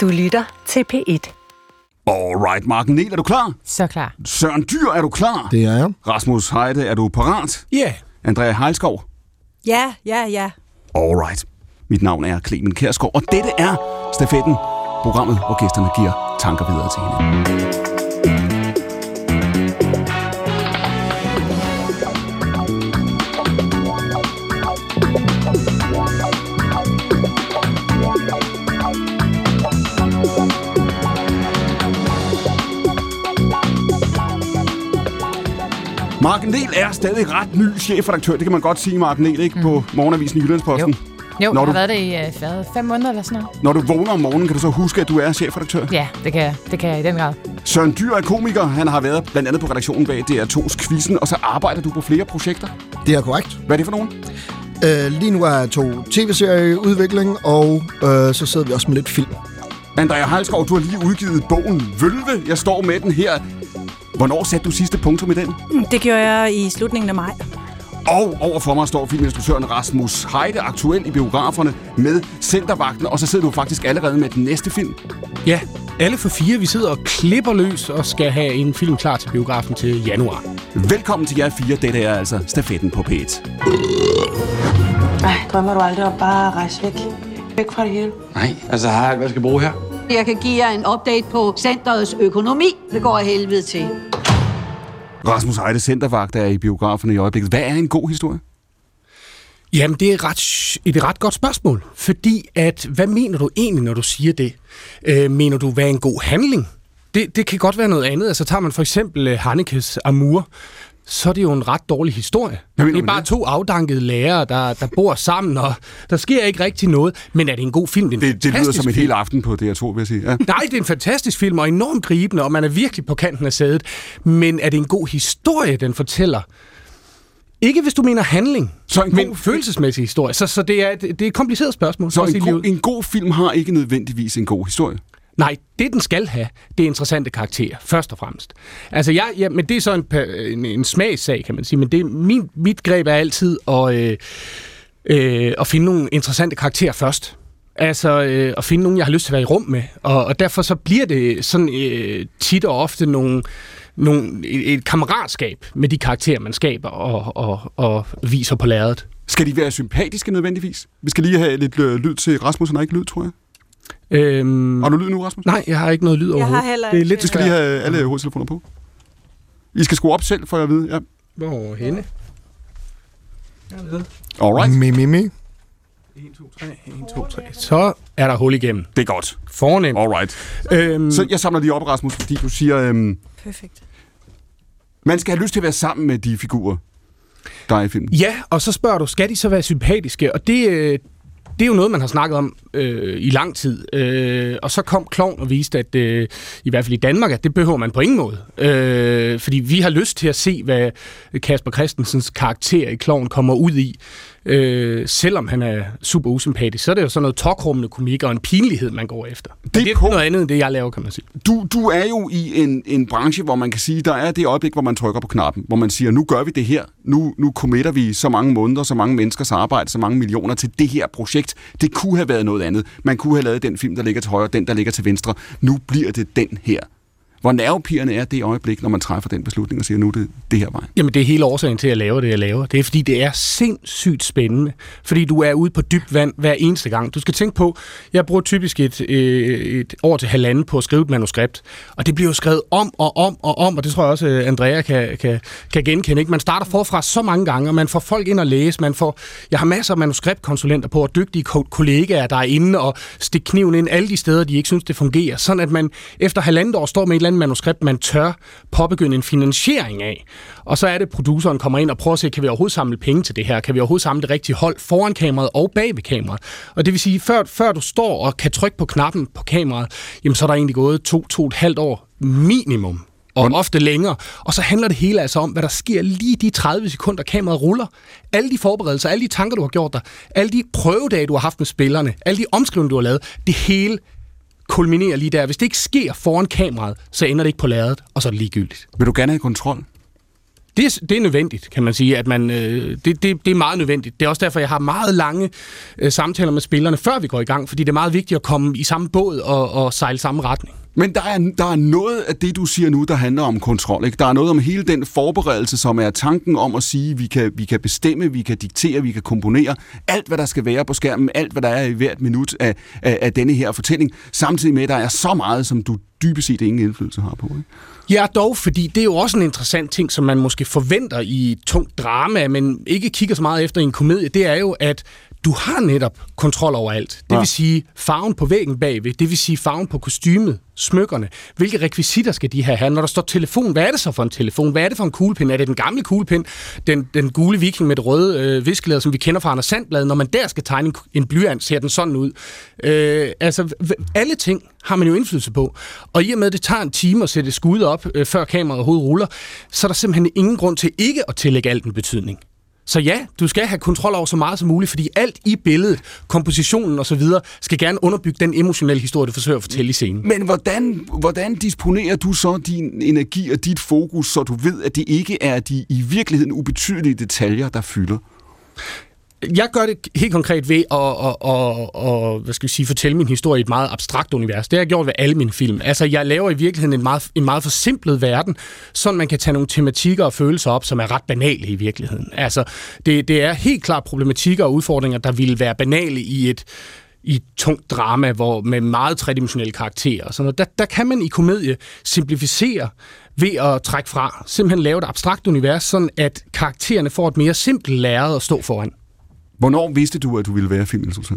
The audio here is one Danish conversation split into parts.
Du lytter til P1. Alright, Marken Niel, er du klar? Så klar. Søren Dyr, er du klar? Det er jeg. Rasmus Heide, er du parat? Ja. Yeah. Andrea Heilskov? Ja, ja, ja. Alright. Mit navn er Clemen Kærsgaard, og dette er Stafetten, programmet, hvor gæsterne giver tanker videre til hende. Mark Niel er stadig ret ny chefredaktør, det kan man godt sige, Mark Niel, ikke? På morgenavisen i Jyllandsposten. Jo, Når jeg du- har været det i øh, fem måneder eller sådan noget. Når du vågner om morgenen, kan du så huske, at du er chefredaktør? Ja, det kan jeg. Det kan jeg i den grad. Søren Dyr er komiker. Han har været blandt andet på redaktionen bag DR2's Quizzen, og så arbejder du på flere projekter. Det er korrekt. Hvad er det for nogen? Øh, lige nu er jeg to tv-serier i udvikling, og øh, så sidder vi også med lidt film. Andrea Heilskov, du har lige udgivet bogen Vølve. Jeg står med den her. Hvornår satte du sidste punktum i den? Det gjorde jeg i slutningen af maj. Og overfor mig står filminstruktøren Rasmus Heide, aktuel i biograferne med Centervagten, og så sidder du faktisk allerede med den næste film. Ja, alle for fire. Vi sidder og klipper løs og skal have en film klar til biografen til januar. Velkommen til jer fire. Dette er altså stafetten på P1. Ej, drømmer du aldrig om bare at rejse væk? Væk fra det hele? Nej, altså har jeg alt, hvad jeg skal bruge her? Jeg kan give jer en update på centerets økonomi. Det går af helvede til. Rasmus Heide, Centervagt, er i biograferne i øjeblikket. Hvad er en god historie? Jamen, det er ret, et ret godt spørgsmål. Fordi at, hvad mener du egentlig, når du siger det? Øh, mener du, hvad er en god handling? Det, det kan godt være noget andet. Altså tager man for eksempel uh, Hannekes Amur, så er det jo en ret dårlig historie. Hvad Det er bare det? to afdankede lærere, der, der bor sammen, og der sker ikke rigtig noget. Men er det en god film? Det, er en Det, det lyder som en film. hel aften på DR2, vil jeg sige. Ja. Nej, det er en fantastisk film, og enormt gribende, og man er virkelig på kanten af sædet. Men er det en god historie, den fortæller? Ikke hvis du mener handling, Så en men god- følelsesmæssig historie. Så, så det, er, et- det er et kompliceret spørgsmål. Så en livet. en god film har ikke nødvendigvis en god historie. Nej, det den skal have, det er interessante karakterer, først og fremmest. Altså, jeg, ja, men det er så en, en, en smagssag, kan man sige. Men det, min, mit greb er altid at, øh, øh, at finde nogle interessante karakterer først. Altså øh, at finde nogen, jeg har lyst til at være i rum med. Og, og derfor så bliver det sådan øh, tit og ofte nogle, nogle, et, et kammeratskab med de karakterer, man skaber og, og, og viser på lærredet. Skal de være sympatiske nødvendigvis? Vi skal lige have lidt øh, lyd til Rasmus, han har ikke lyd, tror jeg. Øhm, Har du lyd nu, Rasmus? nej, jeg har ikke noget lyd overhovedet. heller det er lidt Du skal lige have alle hovedtelefoner på. I skal skrue op selv, for jeg ved. Ja. Hvor henne? Alright. Mi, mi, mi. 1, 2, 3, 1, 2, 3. Så er der hul igennem. Det er godt. Fornemt. Alright. Øhm, Så jeg samler lige op, Rasmus, fordi du siger, øhm, Perfekt. man skal have lyst til at være sammen med de figurer, der er i filmen. ja, og så spørger du, skal de så være sympatiske? Og det, øh, det er jo noget, man har snakket om øh, i lang tid. Øh, og så kom Klovn og viste, at øh, i hvert fald i Danmark, at det behøver man på ingen måde. Øh, fordi vi har lyst til at se, hvad Kasper Christensens karakter i Klovn kommer ud i. Øh, selvom han er super usympatisk, så er det jo sådan noget tokrummende komik og en pinlighed, man går efter. Det, det er på- noget andet end det, jeg laver, kan man sige. Du, du er jo i en, en branche, hvor man kan sige, der er det øjeblik, hvor man trykker på knappen, hvor man siger, nu gør vi det her, nu, nu committer vi så mange måneder, så mange menneskers arbejde, så mange millioner til det her projekt. Det kunne have været noget andet. Man kunne have lavet den film, der ligger til højre, den, der ligger til venstre. Nu bliver det den her. Hvor nervepirrende er det øjeblik, når man træffer den beslutning og siger, nu er det det her vej. Jamen, det er hele årsagen til, at jeg laver det, jeg laver. Det er, fordi det er sindssygt spændende. Fordi du er ude på dybt vand hver eneste gang. Du skal tænke på, jeg bruger typisk et, øh, et år til halvanden på at skrive et manuskript. Og det bliver jo skrevet om og om og om, og det tror jeg også, øh, Andrea kan, kan, kan genkende. Ikke? Man starter forfra så mange gange, og man får folk ind og læse. Man får, jeg har masser af manuskriptkonsulenter på, og dygtige kollegaer, der er inde og stikker kniven ind alle de steder, de ikke synes, det fungerer. Sådan at man efter halvandet år står med et eller andet manuskript, man tør påbegynde en finansiering af. Og så er det, at produceren kommer ind og prøver at se, kan vi overhovedet samle penge til det her? Kan vi overhovedet samle det rigtige hold foran kameraet og bag ved kameraet? Og det vil sige, før, før du står og kan trykke på knappen på kameraet, jamen så er der egentlig gået to, to og et halvt år minimum og ofte længere. Og så handler det hele altså om, hvad der sker lige de 30 sekunder, kameraet ruller. Alle de forberedelser, alle de tanker, du har gjort dig, alle de prøvedage, du har haft med spillerne, alle de omskrivninger, du har lavet, det hele kulminerer lige der. Hvis det ikke sker foran kameraet, så ender det ikke på lærredet, og så er det ligegyldigt. Vil du gerne have kontrol? Det, er, det er nødvendigt, kan man sige. At man, øh, det, det, det er meget nødvendigt. Det er også derfor, jeg har meget lange øh, samtaler med spillerne, før vi går i gang, fordi det er meget vigtigt at komme i samme båd og, og sejle samme retning. Men der er, der er noget af det, du siger nu, der handler om kontrol. Ikke? Der er noget om hele den forberedelse, som er tanken om at sige, vi kan, vi kan bestemme, vi kan diktere, vi kan komponere alt, hvad der skal være på skærmen, alt, hvad der er i hvert minut af, af, af denne her fortælling, samtidig med, at der er så meget, som du dybest set ingen indflydelse har på. Ikke? Ja, dog, fordi det er jo også en interessant ting, som man måske forventer i et tungt drama, men ikke kigger så meget efter i en komedie, det er jo, at du har netop kontrol over alt. Det ja. vil sige farven på væggen bagved, det vil sige farven på kostymet, smykkerne. Hvilke rekvisitter skal de her have? Når der står telefon, hvad er det så for en telefon? Hvad er det for en kuglepind? Er det den gamle kuglepind, den, den gule viking med det røde øh, viskelæder, som vi kender fra Anders Sandblad? Når man der skal tegne en, en blyant, ser den sådan ud. Øh, altså, alle ting har man jo indflydelse på. Og i og med, at det tager en time at sætte skud op, øh, før kameraet overhovedet ruller, så er der simpelthen ingen grund til ikke at tillægge alt en betydning. Så ja, du skal have kontrol over så meget som muligt, fordi alt i billedet, kompositionen osv., skal gerne underbygge den emotionelle historie, du forsøger at fortælle i scenen. Men hvordan, hvordan disponerer du så din energi og dit fokus, så du ved, at det ikke er de i virkeligheden ubetydelige detaljer, der fylder? Jeg gør det helt konkret ved at, at, at, at hvad skal jeg sige, fortælle min historie i et meget abstrakt univers. Det har jeg gjort ved alle mine film. Altså, jeg laver i virkeligheden en meget, en meget forsimplet verden, så man kan tage nogle tematikker og følelser op, som er ret banale i virkeligheden. Altså, det, det er helt klart problematikker og udfordringer, der ville være banale i et, i et tungt drama hvor med meget tredimensionelle karakterer. Og sådan noget. Der, der kan man i komedie simplificere ved at trække fra. Simpelthen lave et abstrakt univers, sådan at karaktererne får et mere simpelt lærred at stå foran. Hvornår vidste du, at du ville være filminstruktør?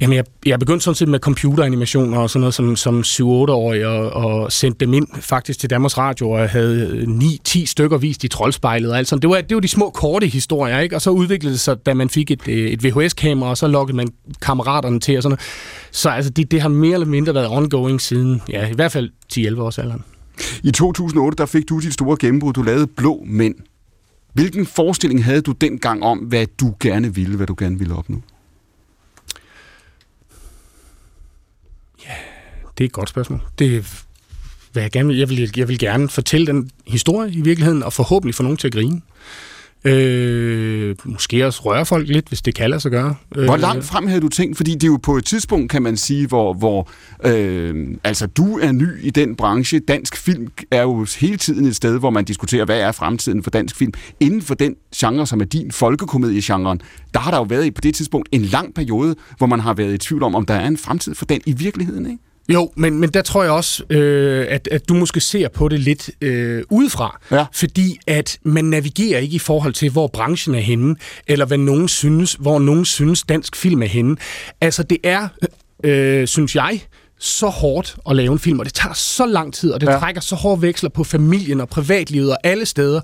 Jamen, jeg, jeg begyndte sådan set med computeranimationer og sådan noget som, som 7-8-årig, og, og sendte dem ind faktisk til Danmarks Radio, og jeg havde 9-10 stykker vist i troldspejlet og alt sådan. Det var, det var de små, korte historier, ikke? Og så udviklede det sig, da man fik et, et VHS-kamera, og så lukkede man kammeraterne til og sådan noget. Så altså, det, det har mere eller mindre været ongoing siden, ja, i hvert fald 10-11 års alderen. I 2008, der fik du dit store gennembrud. Du lavede Blå Mænd. Hvilken forestilling havde du dengang om, hvad du gerne ville, hvad du gerne ville opnå? Ja, det er et godt spørgsmål. Det hvad jeg, gerne, jeg, vil, jeg vil gerne fortælle den historie i virkeligheden, og forhåbentlig få nogen til at grine. Øh, måske også røre folk lidt, hvis det kan lade sig gøre. Hvor øh, langt frem havde du tænkt? Fordi det er jo på et tidspunkt, kan man sige, hvor, hvor øh, altså, du er ny i den branche. Dansk film er jo hele tiden et sted, hvor man diskuterer, hvad er fremtiden for dansk film. Inden for den genre, som er din folkekomediegenren, der har der jo været på det tidspunkt en lang periode, hvor man har været i tvivl om, om der er en fremtid for den i virkeligheden, ikke? Jo, men, men der tror jeg også, øh, at, at du måske ser på det lidt øh, udefra. Ja. Fordi at man navigerer ikke i forhold til, hvor branchen er henne, eller hvad nogen synes, hvor nogen synes, dansk film er henne. Altså det er, øh, synes jeg, så hårdt at lave en film, og det tager så lang tid, og det ja. trækker så hårde veksler på familien og privatlivet og alle steder,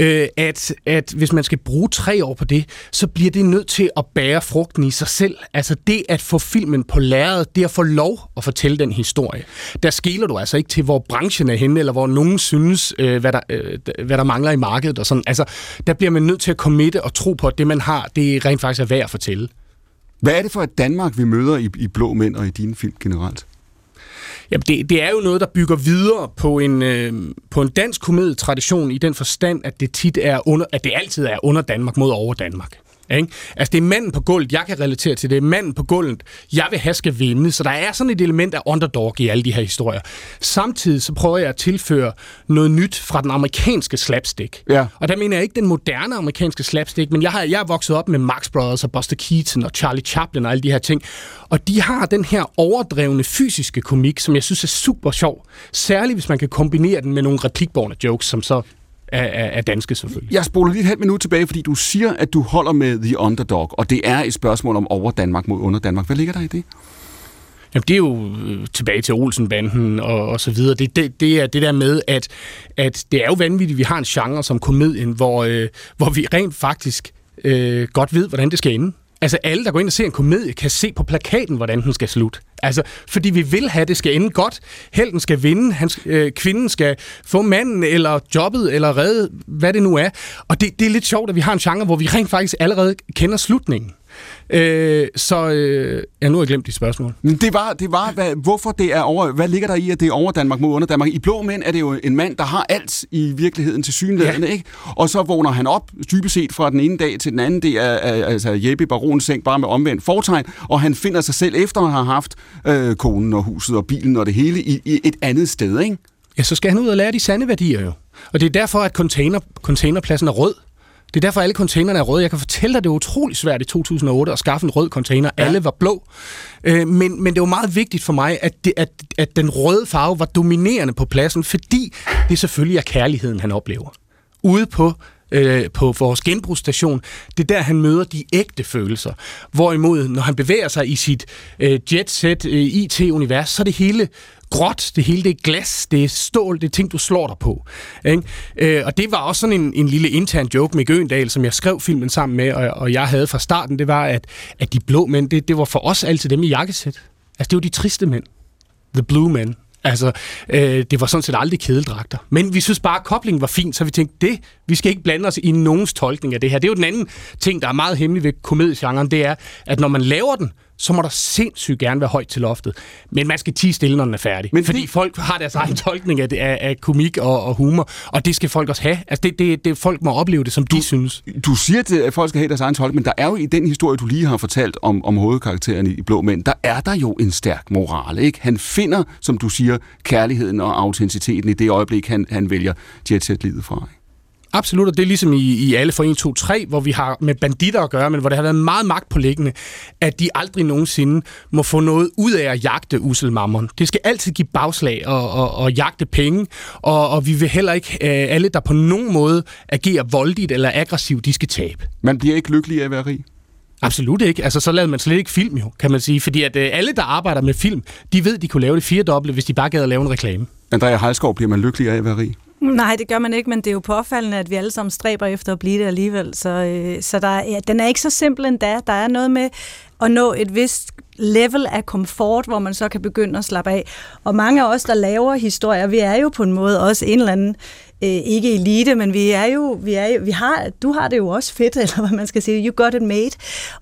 øh, at, at hvis man skal bruge tre år på det, så bliver det nødt til at bære frugten i sig selv. Altså det at få filmen på lærredet, det at få lov at fortælle den historie. Der skiller du altså ikke til, hvor branchen er henne, eller hvor nogen synes, øh, hvad, der, øh, hvad der mangler i markedet. Og sådan. Altså, der bliver man nødt til at committe og tro på, at det man har, det rent faktisk er værd at fortælle. Hvad er det for et Danmark, vi møder i, i Blå Mænd og i dine film generelt? Jamen, det, det er jo noget, der bygger videre på en, øh, på en dansk komedietradition i den forstand, at det tit er under, at det altid er under Danmark mod over Danmark. Ikke? Altså, det er manden på gulvet, jeg kan relatere til det. Manden på gulvet, jeg vil have skal vinde. Så der er sådan et element af underdog i alle de her historier. Samtidig så prøver jeg at tilføre noget nyt fra den amerikanske slapstick. Ja. Og der mener jeg ikke den moderne amerikanske slapstick, men jeg har jeg er vokset op med Max Brothers og Buster Keaton og Charlie Chaplin og alle de her ting. Og de har den her overdrevne fysiske komik, som jeg synes er super sjov. Særligt hvis man kan kombinere den med nogle replikborne jokes, som så af, af danske selvfølgelig. Jeg spoler lige et halvt minut tilbage, fordi du siger, at du holder med The Underdog, og det er et spørgsmål om over Danmark mod under Danmark. Hvad ligger der i det? Jamen, det er jo øh, tilbage til Olsenbanden og, og så videre. Det, det, det er det der med, at, at det er jo vanvittigt, vi har en genre som komedien, hvor, øh, hvor vi rent faktisk øh, godt ved, hvordan det skal ende. Altså alle, der går ind og ser en komedie, kan se på plakaten, hvordan den skal slutte. Altså, fordi vi vil have, at det skal ende godt. Helten skal vinde, hans, øh, kvinden skal få manden, eller jobbet, eller redde, hvad det nu er. Og det, det er lidt sjovt, at vi har en genre, hvor vi rent faktisk allerede kender slutningen. Øh, så øh, ja, nu har jeg glemt de spørgsmål. Det var, det var hvad, hvorfor det er over... Hvad ligger der i, at det er over Danmark mod under Danmark? I Blå Mænd er det jo en mand, der har alt i virkeligheden til synligheden, ja. ikke? Og så vågner han op, dybest set fra den ene dag til den anden. Det er altså Jeppe Barons seng, bare med omvendt fortegn. Og han finder sig selv efter at have haft øh, konen og huset og bilen og det hele i, i et andet sted, ikke? Ja, så skal han ud og lære de sande værdier jo. Og det er derfor, at container, containerpladsen er rød. Det er derfor, alle containerne er røde. Jeg kan fortælle dig, at det var utrolig svært i 2008 at skaffe en rød container. Ja. Alle var blå. Øh, men, men det var meget vigtigt for mig, at, det, at, at den røde farve var dominerende på pladsen, fordi det selvfølgelig er kærligheden, han oplever. Ude på øh, på vores genbrugsstation. Det er der, han møder de ægte følelser. Hvorimod, når han bevæger sig i sit øh, jet-set øh, IT-univers, så er det hele gråt, det hele det er glas, det er stål, det er ting, du slår dig på. Ikke? Øh, og det var også sådan en, en lille intern joke med Gøndal, som jeg skrev filmen sammen med, og, og jeg havde fra starten, det var, at, at de blå mænd, det, det var for os altid dem i jakkesæt. Altså, det var de triste mænd. The Blue Men. Altså, øh, det var sådan set aldrig kedeldragter. Men vi synes bare, at koblingen var fin, så vi tænkte, det, vi skal ikke blande os i nogens tolkning af det her. Det er jo den anden ting, der er meget hemmelig ved komediegenren, det er, at når man laver den, så må der sindssygt gerne være højt til loftet. Men man skal tige stille, når den er færdig. Men fordi det... folk har deres egen tolkning af, af, af komik og, og humor, og det skal folk også have. Altså det, det, det folk må opleve det, som du, de synes. Du siger, at folk skal have deres egen tolkning, men der er jo i den historie, du lige har fortalt om, om hovedkarakteren i Blå Mænd, der er der jo en stærk moral. Ikke? Han finder, som du siger, kærligheden og autenticiteten i det øjeblik, han, han vælger jetset-livet fra. Ikke? Absolut, og det er ligesom i, i alle for 1, 2, 3, hvor vi har med banditter at gøre, men hvor det har været meget magtpålæggende, at de aldrig nogensinde må få noget ud af at jagte uselmammon. Det skal altid give bagslag og, og, og jagte penge, og, og vi vil heller ikke, uh, alle der på nogen måde agerer voldeligt eller aggressivt, de skal tabe. Man bliver ikke lykkelig af at være rig? Absolut ikke. Altså, så lavede man slet ikke film jo, kan man sige. Fordi at uh, alle, der arbejder med film, de ved, de kunne lave det fire doble, hvis de bare gad at lave en reklame. Andrea Heilskov, bliver man lykkelig af at være rig? Nej, det gør man ikke, men det er jo påfaldende, at vi alle sammen stræber efter at blive det alligevel. Så, øh, så der ja, den er ikke så simpel endda. Der er noget med at nå et vist level af komfort, hvor man så kan begynde at slappe af. Og mange af os, der laver historier, vi er jo på en måde også en eller anden øh, ikke elite, men vi er jo, vi er jo, vi har, du har det jo også fedt, eller hvad man skal sige, you got it made.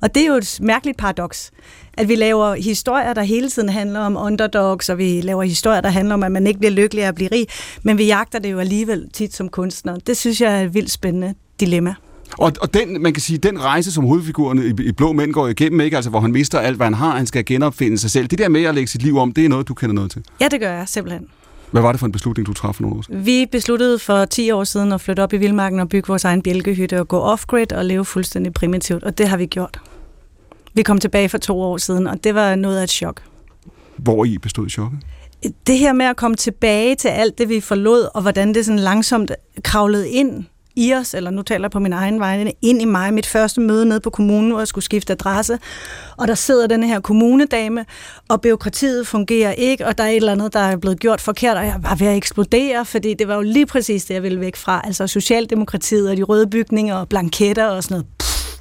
Og det er jo et mærkeligt paradoks at vi laver historier, der hele tiden handler om underdogs, og vi laver historier, der handler om, at man ikke bliver lykkelig af at blive rig, men vi jagter det jo alligevel tit som kunstner. Det synes jeg er et vildt spændende dilemma. Og, og den, man kan sige, den rejse, som hovedfiguren i, i Blå Mænd går igennem, ikke? Altså, hvor han mister alt, hvad han har, han skal genopfinde sig selv. Det der med at lægge sit liv om, det er noget, du kender noget til? Ja, det gør jeg simpelthen. Hvad var det for en beslutning, du træffede for nogle år siden? Vi besluttede for 10 år siden at flytte op i Vildmarken og bygge vores egen bjælkehytte og gå off-grid og leve fuldstændig primitivt, og det har vi gjort. Vi kom tilbage for to år siden, og det var noget af et chok. Hvor i bestod chokket? Det her med at komme tilbage til alt det, vi forlod, og hvordan det sådan langsomt kravlede ind i os, eller nu taler jeg på min egen vej, ind i mig, mit første møde nede på kommunen, hvor jeg skulle skifte adresse, og der sidder den her kommunedame, og byråkratiet fungerer ikke, og der er et eller andet, der er blevet gjort forkert, og jeg var ved at eksplodere, fordi det var jo lige præcis det, jeg ville væk fra, altså Socialdemokratiet og de røde bygninger og blanketter og sådan noget. Pff.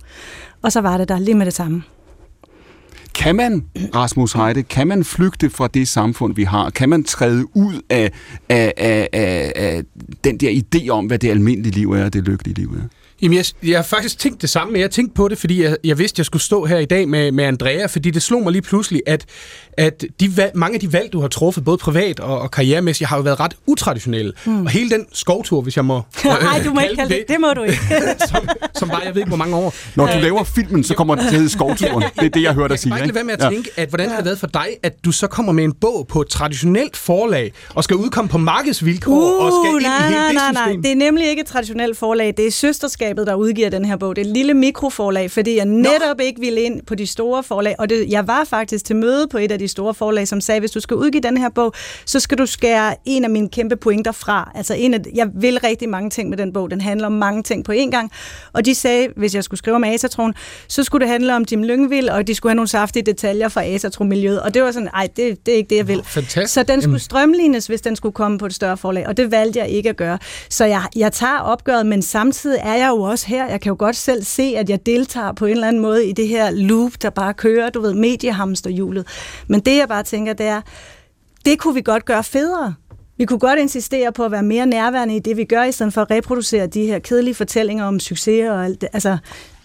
Og så var det der lige med det samme. Kan man, Rasmus Heide, kan man flygte fra det samfund, vi har? Kan man træde ud af, af, af, af, af den der idé om, hvad det almindelige liv er, og det lykkelige liv er? Jamen, jeg, jeg har faktisk tænkt det samme, men jeg tænkte på det, fordi jeg, jeg vidste, at jeg skulle stå her i dag med, med Andrea, fordi det slog mig lige pludselig, at, at de valg, mange af de valg, du har truffet, både privat og, og karrieremæssigt, har jo været ret utraditionelle. Mm. Og hele den skovtur, hvis jeg må Nej, du må ikke kalde det. det. Det må du ikke. som, som var, jeg ved ikke, hvor mange år. Når du laver filmen, så kommer det til skovturen. Det er det, jeg hørte dig sige. Jeg kan ikke med at tænke, at hvordan har det været for dig, at du så kommer med en bog på et traditionelt forlag, og skal udkomme på markedsvilkår, uh, og skal ind nej, i hele nej, det nej, nej. Det er nemlig ikke et traditionelt forlag. Det er søsterskabet, der udgiver den her bog. Det er et lille mikroforlag, fordi jeg netop Nå. ikke ville ind på de store forlag. Og det, jeg var faktisk til møde på et af de store forlag, som sagde, hvis du skal udgive den her bog, så skal du skære en af mine kæmpe pointer fra. Altså en af, jeg vil rigtig mange ting med den bog. Den handler om mange ting på én gang. Og de sagde, hvis jeg skulle skrive om Asatron, så skulle det handle om Jim Lyngvild, og de skulle have nogle saftige detaljer fra Asatron-miljøet. Og det var sådan, nej, det, det er ikke det, jeg vil. Fantastisk. Så den skulle strømlignes, hvis den skulle komme på et større forlag. Og det valgte jeg ikke at gøre. Så jeg, jeg tager opgøret, men samtidig er jeg jo også her. Jeg kan jo godt selv se, at jeg deltager på en eller anden måde i det her loop, der bare kører, du ved, mediehamsterhjulet. Men det, jeg bare tænker, det er, det kunne vi godt gøre federe. Vi kunne godt insistere på at være mere nærværende i det, vi gør, i stedet for at reproducere de her kedelige fortællinger om succes og alt det. Altså,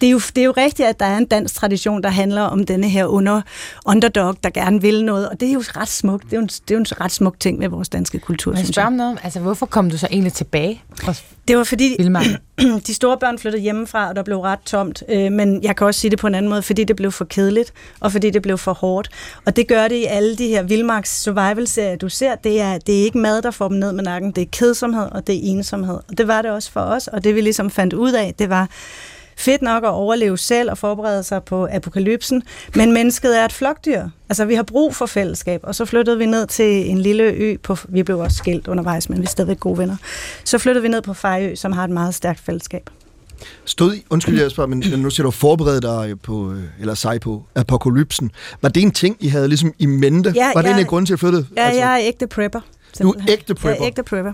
det er, jo, det er jo rigtigt, at der er en dansk tradition, der handler om denne her under, underdog, der gerne vil noget, og det er jo ret smukt. Det er jo en, det er jo en ret smuk ting med vores danske kultur, Men synes spørg jeg. om noget, altså hvorfor kom du så egentlig tilbage? Det var fordi, Vildmarken? de store børn flyttede hjemmefra, og der blev ret tomt. Øh, men jeg kan også sige det på en anden måde, fordi det blev for kedeligt, og fordi det blev for hårdt. Og det gør det i alle de her Vildmarks survival-serier, du ser. Det er, det er ikke mad, der får dem ned med nakken. Det er kedsomhed, og det er ensomhed. Og det var det også for os, og det vi ligesom fandt ud af, det var fedt nok at overleve selv og forberede sig på apokalypsen, men mennesket er et flokdyr. Altså, vi har brug for fællesskab, og så flyttede vi ned til en lille ø på, vi blev også skilt undervejs, men vi er stadigvæk gode venner. Så flyttede vi ned på Fejø, som har et meget stærkt fællesskab. Stod I, undskyld jeg spørger, men nu siger du forberede dig på, øh, eller sig på apokalypsen. Var det en ting, I havde ligesom i mente? Ja, var det jeg- en af grunden til at flytte? Ja, altså, jeg er ægte prepper. Du er simpelthen. ægte prepper? Jeg er ægte prepper,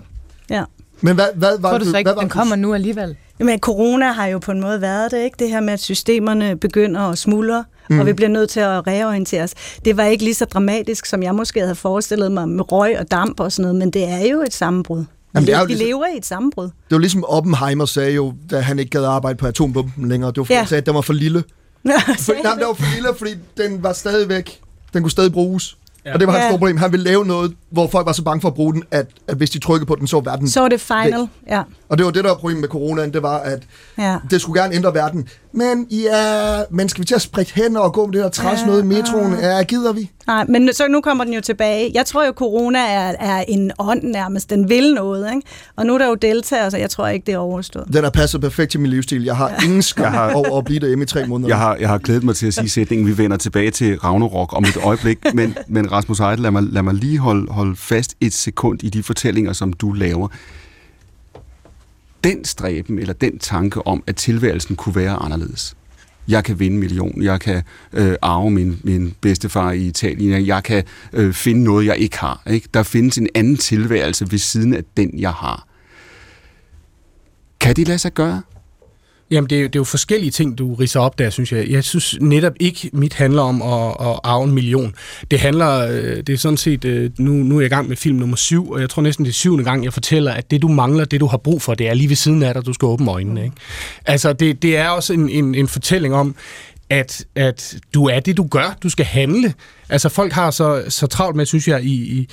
ja. Men hvad, hvad var Tror du så ikke, hvad den kommer nu alligevel? Jamen, corona har jo på en måde været det, ikke? Det her med, at systemerne begynder at smuldre, mm. og vi bliver nødt til at reorientere os. Det var ikke lige så dramatisk, som jeg måske havde forestillet mig med røg og damp og sådan noget, men det er jo et sammenbrud. Jamen, det er jo vi ligesom- lever i et sammenbrud. Det var ligesom Oppenheimer sagde jo, da han ikke gad arbejde på atombomben længere. Det var fordi, Ja. han sagde, at den var for lille. For, nej, den var for lille, fordi den var stadigvæk, den kunne stadig bruges. Ja. Og det var hans Ja. store problem. Han ville lave noget, hvor folk var så bange for at bruge den, at, at hvis de trykkede på den, så var verden Så er det final, væk. ja. Og det var det, der var problemet med coronaen, det var, at ja. det skulle gerne ændre verden. Men ja, men skal vi til at spritte hænder og gå med det der træs noget i metroen? Ja, gider vi? Nej, men så nu kommer den jo tilbage. Jeg tror jo, corona er, er en ånd nærmest. Den vil noget, ikke? Og nu er der jo deltager, så jeg tror ikke, det er overstået. Den er passet perfekt til min livsstil. Jeg har ja. ingen skam Jeg har- over at blive derhjemme i tre måneder. Jeg har, jeg har glædet mig til at sige sætningen, vi vender tilbage til Ragnarok om et øjeblik, men, men Rasmus Heidel, lad mig, lad mig lige holde, holde fast et sekund i de fortællinger, som du laver. Den stræben, eller den tanke om, at tilværelsen kunne være anderledes. Jeg kan vinde en million, jeg kan øh, arve min, min bedstefar i Italien, jeg kan øh, finde noget, jeg ikke har. Ikke? Der findes en anden tilværelse ved siden af den, jeg har. Kan det lade sig gøre? Jamen, det er, jo- det er jo forskellige ting, du riser op der, synes jeg. Jeg synes netop ikke, mit handler om at, at arve en million. Det handler, øh, det er sådan set, øh, nu, nu er jeg i gang med film nummer syv, og jeg tror næsten det er syvende gang, jeg fortæller, at det du mangler, det du har brug for, det er lige ved siden af dig, du skal åbne øjnene. Ikke? Altså, det, det er også en, en, en fortælling om, at, at du er det, du gør. Du skal handle. Altså, folk har så, så travlt med, synes jeg, i,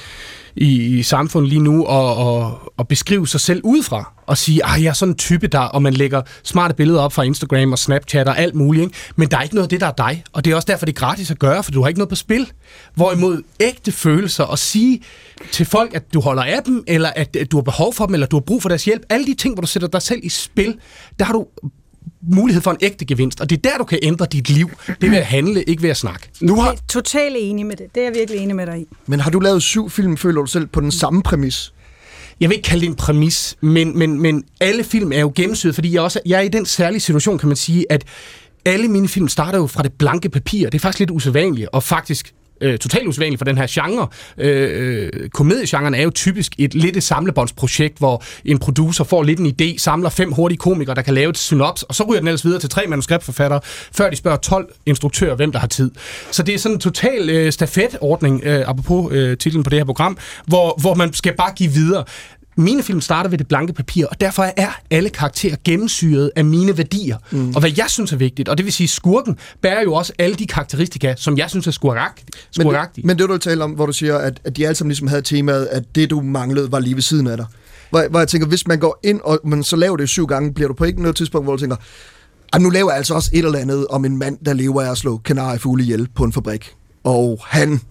i, i, samfundet lige nu, at, at, at beskrive sig selv udefra, og sige, at jeg er sådan en type, der, og man lægger smarte billeder op fra Instagram og Snapchat og alt muligt, ikke? men der er ikke noget af det, der er dig, og det er også derfor, det er gratis at gøre, for du har ikke noget på spil. Hvorimod ægte følelser, og sige til folk, at du holder af dem, eller at, at du har behov for dem, eller du har brug for deres hjælp, alle de ting, hvor du sætter dig selv i spil, der har du mulighed for en ægte gevinst, og det er der, du kan ændre dit liv. Det er ved at handle, ikke ved at snakke. Nu Jeg har, er totalt enig med det. Det er jeg virkelig enig med dig i. Men har du lavet syv film, føler du selv, på den samme præmis? jeg vil ikke kalde det en præmis, men, men, men alle film er jo gennemsyret, fordi jeg, også, jeg er i den særlige situation, kan man sige, at alle mine film starter jo fra det blanke papir. Det er faktisk lidt usædvanligt, og faktisk øh, totalt usædvanligt for den her genre. Øh, øh, komediegenren er jo typisk et lidt et samlebåndsprojekt, hvor en producer får lidt en idé, samler fem hurtige komikere, der kan lave et synops, og så ryger den ellers videre til tre manuskriptforfattere, før de spørger 12 instruktører, hvem der har tid. Så det er sådan en total øh, stafetordning, øh, apropos øh, titlen på det her program, hvor, hvor man skal bare give videre. Mine film starter ved det blanke papir, og derfor er alle karakterer gennemsyret af mine værdier, mm. og hvad jeg synes er vigtigt. Og det vil sige, skurken bærer jo også alle de karakteristika, som jeg synes er skuragtige. Men, men det, du taler om, hvor du siger, at, at de alle sammen ligesom havde temaet, at det, du manglede, var lige ved siden af dig. Hvor, hvor jeg tænker, hvis man går ind, og man så laver det syv gange, bliver du på ikke noget tidspunkt, hvor du tænker, at nu laver jeg altså også et eller andet om en mand, der lever af at slå kanariefugle ihjel på en fabrik. Og han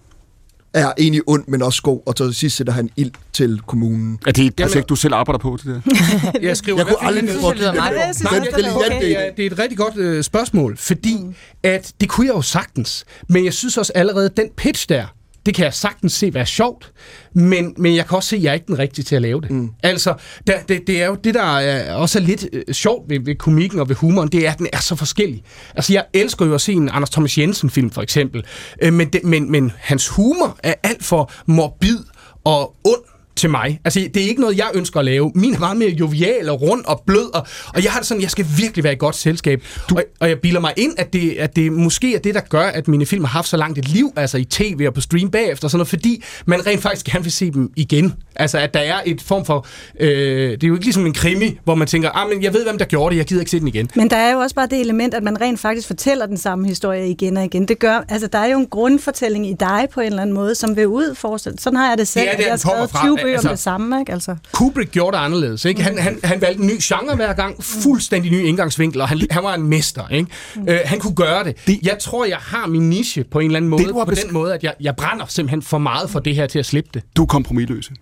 er egentlig ond, men også god, og til sidst sætter han ild til kommunen. er det et projekt, Jamen- du selv arbejder på, det der? Jeg skriver Jeg kunne aldrig få det det, det er det, okay. er, det er et rigtig godt øh, spørgsmål, fordi at det kunne jeg jo sagtens. Men jeg synes også allerede, den pitch der, det kan jeg sagtens se være sjovt, men, men jeg kan også se, at jeg er ikke den rigtige til at lave det. Mm. Altså, der, det, det er jo det, der er også er lidt øh, sjovt ved, ved komikken og ved humoren, det er, at den er så forskellig. Altså, jeg elsker jo at se en Anders Thomas Jensen-film, for eksempel, øh, men, det, men, men hans humor er alt for morbid og ond til mig. Altså, det er ikke noget, jeg ønsker at lave. Min er meget mere jovial og rund og blød, og, og jeg har det sådan, jeg skal virkelig være i godt selskab. Du... Og, og jeg bilder mig ind, at det, at det måske er det, der gør, at mine film har haft så langt et liv, altså i tv og på stream bagefter, sådan noget, fordi man rent faktisk gerne vil se dem igen. Altså, at der er et form for... Øh, det er jo ikke ligesom en krimi, hvor man tænker, ah, men jeg ved, hvem der gjorde det, jeg gider ikke se den igen. Men der er jo også bare det element, at man rent faktisk fortæller den samme historie igen og igen. Det gør, altså, der er jo en grundfortælling i dig på en eller anden måde, som vil udforske. Sådan har jeg det selv. Det er jeg har skrevet fra. 20 bøger Altså- om det samme, ikke? Altså. Kubrick gjorde det anderledes. Ikke? Han, han, han valgte en ny genre hver gang, fuldstændig ny indgangsvinkel, og han, han var en mester. Ikke? Mm. Øh, han kunne gøre det. det. Jeg tror, jeg har min niche på en eller anden måde, Det, på den måde, at jeg, jeg brænder simpelthen for meget for det her til at slippe det. Du er kompromilløse.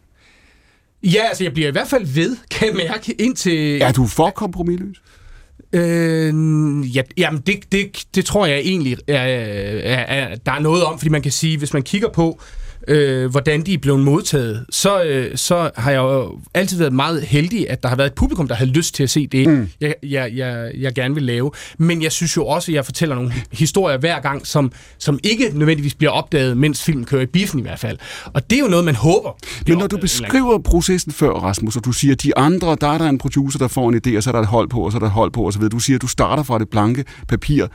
Ja, altså jeg bliver i hvert fald ved, kan jeg mærke, indtil... Er du for kompromilløs? Øh, ja, jamen det, det, det tror jeg egentlig, er, er, er, der er noget om, fordi man kan sige, hvis man kigger på, øh, hvordan de er blevet modtaget, så, øh, så har jeg jo altid været meget heldig, at der har været et publikum, der har lyst til at se det, mm. jeg, jeg, jeg, jeg gerne vil lave. Men jeg synes jo også, at jeg fortæller nogle historier hver gang, som, som ikke nødvendigvis bliver opdaget, mens filmen kører i biffen i hvert fald. Og det er jo noget, man håber. Men når du beskriver processen før, Rasmus, og du siger, at de andre, der er der en producer, der får en idé, og så er der et hold på, og så er der et hold på, og så videre. Du siger, at du starter fra det blanke papir,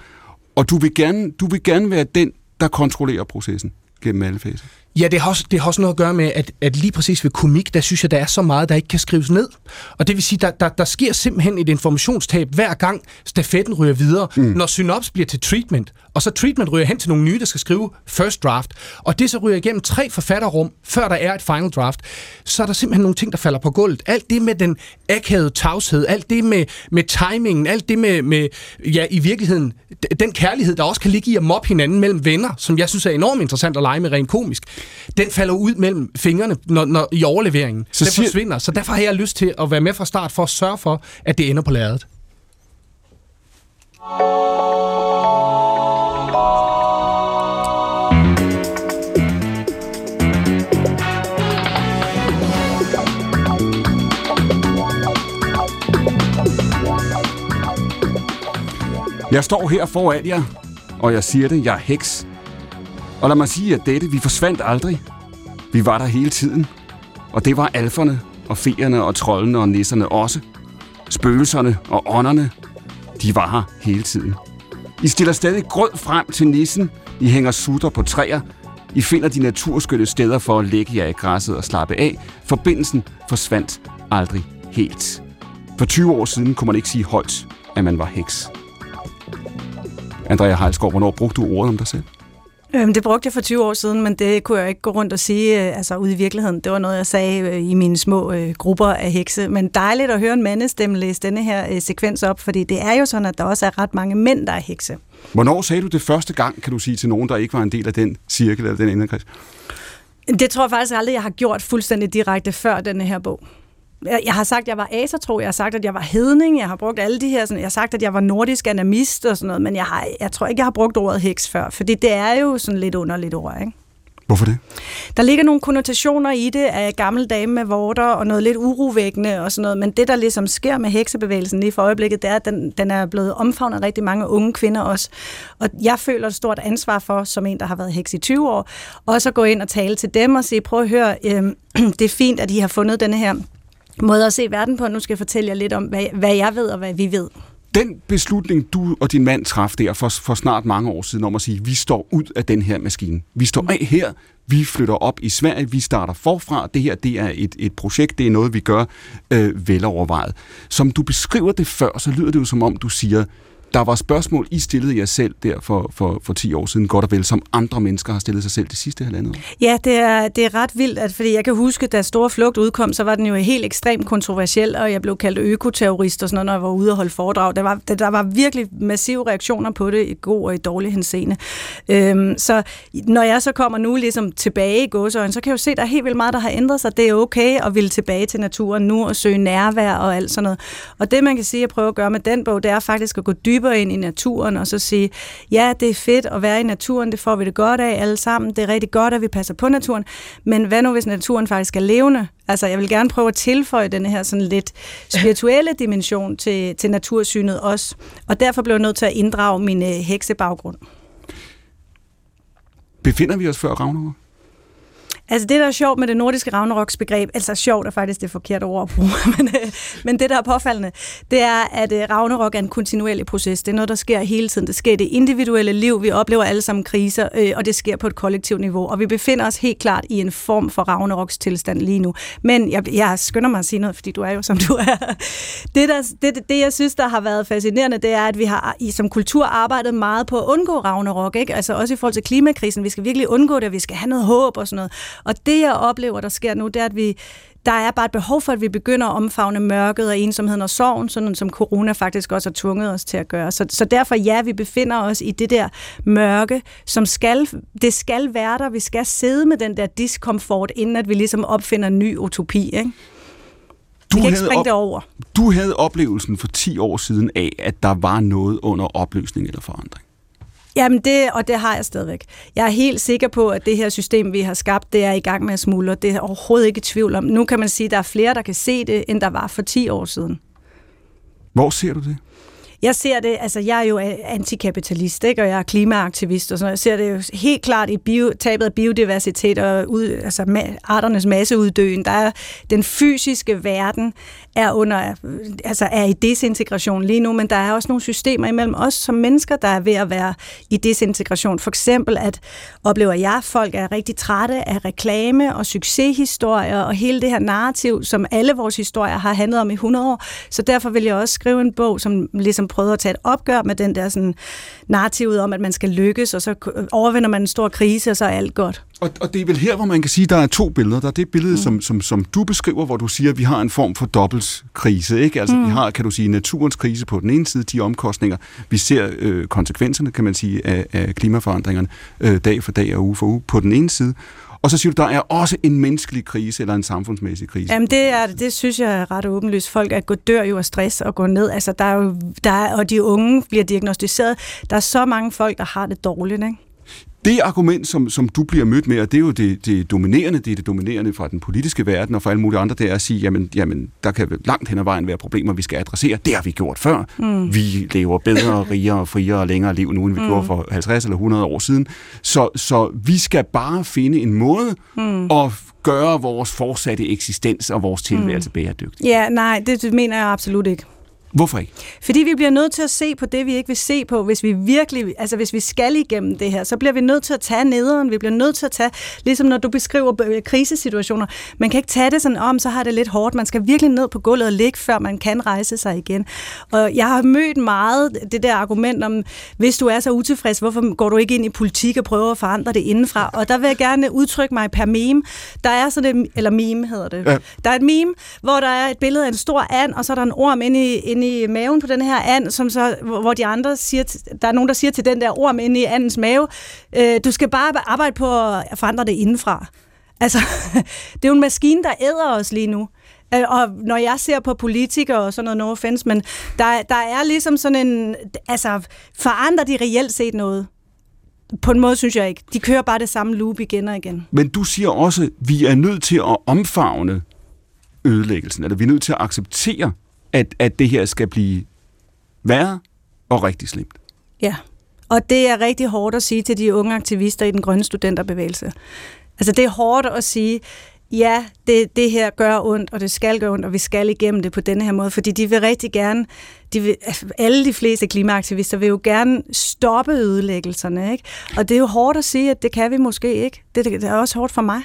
og du vil gerne, du vil gerne være den, der kontrollerer processen gennem alle faser. Ja, det har, også, det har også noget at gøre med, at, at lige præcis ved komik, der synes jeg, der er så meget, der ikke kan skrives ned. Og det vil sige, der, der, der sker simpelthen et informationstab hver gang stafetten ryger videre, mm. når synops bliver til treatment. Og så treatment ryger hen til nogle nye, der skal skrive first draft. Og det så ryger igennem tre forfatterrum, før der er et final draft. Så er der simpelthen nogle ting, der falder på gulvet. Alt det med den akavede tavshed, alt det med, med timingen, alt det med, med, ja, i virkeligheden, den kærlighed, der også kan ligge i at mobbe hinanden mellem venner, som jeg synes er enormt interessant at lege med rent komisk, den falder ud mellem fingrene når, når, i overleveringen. Så den siger- forsvinder. Så derfor har jeg lyst til at være med fra start for at sørge for, at det ender på lærredet. Jeg står her foran jer, og jeg siger det, jeg er heks. Og lad mig sige, at dette, vi forsvandt aldrig. Vi var der hele tiden. Og det var alferne, og feerne, og trollene og nisserne også. Spøgelserne og ånderne, de var her hele tiden. I stiller stadig grød frem til nissen. I hænger sutter på træer. I finder de naturskønne steder for at lægge jer i græsset og slappe af. Forbindelsen forsvandt aldrig helt. For 20 år siden kunne man ikke sige højt, at man var heks. Andrea Heilsgaard, hvornår brugte du ordet om dig selv? Øhm, det brugte jeg for 20 år siden, men det kunne jeg ikke gå rundt og sige øh, altså ude i virkeligheden. Det var noget, jeg sagde øh, i mine små øh, grupper af hekse. Men dejligt at høre en mandestemme læse denne her øh, sekvens op, fordi det er jo sådan, at der også er ret mange mænd, der er hekse. Hvornår sagde du det første gang, kan du sige, til nogen, der ikke var en del af den cirkel eller den inderkreds? Det tror jeg faktisk aldrig, jeg har gjort fuldstændig direkte før denne her bog. Jeg, har sagt, at jeg var asatro, jeg har sagt, at jeg var hedning, jeg har brugt alle de her, sådan, jeg har sagt, at jeg var nordisk animist og sådan noget, men jeg, har, jeg tror ikke, jeg har brugt ordet heks før, fordi det er jo sådan lidt underligt ord, ikke? Hvorfor det? Der ligger nogle konnotationer i det af gamle dame med vorter og noget lidt urovækkende og sådan noget, men det, der ligesom sker med heksebevægelsen lige for øjeblikket, det er, at den, den er blevet omfavnet af rigtig mange unge kvinder også. Og jeg føler et stort ansvar for, som en, der har været heks i 20 år, også at gå ind og tale til dem og sige, prøv at høre, øh, det er fint, at I har fundet denne her måde at se verden på. Nu skal jeg fortælle jer lidt om, hvad, hvad jeg ved og hvad vi ved. Den beslutning, du og din mand traf der for, for snart mange år siden om at sige, vi står ud af den her maskine. Vi står af her, vi flytter op i Sverige, vi starter forfra. Det her det er et, et projekt, det er noget, vi gør øh, velovervejet. Som du beskriver det før, så lyder det jo som om, du siger, der var spørgsmål, I stillede jer selv der for, for, for 10 år siden, godt og vel, som andre mennesker har stillet sig selv de sidste halvandet år. Ja, det er, det er ret vildt, at, fordi jeg kan huske, da Store Flugt udkom, så var den jo helt ekstremt kontroversiel, og jeg blev kaldt økoterrorist og sådan noget, når jeg var ude og holde foredrag. Der var, der var virkelig massive reaktioner på det, i god og i dårlig henseende. Øhm, så når jeg så kommer nu ligesom tilbage i godsøjen, så kan jeg jo se, at der er helt vildt meget, der har ændret sig. Det er okay at ville tilbage til naturen nu og søge nærvær og alt sådan noget. Og det, man kan sige, at prøve at gøre med den bog, det er faktisk at gå dybere ind i naturen og så sige, ja, det er fedt at være i naturen, det får vi det godt af alle sammen, det er rigtig godt, at vi passer på naturen, men hvad nu, hvis naturen faktisk er levende? Altså, jeg vil gerne prøve at tilføje den her sådan lidt spirituelle dimension til, til natursynet også, og derfor blev jeg nødt til at inddrage min øh, heksebaggrund. Befinder vi os før Ragnarok? Altså det, der er sjovt med det nordiske Ragnaroks begreb, altså sjovt er faktisk det forkerte ord at bruge, men, øh, men det, der er påfaldende, det er, at øh, Ragnarok er en kontinuerlig proces. Det er noget, der sker hele tiden. Det sker i det individuelle liv. Vi oplever alle sammen kriser, øh, og det sker på et kollektivt niveau. Og vi befinder os helt klart i en form for Ragnaroks tilstand lige nu. Men jeg, jeg skynder mig at sige noget, fordi du er jo, som du er. Det, der, det, det, jeg synes, der har været fascinerende, det er, at vi har i, som kultur arbejdet meget på at undgå Ragnarok. Ikke? Altså også i forhold til klimakrisen. Vi skal virkelig undgå det, og vi skal have noget håb og sådan noget. Og det, jeg oplever, der sker nu, det er, at vi, der er bare et behov for, at vi begynder at omfavne mørket og ensomheden og sorgen, sådan som corona faktisk også har tvunget os til at gøre. Så, så derfor ja, vi befinder os i det der mørke, som skal, det skal være der. Vi skal sidde med den der diskomfort, inden at vi ligesom opfinder en ny utopi. Ikke? Du vi kan ikke springe op, det over. du havde oplevelsen for 10 år siden af, at der var noget under opløsning eller forandring. Jamen det, og det har jeg stadigvæk. Jeg er helt sikker på, at det her system, vi har skabt, det er i gang med at smuldre. Det er overhovedet ikke i tvivl om. Nu kan man sige, at der er flere, der kan se det, end der var for 10 år siden. Hvor ser du det? Jeg ser det, altså jeg er jo øh, antikapitalist, ikke? og jeg er klimaaktivist, og sådan noget. Jeg ser det jo helt klart i bio, tabet af biodiversitet og ud, altså ma- arternes masseuddøen. Der er den fysiske verden er under, øh, altså er i desintegration lige nu, men der er også nogle systemer imellem os som mennesker, der er ved at være i desintegration. For eksempel at oplever jeg, at folk er rigtig trætte af reklame og succeshistorier og hele det her narrativ, som alle vores historier har handlet om i 100 år. Så derfor vil jeg også skrive en bog, som ligesom prøver at tage et opgør med den der sådan narrativet om, at man skal lykkes, og så overvinder man en stor krise, og så er alt godt. Og, og det er vel her, hvor man kan sige, at der er to billeder. Der er det billede, mm. som, som, som du beskriver, hvor du siger, at vi har en form for dobbeltkrise. Ikke? Altså, mm. vi har, kan du sige, naturens krise på den ene side, de omkostninger. Vi ser øh, konsekvenserne, kan man sige, af, af klimaforandringerne øh, dag for dag og uge for uge på den ene side. Og så siger du, der er også en menneskelig krise eller en samfundsmæssig krise. Jamen det er det, synes jeg er ret åbenlyst. Folk er gået dør jo af stress og går ned. Altså der er jo, der er, og de unge bliver diagnostiseret. Der er så mange folk, der har det dårligt, ikke? Det argument, som, som du bliver mødt med, og det er jo det, det dominerende, det er det dominerende fra den politiske verden og fra alle mulige andre, det er at sige, jamen, jamen der kan langt hen ad vejen være problemer, vi skal adressere. Det har vi gjort før. Mm. Vi lever bedre, rigere, friere og længere liv nu, end vi mm. gjorde for 50 eller 100 år siden. Så, så vi skal bare finde en måde mm. at gøre vores fortsatte eksistens og vores tilværelse mm. bæredygtig. Ja, nej, det, det mener jeg absolut ikke. Hvorfor ikke? Fordi vi bliver nødt til at se på det, vi ikke vil se på, hvis vi virkelig, altså hvis vi skal igennem det her, så bliver vi nødt til at tage nederen, vi bliver nødt til at tage, ligesom når du beskriver krisesituationer, man kan ikke tage det sådan om, så har det lidt hårdt, man skal virkelig ned på gulvet og ligge, før man kan rejse sig igen. Og jeg har mødt meget det der argument om, hvis du er så utilfreds, hvorfor går du ikke ind i politik og prøver at forandre det indenfra? Og der vil jeg gerne udtrykke mig per meme. Der er sådan et, eller meme hedder det. Ja. Der er et meme, hvor der er et billede af en stor and, og så er der en orm inde i, inde i maven på den her and, som så, hvor de andre siger, der er nogen, der siger til den der orm inde i andens mave, øh, du skal bare arbejde på at forandre det indenfra. Altså, det er jo en maskine, der æder os lige nu. Øh, og når jeg ser på politikere og sådan noget, no offense, men der, der er ligesom sådan en, altså, forandrer de reelt set noget? På en måde synes jeg ikke. De kører bare det samme loop igen og igen. Men du siger også, at vi er nødt til at omfavne ødelæggelsen, eller vi er nødt til at acceptere at, at det her skal blive værre og rigtig slemt. Ja, og det er rigtig hårdt at sige til de unge aktivister i den grønne studenterbevægelse. Altså det er hårdt at sige, ja, det, det her gør ondt, og det skal gøre ondt, og vi skal igennem det på denne her måde, fordi de vil rigtig gerne, de vil, alle de fleste klimaaktivister vil jo gerne stoppe ødelæggelserne, ikke? Og det er jo hårdt at sige, at det kan vi måske ikke. Det, det er også hårdt for mig.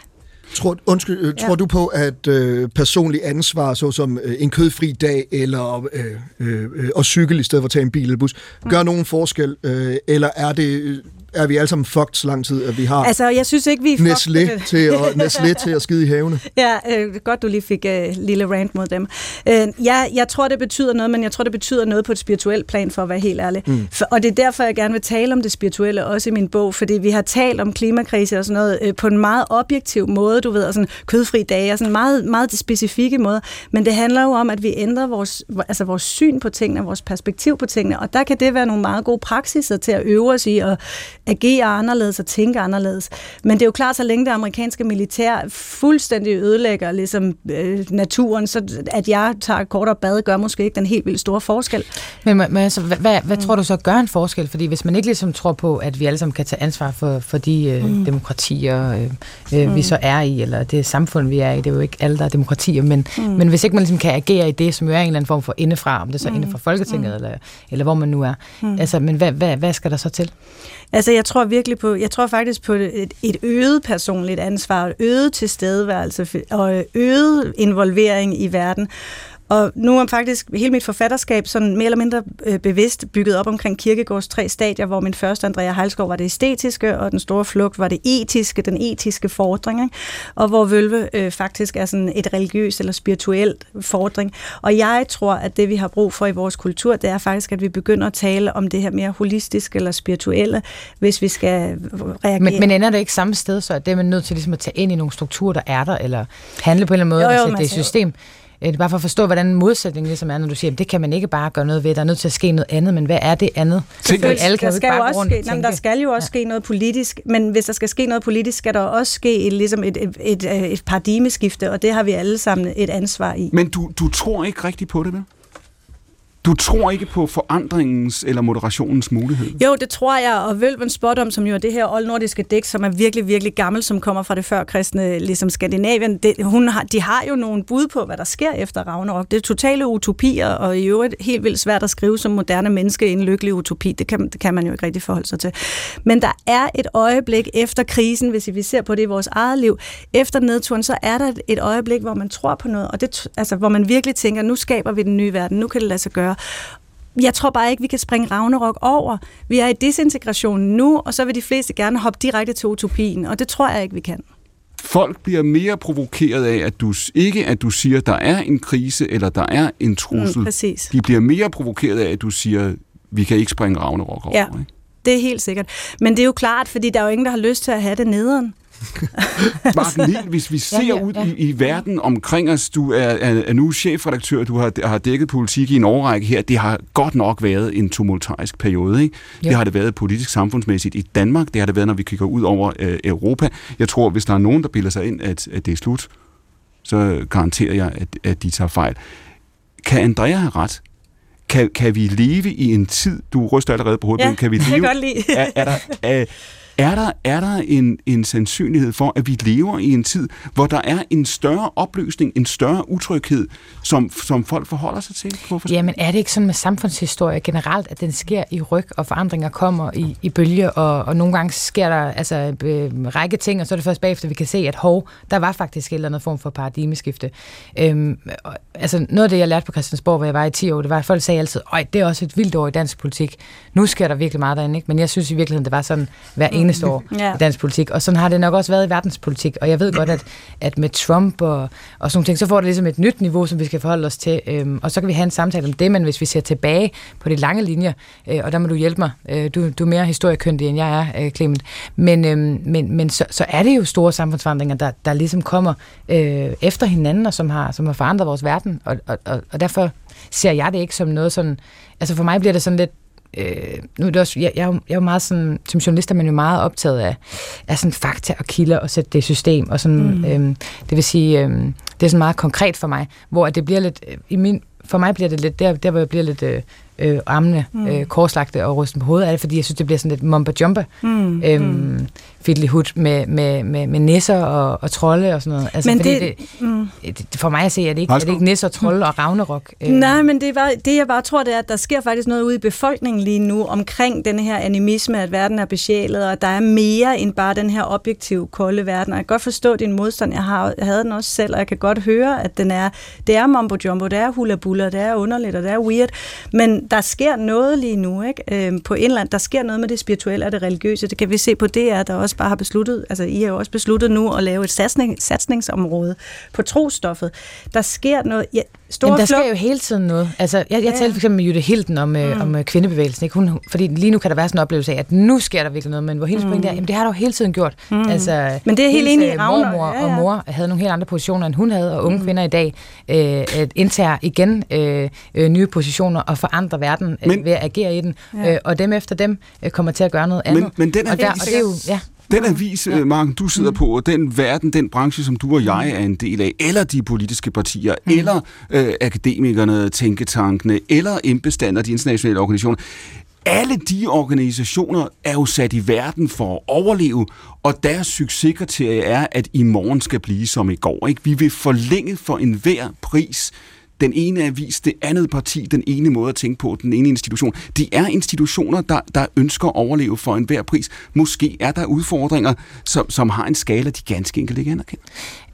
Tror, undskyld, øh, ja. tror du på, at øh, personlig ansvar, såsom øh, en kødfri dag, eller øh, øh, øh, at cykle i stedet for at tage en bil eller bus, gør mm. nogen forskel, øh, eller er det er vi alle sammen fucked så lang tid, at vi har altså, jeg synes ikke, vi er Nestlé, til at, Nestlé til at skide i havene. Ja, øh, godt du lige fik øh, lille rant mod dem. Øh, ja, jeg tror, det betyder noget, men jeg tror, det betyder noget på et spirituelt plan, for at være helt ærlig. Mm. For, og det er derfor, jeg gerne vil tale om det spirituelle, også i min bog, fordi vi har talt om klimakrise og sådan noget øh, på en meget objektiv måde, du ved, og sådan kødfri dage, og sådan meget, meget specifikke måde. Men det handler jo om, at vi ændrer vores, altså vores syn på tingene, vores perspektiv på tingene, og der kan det være nogle meget gode praksiser til at øve os i, og agere anderledes og tænke anderledes. Men det er jo klart, så længe det amerikanske militær fuldstændig ødelægger ligesom, øh, naturen, så at jeg tager kortere bad, gør måske ikke den helt vildt store forskel. Men, men altså, hvad, hvad, hvad tror du så gør en forskel? Fordi hvis man ikke ligesom tror på, at vi alle sammen kan tage ansvar for, for de øh, mm. demokratier, øh, øh, mm. vi så er i, eller det samfund, vi er i, det er jo ikke alle, der er demokratier, men, mm. men hvis ikke man ligesom kan agere i det, som jo er en eller anden form for indefra, om det så er mm. inden for Folketinget, mm. eller, eller hvor man nu er, mm. altså, men hvad, hvad, hvad skal der så til? Altså, jeg tror virkelig på, jeg tror faktisk på et, et øget personligt ansvar, et øget tilstedeværelse og øget involvering i verden. Og nu er faktisk hele mit forfatterskab sådan mere eller mindre øh, bevidst bygget op omkring Kirkegårds tre stadier, hvor min første, Andrea Heilskov, var det æstetiske, og den store flugt var det etiske, den etiske fordring, ikke? og hvor Vølve øh, faktisk er sådan et religiøst eller spirituelt fordring. Og jeg tror, at det vi har brug for i vores kultur, det er faktisk, at vi begynder at tale om det her mere holistiske eller spirituelle, hvis vi skal reagere. Men, men ender det ikke samme sted, så at det er man nødt til ligesom at tage ind i nogle strukturer, der er der, eller handle på en eller anden måde, jo, jo, altså, det system? Det er bare for at forstå, hvordan modsætningen ligesom er, når du siger, at det kan man ikke bare gøre noget ved, der er nødt til at ske noget andet, men hvad er det andet? Selvfølgelig, alle kan der, skal jo også ske, jamen, der skal jo også ja. ske noget politisk, men hvis der skal ske noget politisk, skal der også ske et, ligesom et, et, et, et paradigmeskifte, og det har vi alle sammen et ansvar i. Men du, du tror ikke rigtigt på det, vel? Du tror ikke på forandringens eller moderationens mulighed? Jo, det tror jeg, og Vølven Spottom, som jo er det her oldnordiske dæk, som er virkelig, virkelig gammel, som kommer fra det førkristne, ligesom Skandinavien, det, hun har, de har jo nogle bud på, hvad der sker efter Ragnarok. Det er totale utopier, og i øvrigt helt vildt svært at skrive som moderne menneske en lykkelig utopi. Det kan, det kan man jo ikke rigtig forholde sig til. Men der er et øjeblik efter krisen, hvis vi ser på det i vores eget liv, efter nedturen, så er der et øjeblik, hvor man tror på noget, og det, altså, hvor man virkelig tænker, nu skaber vi den nye verden, nu kan det lade sig gøre gøre. Jeg tror bare ikke, vi kan springe Ragnarok over. Vi er i desintegrationen nu, og så vil de fleste gerne hoppe direkte til utopien, og det tror jeg ikke, vi kan. Folk bliver mere provokeret af, at du ikke at du siger, der er en krise, eller der er en trussel. Mm, præcis. De bliver mere provokeret af, at du siger, vi kan ikke springe Ragnarok over. Ja, ikke? det er helt sikkert. Men det er jo klart, fordi der er jo ingen, der har lyst til at have det nederen. Martin Lind, hvis vi ser ja, ja, ja. ud i, i verden omkring os, du er, er, er nu chefredaktør, du har, har dækket politik i en årrække her, det har godt nok været en tumultarisk periode. Ikke? Det har det været politisk samfundsmæssigt i Danmark, det har det været, når vi kigger ud over øh, Europa. Jeg tror, hvis der er nogen, der bilder sig ind, at, at det er slut, så garanterer jeg, at, at de tager fejl. Kan Andrea have ret? Kan, kan vi leve i en tid, du ryster allerede på hovedet, ja, kan vi leve, jeg kan godt lide. er, er der, er, er der, er der en, en sandsynlighed for, at vi lever i en tid, hvor der er en større opløsning, en større utryghed, som, som folk forholder sig til? Hvorfor? Jamen er det ikke sådan med samfundshistorie generelt, at den sker i ryg, og forandringer kommer i, i bølge, og, og nogle gange sker der altså, øh, række ting, og så er det først bagefter, vi kan se, at hov, der var faktisk en eller anden form for paradigmeskifte. Øhm, og, altså noget af det, jeg lærte på Christiansborg, hvor jeg var i 10 år, det var, at folk sagde altid, at det er også et vildt år i dansk politik. Nu sker der virkelig meget derinde, ikke? men jeg synes i virkeligheden, det var sådan hver eneste år ja. i dansk politik. Og sådan har det nok også været i verdenspolitik. Og jeg ved godt, at, at med Trump og, og sådan ting, så får det ligesom et nyt niveau, som vi skal forholde os til. Øhm, og så kan vi have en samtale om det, men hvis vi ser tilbage på de lange linjer, øh, og der må du hjælpe mig, øh, du, du er mere historiekyndig, end jeg er, øh, Clement, men, øh, men, men så, så er det jo store samfundsforandringer, der, der ligesom kommer øh, efter hinanden, og som har, som har forandret vores verden. Og, og, og, og derfor ser jeg det ikke som noget sådan... Altså for mig bliver det sådan lidt øh, nu er det også, jeg, jeg, er jo, jeg er jo meget sådan, som journalist er man jo meget optaget af, af sådan fakta og kilder og sætte det i system, og sådan, mm. øhm, det vil sige, øhm, det er sådan meget konkret for mig, hvor det bliver lidt, øh, i min, for mig bliver det lidt, der, der hvor jeg bliver lidt øh, øh, armene mm. øh, korslagte og rysten på hovedet af det, fordi jeg synes, det bliver sådan lidt mumba jumba mm. øhm, mm. fiddly med, med, med, med nisser og, og trolde og sådan noget. Altså, men det, det, mm. det, for mig at se, er det ikke, er det ikke nisser, trolde mm. og ragnarok. Øh. Nej, men det, var, det jeg bare tror, det er, at der sker faktisk noget ude i befolkningen lige nu omkring den her animisme, at verden er besjælet, og der er mere end bare den her objektive, kolde verden. Og jeg kan godt forstå din modstand. Jeg, har, jeg havde den også selv, og jeg kan godt høre, at den er, det er mumbo jumbo, det er hula buller, det er underligt, og det er weird. Men der sker noget lige nu, ikke? Øhm, på Indland, der sker noget med det spirituelle og det religiøse. Det kan vi se på DR, der også bare har besluttet, altså I har jo også besluttet nu at lave et satsning, satsningsområde på trostoffet. Der sker noget, ja, Store Jamen, der sker jo hele tiden noget. Altså, jeg, jeg ja. talte for eksempel med Jytte Hilden om, øh, mm. om øh, kvindebevægelsen. Ikke? Hun, fordi lige nu kan der være sådan en oplevelse af, at nu sker der virkelig noget, men hvor hendes mm. pointe er, jamen det har der jo hele tiden gjort. Mm. Altså, men det er helt enig i Ravner. Mormor ja, ja. og mor havde nogle helt andre positioner, end hun havde, og unge mm. kvinder i dag øh, indtager igen øh, øh, nye positioner og forandrer forandre verden øh, Men- ved at agere i den, Ja. øh, og dem efter dem øh, kommer til at gøre noget andet. Men, men den og, der, og det er jo, ja. den avis, ja. Mark, du sidder på, og den verden, den branche, som du og jeg er en del af, eller de politiske partier, mm. eller øh, akademikerne, tænketankene, eller embestand og de internationale organisationer, alle de organisationer er jo sat i verden for at overleve, og deres succeskriterie er, at i morgen skal blive som i går. Ikke? Vi vil forlænge for enhver pris den ene avis, det andet parti, den ene måde at tænke på, den ene institution. Det er institutioner, der, der ønsker at overleve for enhver pris. Måske er der udfordringer, som, som har en skala, de ganske enkelt ikke anerkender.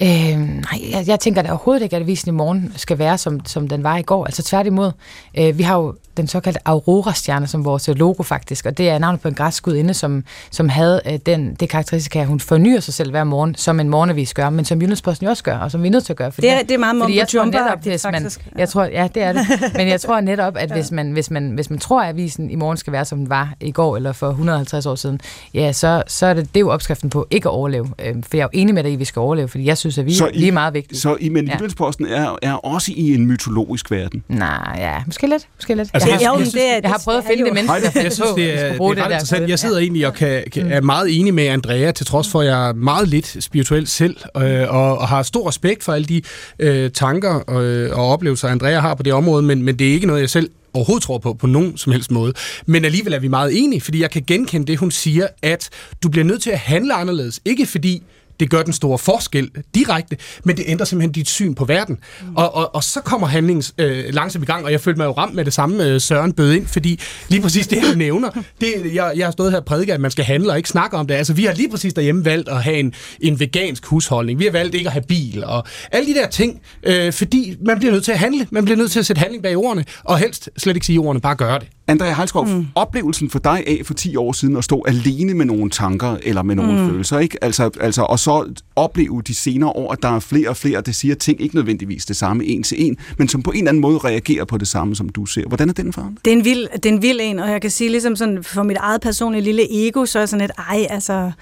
Øh, nej, jeg, jeg tænker da overhovedet ikke, at avisen i morgen skal være, som, som den var i går. Altså tværtimod. Øh, vi har jo den såkaldte Aurora-stjerne som vores logo faktisk, og det er navnet på en græsk gudinde, som, som havde øh, den, det karakteristika, at hun fornyer sig selv hver morgen, som en morgenavis gør, men som Jyllandsposten jo også gør, og som vi er nødt til at gøre. Fordi, Det er- det er meget fordi jeg tror netop, hvis man, faktisk. jeg tror, ja, det er det. Men jeg tror netop, at hvis man, hvis man, hvis man tror, at avisen i morgen skal være, som den var i går, eller for 150 år siden, ja, så, så er det, det er jo opskriften på ikke at overleve. Øh, for jeg er jo enig med dig i, at vi skal overleve, fordi jeg synes, at vi, Så er meget vigtige. Så i, men Ja. Er, er også i en mytologisk verden. Nej, ja, måske lidt. Måske lidt. Altså, jeg, har, jeg- jeg, jeg jeg, synes- det jeg har prøvet at finde det menneske, der Jeg synes, det er, det bruge er ret der. interessant. Jeg sidder egentlig og kan, kan, er meget enig med Andrea, til trods for, at jeg er meget lidt spirituel selv, øh, og, og har stor respekt for alle de øh, tanker øh, og oplevelser, Andrea har på det område, men, men det er ikke noget, jeg selv overhovedet tror på, på nogen som helst måde. Men alligevel er vi meget enige, fordi jeg kan genkende det, hun siger, at du bliver nødt til at handle anderledes. Ikke fordi det gør den store forskel direkte, men det ændrer simpelthen dit syn på verden. Mm. Og, og, og så kommer handlingen øh, langsomt i gang, og jeg følte mig jo ramt med det samme, øh, Søren bød ind, fordi lige præcis det, han nævner, det, jeg, jeg har stået her og prædiket, at man skal handle og ikke snakke om det. Altså, vi har lige præcis derhjemme valgt at have en, en vegansk husholdning. Vi har valgt ikke at have bil, og alle de der ting, øh, fordi man bliver nødt til at handle. Man bliver nødt til at sætte handling bag ordene, og helst slet ikke sige ordene, bare gøre det. Andrea Halskov, mm. oplevelsen for dig af for 10 år siden at stå alene med nogle tanker eller med nogle mm. følelser, ikke? Altså, altså, og så opleve de senere år, at der er flere og flere, der siger ting, ikke nødvendigvis det samme en til en, men som på en eller anden måde reagerer på det samme, som du ser. Hvordan er den for Det er, en vild, det er en vild en, og jeg kan sige ligesom sådan, for mit eget personlige lille ego, så er jeg sådan lidt, ej, altså,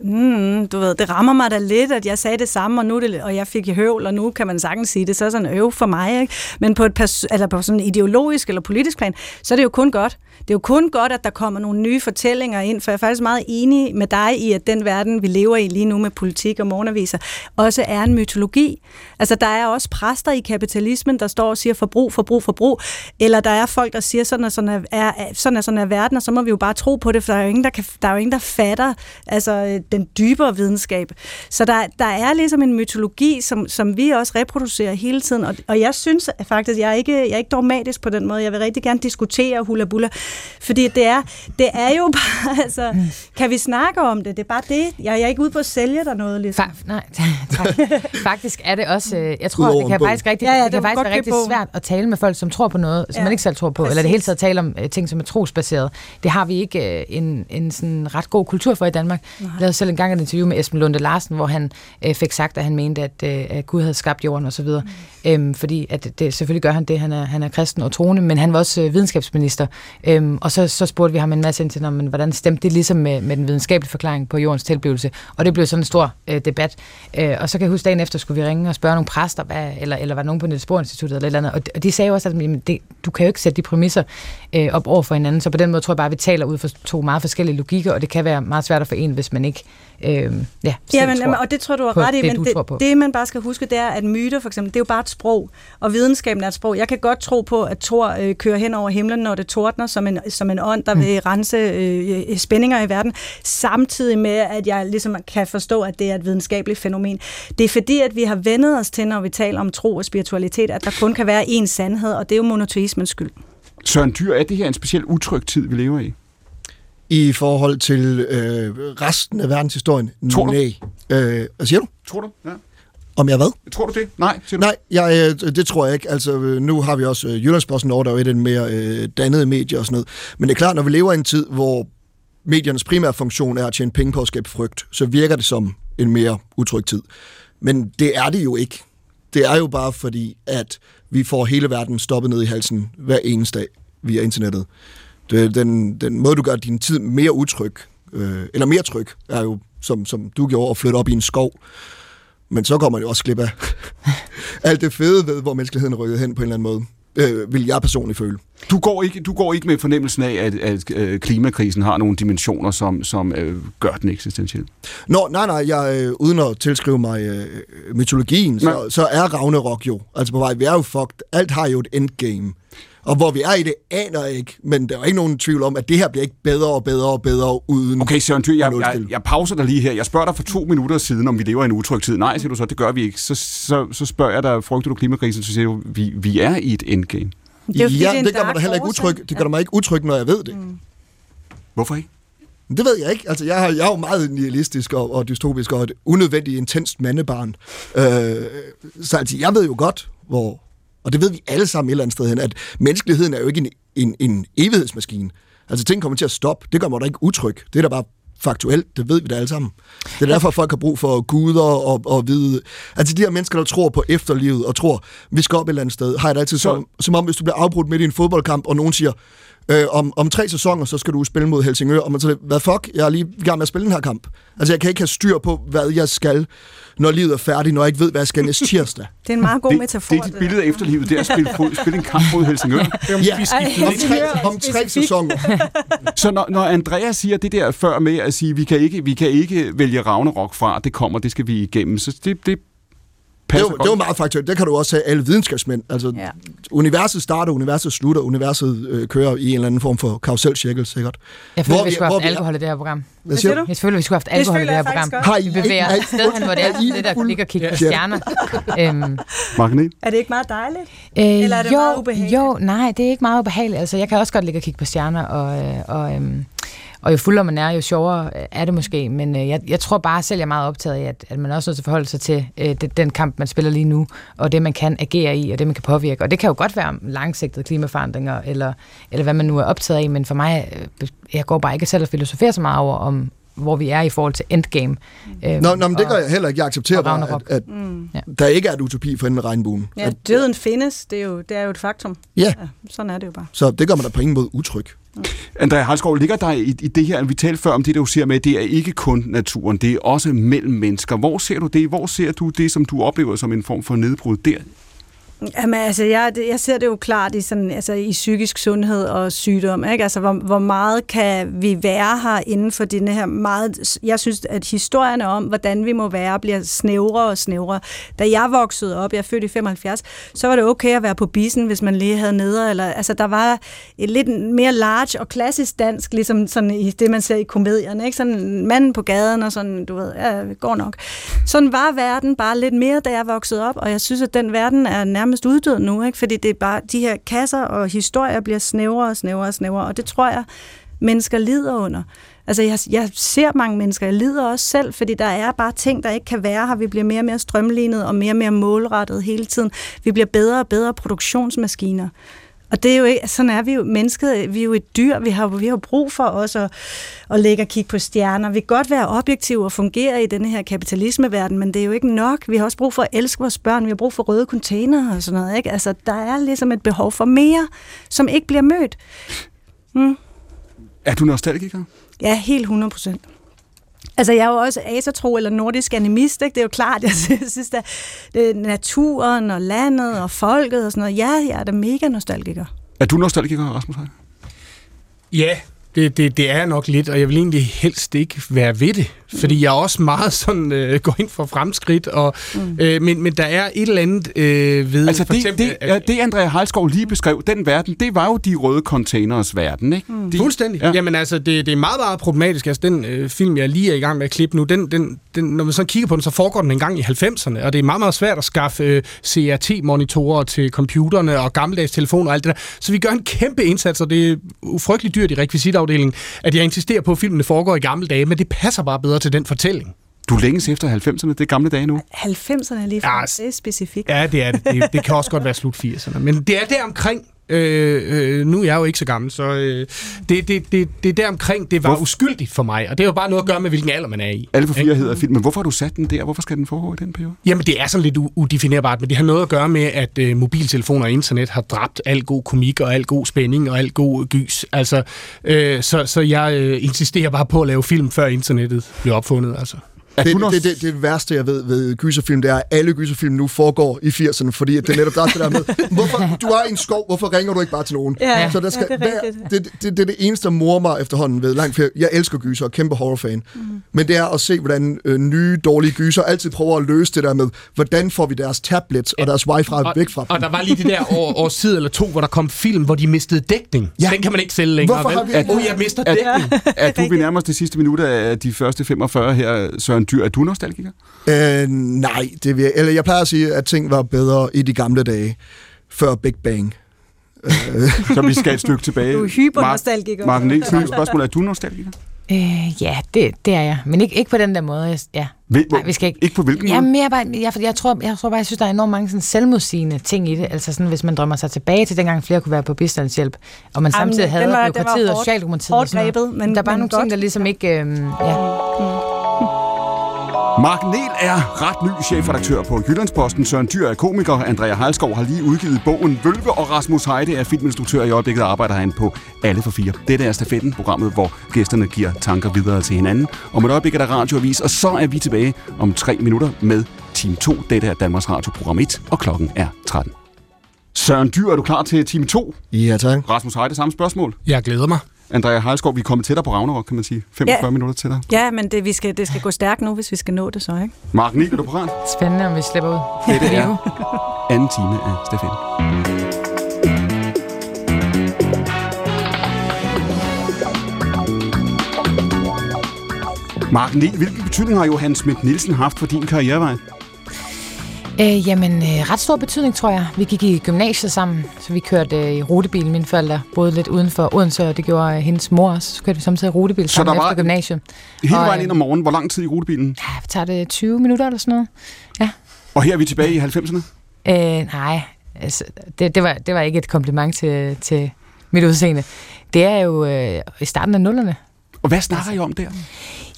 mm, du ved, det rammer mig da lidt, at jeg sagde det samme, og, nu det, og jeg fik høvl, og nu kan man sagtens sige det, så er sådan øv for mig, ikke? Men på et pers- eller på sådan en ideologisk eller politisk plan, så er det jo kun godt. Det er jo kun godt, at der kommer nogle nye fortællinger ind, for jeg er faktisk meget enig med dig i, at den verden, vi lever i lige nu med politik og morgenaviser, også er en mytologi. Altså, der er også præster i kapitalismen, der står og siger forbrug, forbrug, forbrug, eller der er folk, der siger, sådan er sådan er, er, sådan er, sådan er verden, og så må vi jo bare tro på det, for der er jo ingen, der, kan, der, er jo ingen, der fatter altså, den dybere videnskab. Så der, der er ligesom en mytologi, som, som vi også reproducerer hele tiden, og, og jeg synes at faktisk, jeg er, ikke, jeg er ikke dogmatisk på den måde, jeg vil rigtig gerne diskutere hula bulla, fordi det er, det er jo bare, altså, kan vi snakke om det? Det er bare det. Jeg, jeg er ikke ude på at sælge dig noget, ligesom. Fa- nej, tak. Faktisk er det også, øh, jeg tror, Udover det kan bog. faktisk rigtig, Ja, ja, det det kan faktisk være rigtig bogen. svært at tale med folk, som tror på noget, som Ja, man ikke selv tror på, eller det præcis. hele taget tale om øh, ting, som er trosbaseret. Det har vi ikke øh, en, en sådan ret god kultur for i Danmark. Jeg lavede selv en gang et interview med Esben Lunde Larsen, hvor han øh, fik sagt, at han mente, at, øh, at Gud havde skabt jorden og så videre. Mm. Øhm, fordi at det, selvfølgelig gør han det, han er, han er kristen og troende, men han var også øh, videnskabsminister. Øhm, og så, så spurgte vi ham en masse ind til, "Nå, men, hvordan stemte det ligesom med, med den videnskabelige forklaring på jordens tilblivelse? Og det blev sådan en stor øh, debat. Øh, og så kan jeg huske, dagen efter skulle vi ringe og spørge nogle præster, hvad, eller, eller var nogen på Niels Bohr Instituttet eller et eller andet. Og de, og de sagde også, at jamen, det, du kan jo ikke sætte de præmisser øh, op over for hinanden. Så på den måde tror jeg bare, at vi taler ud fra to meget forskellige logikker, og det kan være meget svært at forene, hvis man ikke øh, ja, Ja, men, tror. og det tror du på ret i, det, men det, på. det, man bare skal huske, det er, at myter for eksempel, det er jo bare et sprog, og videnskaben er et sprog. Jeg kan godt tro på, at Thor øh, kører hen over himlen, når det tordner, som en, som en ånd, der Mm. vil rense øh, spændinger i verden, samtidig med, at jeg ligesom kan forstå, at det er et videnskabeligt fænomen. Det er fordi, at vi har vendet os til, når vi taler om tro og spiritualitet, at der kun kan være én sandhed, og det er jo monoteismens skyld. Søren Dyr, er det her en speciel utryg tid, vi lever i? I forhold til øh, resten af verdenshistorien? Tror du? Nej. Øh, hvad siger du? Tror du? Ja. Om jeg hvad? Tror du det? Nej, siger du? Nej, jeg, øh, det tror jeg ikke. Altså, øh, nu har vi også øh, Jyllandsposten over, der er jo et af de mere øh, dannede medier og sådan noget. Men det er klart, når vi lever i en tid, hvor mediernes primære funktion er at tjene penge på at skabe frygt, så virker det som en mere utryg tid. Men det er det jo ikke. Det er jo bare fordi, at vi får hele verden stoppet ned i halsen hver eneste dag via internettet. Det, den, den måde, du gør din tid mere utryg, øh, eller mere tryg, er jo, som, som du gjorde, at flytte op i en skov. Men så kommer man jo også glip af alt det fede ved, hvor menneskeligheden er rykket hen på en eller anden måde. øh, vil jeg personligt føle. Du går ikke, du går ikke med fornemmelsen af, at, at, at klimakrisen har nogle dimensioner, som, som øh, gør den eksistentiel. Nå, nej, nej, jeg, øh, uden at tilskrive mig øh, mytologien, så, så er Ragnarok jo, altså på vej, vi er jo fucked, alt har jo et endgame. Og hvor vi er i det, aner jeg ikke, men der er jo ikke nogen tvivl om, at det her bliver ikke bedre og bedre og bedre uden... Okay, Søren Thyr, jeg, jeg, jeg pauser dig lige her. Jeg spørger dig for to minutter siden, om vi lever i en utryg tid. Nej, siger du så, det gør vi ikke. Så, så, så spørger jeg dig, frygter du klimakrisen, så siger du, vi, vi er i et endgame. Det er ja, det en det gør mig da heller ikke utryg. Det gør ja. mig ikke utryg, når jeg ved det. Mm. Hvorfor ikke? Det ved jeg ikke. Altså, jeg, har, jeg er jo meget nihilistisk og, og dystopisk og et unødvendigt intenst mandebarn. Øh, så altså, jeg ved jo godt, hvor... Og det ved vi alle sammen et eller andet sted hen, at menneskeligheden er jo ikke en, en, en evighedsmaskine. Altså, ting kommer til at stoppe. Det gør mig da ikke utryg. Det er da bare faktuelt. Det ved vi da alle sammen. Det er derfor, folk har brug for guder og, og vide... Altså, de her mennesker, der tror på efterlivet og tror, vi skal op et eller andet sted, har jeg det altid som, som om, hvis du bliver afbrudt midt i en fodboldkamp, og nogen siger, øh, om, om tre sæsoner, så skal du spille mod Helsingør, og man så, hvad fuck, jeg er lige i gang med at spille den her kamp. Altså, jeg kan ikke have styr på, hvad jeg skal, når livet er færdigt, når jeg ikke ved, hvad jeg skal næste tirsdag. Det er en meget god det, metafor. det er dit billede af efterlivet, det er at spille, fod, spille en kamp mod Helsingør. Ja, om tre, om tre sæsoner. Så når, når Andreas siger det der før med at sige, vi kan ikke, vi kan ikke vælge Ragnarok fra, det kommer, det skal vi igennem, så det, det Det er, passer jo, det jo meget faktuelt. Det kan du også have alle videnskabsmænd. Altså, Ja. universet starter, universet slutter, universet øh, kører i en eller anden form for karuselcirkel, sikkert. Jeg føler, Hvor vi vi- skulle have hvor haft alkohol i det her program. Hvad siger du? Jeg føler, vi skulle have haft Det alkohol i det her program. godt. Har I, Vi bevæger os et sted hen, hvor det er det, der ligger og kigge på stjerner. Øhm, Magnet. Er det ikke meget dejligt? øh, Eller er det jo, meget ubehageligt? Jo, nej, det er ikke meget ubehageligt. Altså, jeg kan også godt ligge og kigge på stjerner, og, øh, og, øhm, og jo fuldere man er, jo sjovere øh, er det måske. Men øh, jeg, jeg tror bare selv, jeg er meget optaget af, at, at man også er nødt til at forholde sig til øh, det, den kamp, man spiller lige nu, og det, man kan agere i, og det, man kan påvirke. Og det kan jo godt være langsigtede klimaforandringer, eller, eller hvad man nu er optaget af, men for mig, øh, jeg går bare ikke selv og filosoferer så meget over, om hvor vi er i forhold til endgame. Øh, Nå, nå men det gør jeg heller ikke. Jeg accepterer bare, at, at Mm. Der ikke er et utopi for enden af regnbuen. Ja, At, døden findes, det er, jo, det er jo et faktum. ja, Ja, sådan er det jo bare. så det gør mig da på ingen måde utryg. Mm. Andrea Halskov, ligger der i, i det her, vi talte før om det, du siger med, det er ikke kun naturen, det er også mellem mennesker. Hvor ser du det? Hvor ser du det, som du oplever som en form for nedbrud der? Jamen, altså, jeg, jeg ser det jo klart i, sådan, altså, i psykisk sundhed og sygdom. Ikke? Altså, hvor, hvor meget kan vi være her inden for denne her meget... Jeg synes, at historierne om, hvordan vi må være, bliver snævrere og snævrere. Da jeg voksede op, jeg er født i 75, så var det okay at være på bisen, hvis man lige havde neder. Eller, altså, der var et lidt mere large og klassisk dansk, ligesom sådan i det, man ser i komedierne. Ikke? Sådan manden på gaden og sådan, du ved, ja, går nok. Sådan var verden bare lidt mere, da jeg voksede op, og jeg synes, at den verden er nærmest uddød nu, ikke? fordi det er bare, de her kasser og historier bliver snævrere og snævrere og snævrere, og det tror jeg, mennesker lider under. Altså, jeg, jeg ser mange mennesker, jeg lider også selv, fordi der er bare ting, der ikke kan være her. Vi bliver mere og mere strømlignet og mere og mere målrettet hele tiden. Vi bliver bedre og bedre produktionsmaskiner. Og det er jo ikke, sådan er vi jo, mennesket, vi er jo et dyr, vi har, vi har brug for også at, at lægge og kigge på stjerner. Vi kan godt være objektive og fungere i denne her kapitalismeverden, men det er jo ikke nok. Vi har også brug for at elske vores børn, vi har brug for røde container og sådan noget. Ikke? Altså, der er ligesom et behov for mere, som ikke bliver mødt. Mm. Er du nostalgiker? Ja, helt 100 procent. Altså, jeg er jo også asatro eller nordisk animist, ikke? Det er jo klart, jeg synes, at det er naturen og landet og folket og sådan noget. Ja, jeg er da mega nostalgiker. Er du nostalgiker, Rasmus? Ja, det, det, det er nok lidt, og jeg vil egentlig helst ikke være ved det, fordi jeg også meget sådan øh, går ind for fremskridt, og, mm. øh, men, men der er et eller andet øh, ved... Altså for det, eksempel, det, at- ja, det, Andrea Halskov lige beskrev, den verden, det var jo de røde containers verden, ikke? Mm. De, Fuldstændig. Ja. Ja. Jamen altså, det, det er meget, meget problematisk. Altså, den øh, film, jeg lige er i gang med at klippe nu, den, den, den, når man så kigger på den, så foregår den en gang i 90'erne, og det er meget, meget svært at skaffe øh, CRT-monitorer til computerne og gammeldags telefoner og alt det der. Så vi gør en kæmpe indsats, og det er frygteligt dyrt i rekvisitafdelingen, at jeg insisterer på, at filmene foregår i gamle dage, men det passer bare bedre til den fortælling. Du længes efter 90'erne, det er gamle dage nu. 90'erne er lige Ja, for, det er specifikt. Ja, det er det. Det, det kan også godt være slut 80'erne. Men det er der omkring. Øh, øh, nu er jeg jo ikke så gammel, så øh, det, det, det, det er der omkring, det var Hvor- uskyldigt for mig. Og det har jo bare noget at gøre med, hvilken alder man er i. Alle for fire hedder filmen. Hvorfor har du sat den der? Hvorfor skal den foregå i den periode? Jamen, det er sådan lidt udefinerbart, men det har noget at gøre med, at øh, mobiltelefoner og internet har dræbt al god komik og al god spænding og al god gys. Altså, øh, så, så jeg øh, insisterer bare på at lave film, før internettet blev opfundet. Altså. Er Det, det, det, det, værste, jeg ved ved gyserfilm, det er, at alle gyserfilm nu foregår i 80'erne, fordi at det er netop der er det der med, hvorfor, du er i en skov, hvorfor ringer du ikke bare til nogen? Ja, så der skal ja, det er rigtigt. det, det, det, er det eneste, der morer mig efterhånden ved langt flere. Jeg elsker gyser og kæmpe horrorfan. Mm. Men det er at se, hvordan øh, nye, dårlige gyser altid prøver at løse det der med, hvordan får vi deres tablets og deres wifi væk fra dem. Og der var lige det der år, års tid eller to, hvor der kom film, hvor de mistede dækning. Ja. Den kan man ikke sælge længere. Hvorfor vel? har vi- Åh, oh, jeg mister Er- dækning. Er du ved nærmest det sidste minut af de første 45 her, Søren Dyr? Er du nostalgiker? Øh, nej, det vil jeg, eller jeg plejer at sige, at ting var bedre i de gamle dage, før Big Bang. Så vi skal et stykke tilbage. Du er hypernostalgiker. Mark Nielsen, spørgsmål. Er du nostalgiker? Øh, ja, det, det er jeg. Men ikke, ikke på den der måde. Ja. Ved, Nej, vi skal ikke. Ikke på hvilken Ja, måde? mere bare, jeg, jeg, tror, jeg tror bare, jeg synes, der er enormt mange sådan selvmodsigende ting i det. Altså sådan, hvis man drømmer sig tilbage til dengang flere kunne være på bistandshjælp, og man Jamen, samtidig havde var- den var byråkratiet og Socialdemokratiet. hårdt grebet, men- der er bare men nogle godt. ting, der ligesom ikke... Øhm, ja. Mark Niel er ret ny chefredaktør på Jyllandsposten. Søren Dyr er komiker. Andrea Heilskov har lige udgivet bogen Vølve, og Rasmus Heide er filminstruktør i øjeblikket og arbejder han på Alle for Fire. Dette er Stafetten, programmet, hvor gæsterne giver tanker videre til hinanden. Om et øjeblik er der radioavis, og så er vi tilbage om tre minutter med Team 2. Dette er Danmarks Radio program 1, og klokken er 13. Søren Dyr, er du klar til Team 2? Ja, tak. Rasmus Heide, samme spørgsmål. Jeg glæder mig. Andrea Heilskov, vi er kommet tættere på Ragnarok, kan man sige. 45 Ja. minutter til dig. Ja, men det, vi skal, det skal gå stærkt nu, hvis vi skal nå det så, ikke? Mark Niel, er du parat? Spændende, om vi slipper ud. Dette er anden time af Stafetten. Mark Niel, hvilken betydning har Johan Schmidt Nielsen haft for din karrierevej? Øh, jamen, øh, ret stor betydning, tror jeg. Vi gik i gymnasiet sammen, så vi kørte øh, i rutebil. Mine forældre boede lidt uden for Odense, og det gjorde øh, hendes mor også. Så kørte vi samtidig rutebil Så sammen der var- efter gymnasiet. Hele Og, vejen øh, ind om morgenen. Hvor lang tid i rutebilen? Ja, tager det 20 minutter eller sådan noget? Og her er vi tilbage i 90'erne. Øh, nej, altså, det, det, var, det var ikke et kompliment til, til mit udseende. Det er jo øh, i starten af nullerne. Og hvad snakker I om der?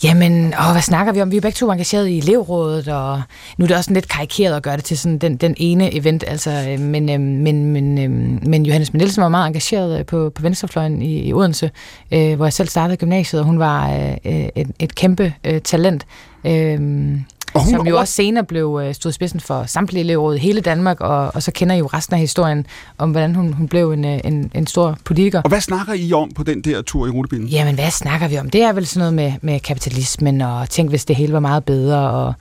Jamen, åh, hvad snakker vi om? Vi er begge to engageret i elevrådet, og nu er det også sådan lidt karikeret at gøre det til sådan den, den ene event, altså, øh, øh, men, men, men, men Johannes Mendelsen var meget engageret på, på Venstrefløjen i, i Odense, øh, hvor jeg selv startede gymnasiet, og hun var øh, et, et kæmpe øh, talent. Øh, og hun som jo over- også senere blev øh, stod spidsen for samtlige elevråd i hele Danmark, og, og så kender I jo resten af historien om, hvordan hun, hun blev en, øh, en, en stor politiker. Og hvad snakker I om på den der tur i rutebilen? Jamen, hvad snakker vi om? Det er vel sådan noget med, med kapitalismen, og tænk, hvis det hele var meget bedre. Og,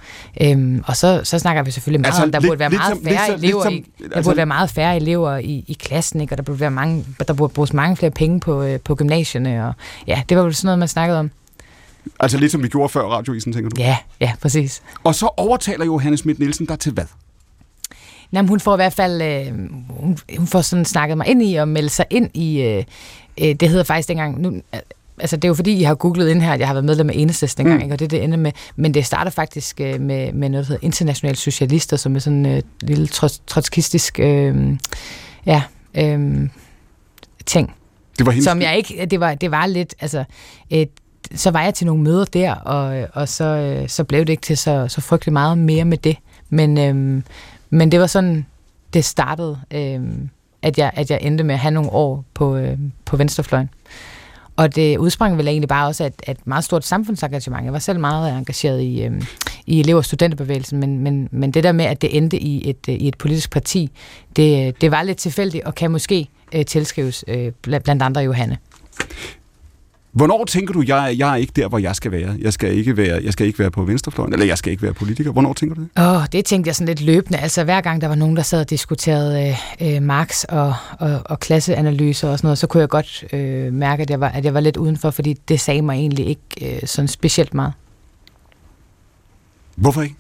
øhm, og så, så snakker vi selvfølgelig meget Altså, om, der lidt- burde være meget som- færre som- elever. i, der altså- burde være meget færre elever i, i klassen, ikke? og der burde være mange, der burde bruges mange flere penge på, øh, på gymnasierne. Og, ja, det var vel sådan noget, man snakkede om. Altså lidt som vi gjorde før radioisen, tænker du? Ja, ja, præcis. Og så overtaler Johannes Schmidt Nielsen dig til hvad? Jamen, hun får i hvert fald, øh, hun, hun får sådan snakket mig ind i at melde sig ind i, øh, øh, det hedder faktisk dengang, nu, øh, altså det er jo fordi, I har googlet ind her, at jeg har været medlem af Enhedslisten dengang, Mm. ikke? og det er det ender med, men det starter faktisk øh, med, med noget, der hedder Internationale Socialister, som er sådan en øh, lille trots, trotskistisk, øh, ja, øh, ting, Det var hendes... som jeg ikke, det var, det var lidt, altså, et, så var jeg til nogle møder der, og, og så, øh, så blev det ikke til så, så frygtelig meget mere med det. Men, øhm, men det var sådan, det startede, øhm, at, jeg, at jeg endte med at have nogle år på, øhm, på venstrefløjen. Og det udsprang vel egentlig bare også af et, et meget stort samfundsengagement. Jeg var selv meget engageret i, øhm, i elev- og studenterbevægelsen, men, men, men det der med, at det endte i et, øh, i et politisk parti, det, øh, det var lidt tilfældigt, og kan måske øh, tilskrives øh, blandt andre Johanne. Hvornår tænker du, jeg, jeg er ikke der, hvor jeg skal være? Jeg skal ikke være, jeg skal ikke være på venstrefløjen, eller jeg skal ikke være politiker. Hvornår tænker du det? Åh, oh, det tænkte jeg sådan lidt løbende. Altså hver gang der var nogen, der sad og diskuterede øh, øh, Marx og, og, og klasseanalyser og sådan noget, så kunne jeg godt øh, mærke, at jeg, var, at jeg var lidt udenfor, fordi det sagde mig egentlig ikke øh, sådan specielt meget. Hvorfor ikke?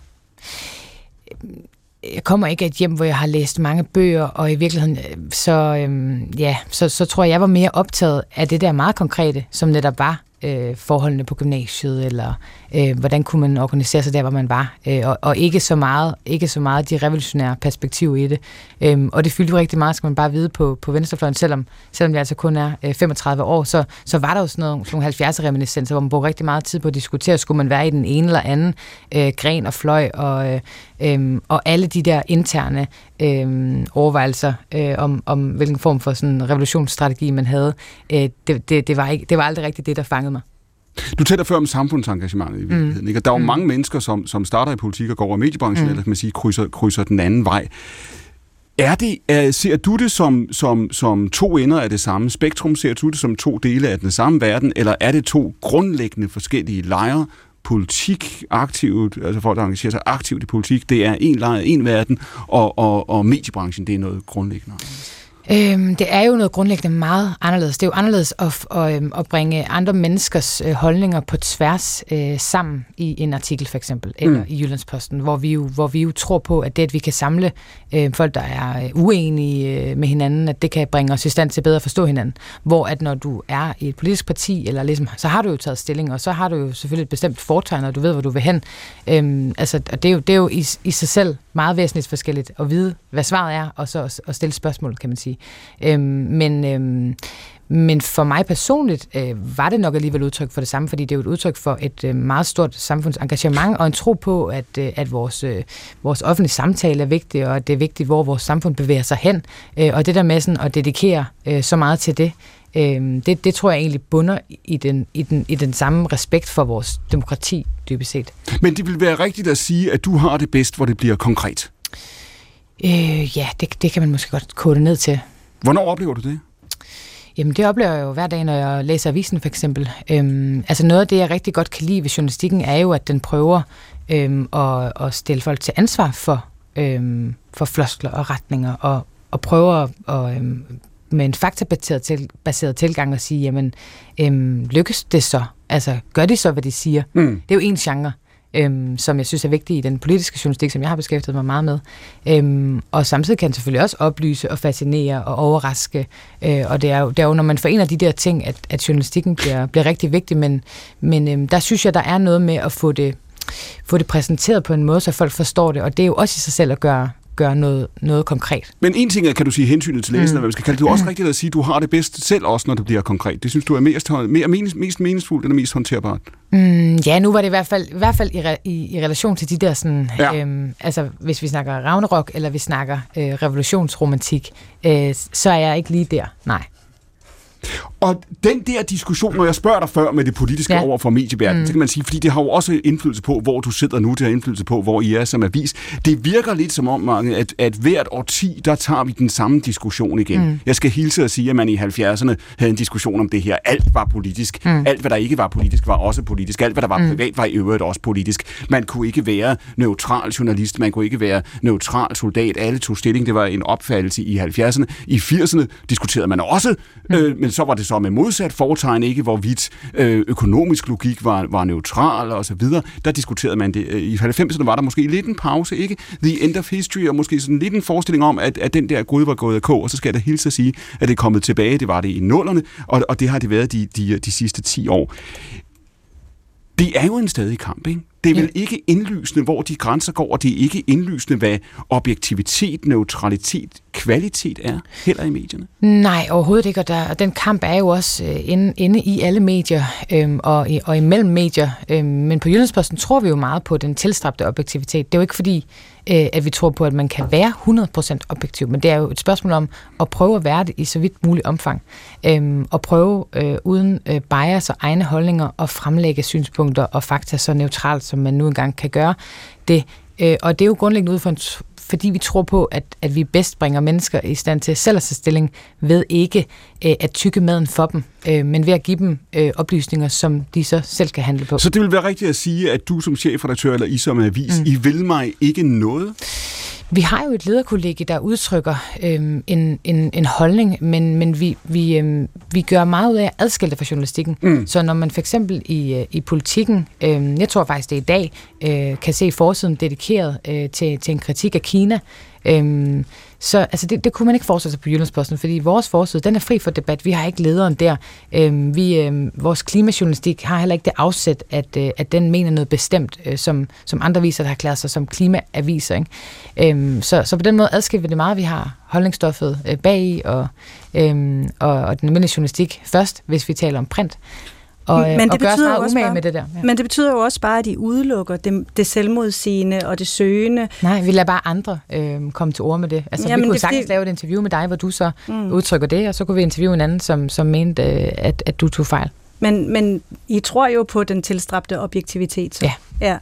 Jeg kommer ikke af et hjem, hvor jeg har læst mange bøger, og i virkeligheden, øh, så, øhm, ja, så, så tror jeg, jeg var mere optaget af det der meget konkrete, som netop var øh, forholdene på gymnasiet, eller øh, hvordan kunne man organisere sig der, hvor man var, øh, og, og ikke så meget ikke så meget de revolutionære perspektiver i det. Øhm, og det fyldte jo rigtig meget, skal man bare vide på, på venstrefløjen, selvom, selvom jeg altså kun er øh, 35 år, så, så var der jo sådan nogle, nogle 70'er reminiscenser, hvor man brugte rigtig meget tid på at diskutere, skulle man være i den ene eller anden øh, gren og fløj, og, øh, øh, og alle de der interne øh, overvejelser øh, om, om, hvilken form for sådan revolutionsstrategi man havde, øh, det, det, det, var ikke, det var aldrig rigtigt det, der fangede mig. Du taler før om samfundsengagementet i virkeligheden, mm. ikke? Og der er jo mm. mange mennesker, som, som starter i politik og går over i mediebranchen, mm. eller kan man sige, krydser, krydser den anden vej. Er det, er, ser du det som, som, som to ender af det samme spektrum? Ser du det som to dele af den samme verden? Eller er det to grundlæggende forskellige lejre? Politik aktivt, altså folk, der engagerer sig aktivt i politik, det er en lejr, en verden, og, og, og mediebranchen, det er noget grundlæggende. Øhm, det er jo noget grundlæggende meget anderledes. Det er jo anderledes at, at, øhm, at bringe andre menneskers øh, holdninger på tværs øh, sammen i en artikel for eksempel, eller mm. i Jyllandsposten, hvor vi, jo, hvor vi jo tror på, at det, at vi kan samle øh, folk, der er øh, uenige øh, med hinanden, at det kan bringe os i stand til bedre at forstå hinanden. Hvor at når du er i et politisk parti, eller ligesom, så har du jo taget stilling, og så har du jo selvfølgelig et bestemt foretegn, og du ved, hvor du vil hen. Øhm, altså, og det er jo, det er jo i, i sig selv meget væsentligt forskelligt at vide, hvad svaret er, og så at stille spørgsmål, kan man sige. Øhm, men, øhm, men for mig personligt øh, var det nok alligevel udtryk for det samme, fordi det er jo et udtryk for et øh, meget stort samfundsengagement og en tro på, at, øh, at vores, øh, vores offentlige samtale er vigtig, og at det er vigtigt, hvor vores samfund bevæger sig hen. Øh, og det der med sådan at dedikere øh, så meget til det, øh, det, det tror jeg egentlig bunder i den, i, den, i den samme respekt for vores demokrati, dybest set. Men det vil være rigtigt at sige, at du har det bedst, hvor det bliver konkret? Øh, ja, det, det kan man måske godt kode ned til. Hvornår oplever du det? Jamen det oplever jeg jo hver dag, når jeg læser avisen for eksempel. Øhm, altså noget af det, jeg rigtig godt kan lide ved journalistikken, er jo, at den prøver øhm, at, at stille folk til ansvar for, øhm, for floskler og retninger, og, og prøver at, øhm, med en faktabaseret til, baseret tilgang at sige, jamen øhm, lykkes det så? Altså gør de så, hvad de siger? Mm. Det er jo en genre øhm, som jeg synes er vigtig i den politiske journalistik, som jeg har beskæftiget mig meget med. Øhm, og samtidig kan den selvfølgelig også oplyse og fascinere og overraske. Øh, og det er, jo, det er jo, når man forener de der ting, at, at journalistikken bliver, bliver rigtig vigtig. Men, men øhm, der synes jeg, der er noget med at få det, få det præsenteret på en måde, så folk forstår det. Og det er jo også i sig selv at gøre, gøre noget, noget konkret. Men en ting er, kan du sige, hensynet til læserne, mm. hvad vi skal kalde det. Du er også mm. rigtigt at sige, at du har det bedst selv også, når det bliver konkret. Det synes du er mest, mere, mest, mest meningsfuldt eller mest håndterbart? Mm, ja, nu var det i hvert fald, i, hvert fald i, re, i, i relation til de der sådan, ja. øhm, altså hvis vi snakker Ragnarok, eller vi snakker øh, revolutionsromantik, øh, så er jeg ikke lige der, nej. Og den der diskussion, når jeg spørger dig før med det politiske ja. over for medieverdenen, mm. så kan man sige, fordi det har jo også indflydelse på, hvor du sidder nu, det har indflydelse på, hvor I er som avis. Det virker lidt som om, at, at hvert årti, der tager vi den samme diskussion igen. Mm. Jeg skal hilse at sige, at man i 70'erne havde en diskussion om det her. Alt var politisk. Mm. Alt, hvad der ikke var politisk, var også politisk. Alt, hvad der var mm. privat, var i øvrigt også politisk. Man kunne ikke være neutral journalist, man kunne ikke være neutral soldat. Alle tog stilling. Det var en opfattelse i 70'erne. I 80'erne diskuterede man også, mm. øh, men så var det så med modsat foretegn, ikke hvorvidt øh, økonomisk logik var, var neutral og så videre. Der diskuterede man det. Øh, I 90'erne var der måske lidt en pause, ikke? The End of History, og måske sådan lidt en forestilling om, at, at den der gud var gået af kog, og så skal jeg da hilse at sige, at det er kommet tilbage. Det var det i nullerne, og, og det har det været de, de, de sidste 10 år. Det er jo en stadig kamp, ikke? Det er vel ja. ikke indlysende, hvor de grænser går, og det er ikke indlysende, hvad objektivitet, neutralitet, kvalitet er, heller i medierne. Nej, overhovedet ikke, og, der, og den kamp er jo også øh, inde, inde i alle medier øhm, og, og imellem medier. Øhm, men på Jyllandsposten tror vi jo meget på den tilstræbte objektivitet. Det er jo ikke fordi, øh, at vi tror på, at man kan være 100% objektiv, men det er jo et spørgsmål om at prøve at være det i så vidt muligt omfang. Øhm, og prøve øh, uden øh, bias og egne holdninger at fremlægge synspunkter og fakta så neutralt, som man nu engang kan gøre det. Øh, og det er jo grundlæggende ud fra en fordi vi tror på, at, at vi bedst bringer mennesker i stand til selv at tage stilling ved ikke øh, at tykke maden for dem, øh, men ved at give dem øh, oplysninger, som de så selv kan handle på. Så det vil være rigtigt at sige, at du som chefredaktør eller I som avis, mm. I vil mig ikke noget? Vi har jo et lederkollegi, der udtrykker øhm, en, en, en holdning, men, men vi, vi, øhm, vi gør meget ud af at adskille fra journalistikken. Mm. Så når man for eksempel i, øh, i politikken, øhm, jeg tror faktisk det er i dag, øh, kan se forsiden dedikeret øh, til, til en kritik af Kina, øhm, så altså, det, det kunne man ikke forestille sig på Jyllandsposten, fordi vores forside, den er fri for debat. Vi har ikke lederen der. Øhm, vi, øhm, vores klimajournalistik har heller ikke det afsæt, at, øh, at den mener noget bestemt, øh, som, som andre viser, der har klaret sig som klimaaviser. Ikke? Øhm, så, så på den måde adskiller vi det meget. Vi har holdningsstoffet øh, bag og, øhm, og, og den almindelige journalistik først, hvis vi taler om print og, men det og gør meget umage bare, med det der. Ja. Men det betyder jo også bare, at de udelukker det, det selvmodsigende og det søgende. Nej, vi lader bare andre øh, komme til ord med det. Altså, ja, vi kunne det, sagtens det... lave et interview med dig, hvor du så mm. udtrykker det, og så kunne vi interviewe en anden, som, som mente, øh, at, at du tog fejl. Men, men I tror jo på den tilstræbte objektivitet. Så. Ja. ja.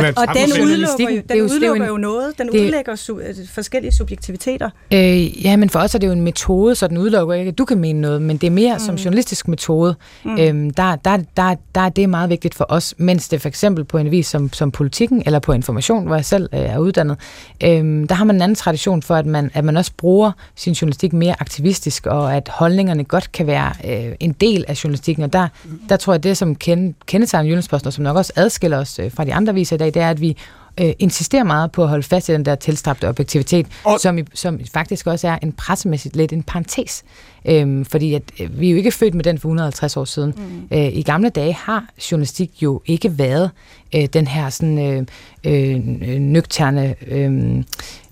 Men og, og den udelukker jo, det er den jo- det er jo udelukker en- jo noget. Den det- udlægger su- øh, forskellige subjektiviteter. Øh, ja, men for os er det jo en metode, så den udelukker ikke, at du kan mene noget, men det er mere mm. som journalistisk metode. Mm. Øhm, der, der, der, der er det meget vigtigt for os, mens det for eksempel på en vis som, som politikken, eller på information, hvor jeg selv øh, er uddannet, øhm, der har man en anden tradition for, at man, at man også bruger sin journalistik mere aktivistisk, og at holdningerne godt kan være øh, en del af journalistikken. Og der, der tror jeg, det som kende, kendetegner Jyllandsposten, og som nok også adskiller os øh, fra de andre viser dag, det er, at vi øh, insisterer meget på at holde fast i den der tilstræbte objektivitet, Og- som, i, som faktisk også er en pressemæssigt lidt en parentes. Øhm, fordi at, øh, vi er jo ikke født med den for 150 år siden. Mm. Øh, I gamle dage har journalistik jo ikke været øh, den her sådan øh, øh, nøgterne, øh,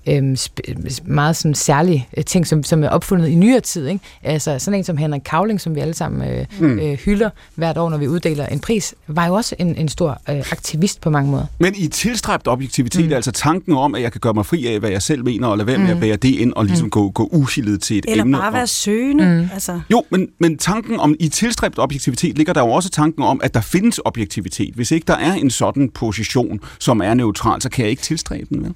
øh, meget sådan særlige øh, ting, som, som er opfundet i nyere tid. Ikke? Altså sådan en som Henrik Kavling, som vi alle sammen øh, mm. øh, hylder hvert år, når vi uddeler en pris, var jo også en, en stor øh, aktivist på mange måder. Men i tilstræbt objektivitet, mm. altså tanken om, at jeg kan gøre mig fri af, hvad jeg selv mener, og lade være med at bære det ind, og ligesom mm. gå, gå uhildet til et Eller emne. bare være og, søgende. Mm. Altså, jo, men, men tanken om, i tilstræbt objektivitet ligger der jo også tanken om, at der findes objektivitet. Hvis ikke der er en sådan position, som er neutral, så kan jeg ikke tilstræbe den, vel?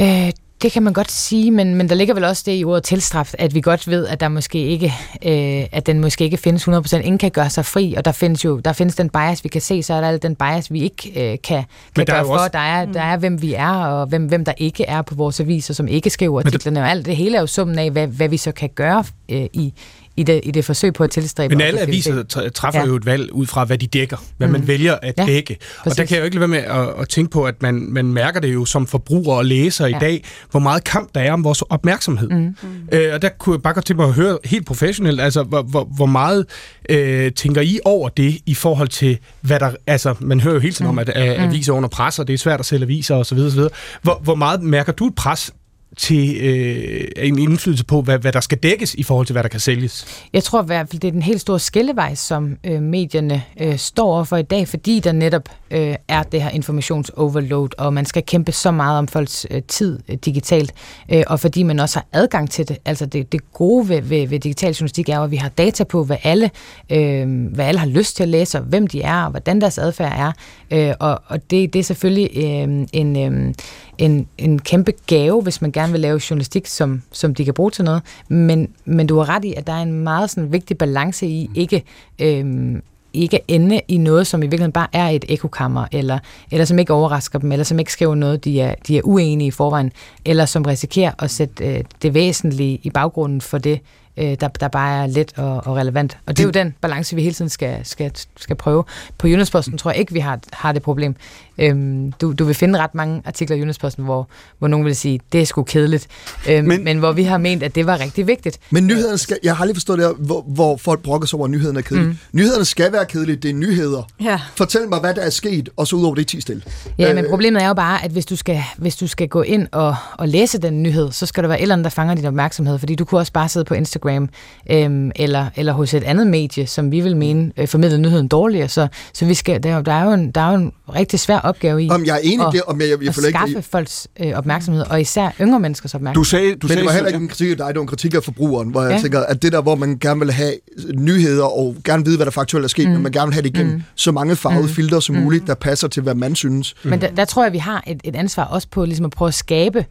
Øh, det kan man godt sige, men, men der ligger vel også det i ordet tilstraft, at vi godt ved, at der måske ikke, øh, at den måske ikke findes 100%. Ingen kan gøre sig fri, og der findes jo der findes den bias, vi kan se, så er der al den bias, vi ikke øh, kan, kan der er gøre for. også- Der, er, der er, hvem vi er, og hvem, hvem der ikke er på vores aviser, som ikke skriver artiklerne, og alt det hele er jo summen af, hvad, hvad vi så kan gøre øh, i, i, det, i det forsøg på at tilstræbe Men alle aviser tr- træffer ja. Jo et valg ud fra, hvad de dækker, hvad mm. man vælger at ja. Dække. Og der præcis. kan jeg jo ikke lade være med at, at tænke på, at man, man mærker det jo som forbruger og læser ja. i dag, hvor meget kamp der er om vores opmærksomhed. Mm. Øh, og der kunne jeg bare godt tænke mig at høre helt professionelt, altså hvor, hvor, hvor meget øh, tænker I over det i forhold til, hvad der, altså man hører jo hele tiden mm. om, at øh, aviser er under pres, og det er svært at sælge aviser osv. osv. Hvor, hvor meget mærker du et pres til øh, en indflydelse på, hvad, hvad der skal dækkes i forhold til, hvad der kan sælges? Jeg tror i hvert fald, det er den helt store skillevej, som øh, medierne øh, står overfor i dag, fordi der netop øh, er det her informationsoverload, og man skal kæmpe så meget om folks øh, tid øh, digitalt, øh, og fordi man også har adgang til det. Altså det, det gode ved, ved, ved digital journalistik er jo, at vi har data på, hvad alle, øh, hvad alle har lyst til at læse, og hvem de er, og hvordan deres adfærd er. Øh, og og det, det er selvfølgelig øh, en, øh, en, en kæmpe gave, hvis man gerne vil lave journalistik, som, som de kan bruge til noget. Men, men du har ret i, at der er en meget sådan, vigtig balance i ikke... Øhm, ikke ende i noget, som i virkeligheden bare er et ekokammer, eller, eller som ikke overrasker dem, eller som ikke skriver noget, de er, de er uenige i forvejen, eller som risikerer at sætte øh, det væsentlige i baggrunden for det, øh, der, der bare er let og, og relevant. Og det er jo den balance, vi hele tiden skal, skal, skal prøve. På Jyllandsposten tror jeg ikke, vi har, har det problem. Øhm, du, du vil finde ret mange artikler i Jyllandsposten, hvor, hvor nogen vil sige, det er sgu kedeligt, øhm, Men- men, hvor vi har ment, at det var rigtig vigtigt. Men nyhederne skal, jeg har aldrig forstået det her, hvor, hvor folk brokker sig over, at nyhederne er kedelige. Mm. Nyhederne skal være kedelige, det er nyheder. ja. Fortæl mig, hvad der er sket, og så ud over det 10 stille. Ja, men problemet er jo bare, at hvis du skal, hvis du skal gå ind og, og læse den nyhed, så skal der være et eller andet, der fanger din opmærksomhed, fordi du kunne også bare sidde på Instagram øhm, eller, eller hos et andet medie, som vi vil mene øh, formidler nyheden dårligere. Så, så vi skal, der, er jo- der, er jo en, der er jo en rigtig svær opgave i Om jeg er enig at, det, om jeg, jeg, jeg at skaffe ikke... folks øh, opmærksomhed, og især yngre menneskers Du opmærksomhed. sagde, du Men sagde det var heller ikke en kritik af dig, det var en kritik af forbrugeren, hvor jeg Ja. tænker, at det der, hvor man gerne vil have nyheder, og gerne vide, hvad der faktuelt er sket, mm. men man gerne vil have det igennem mm. så mange farvede mm. filtre som muligt, der passer til, hvad man synes. Men der, der tror jeg, vi har et, et ansvar også på ligesom at prøve at skabe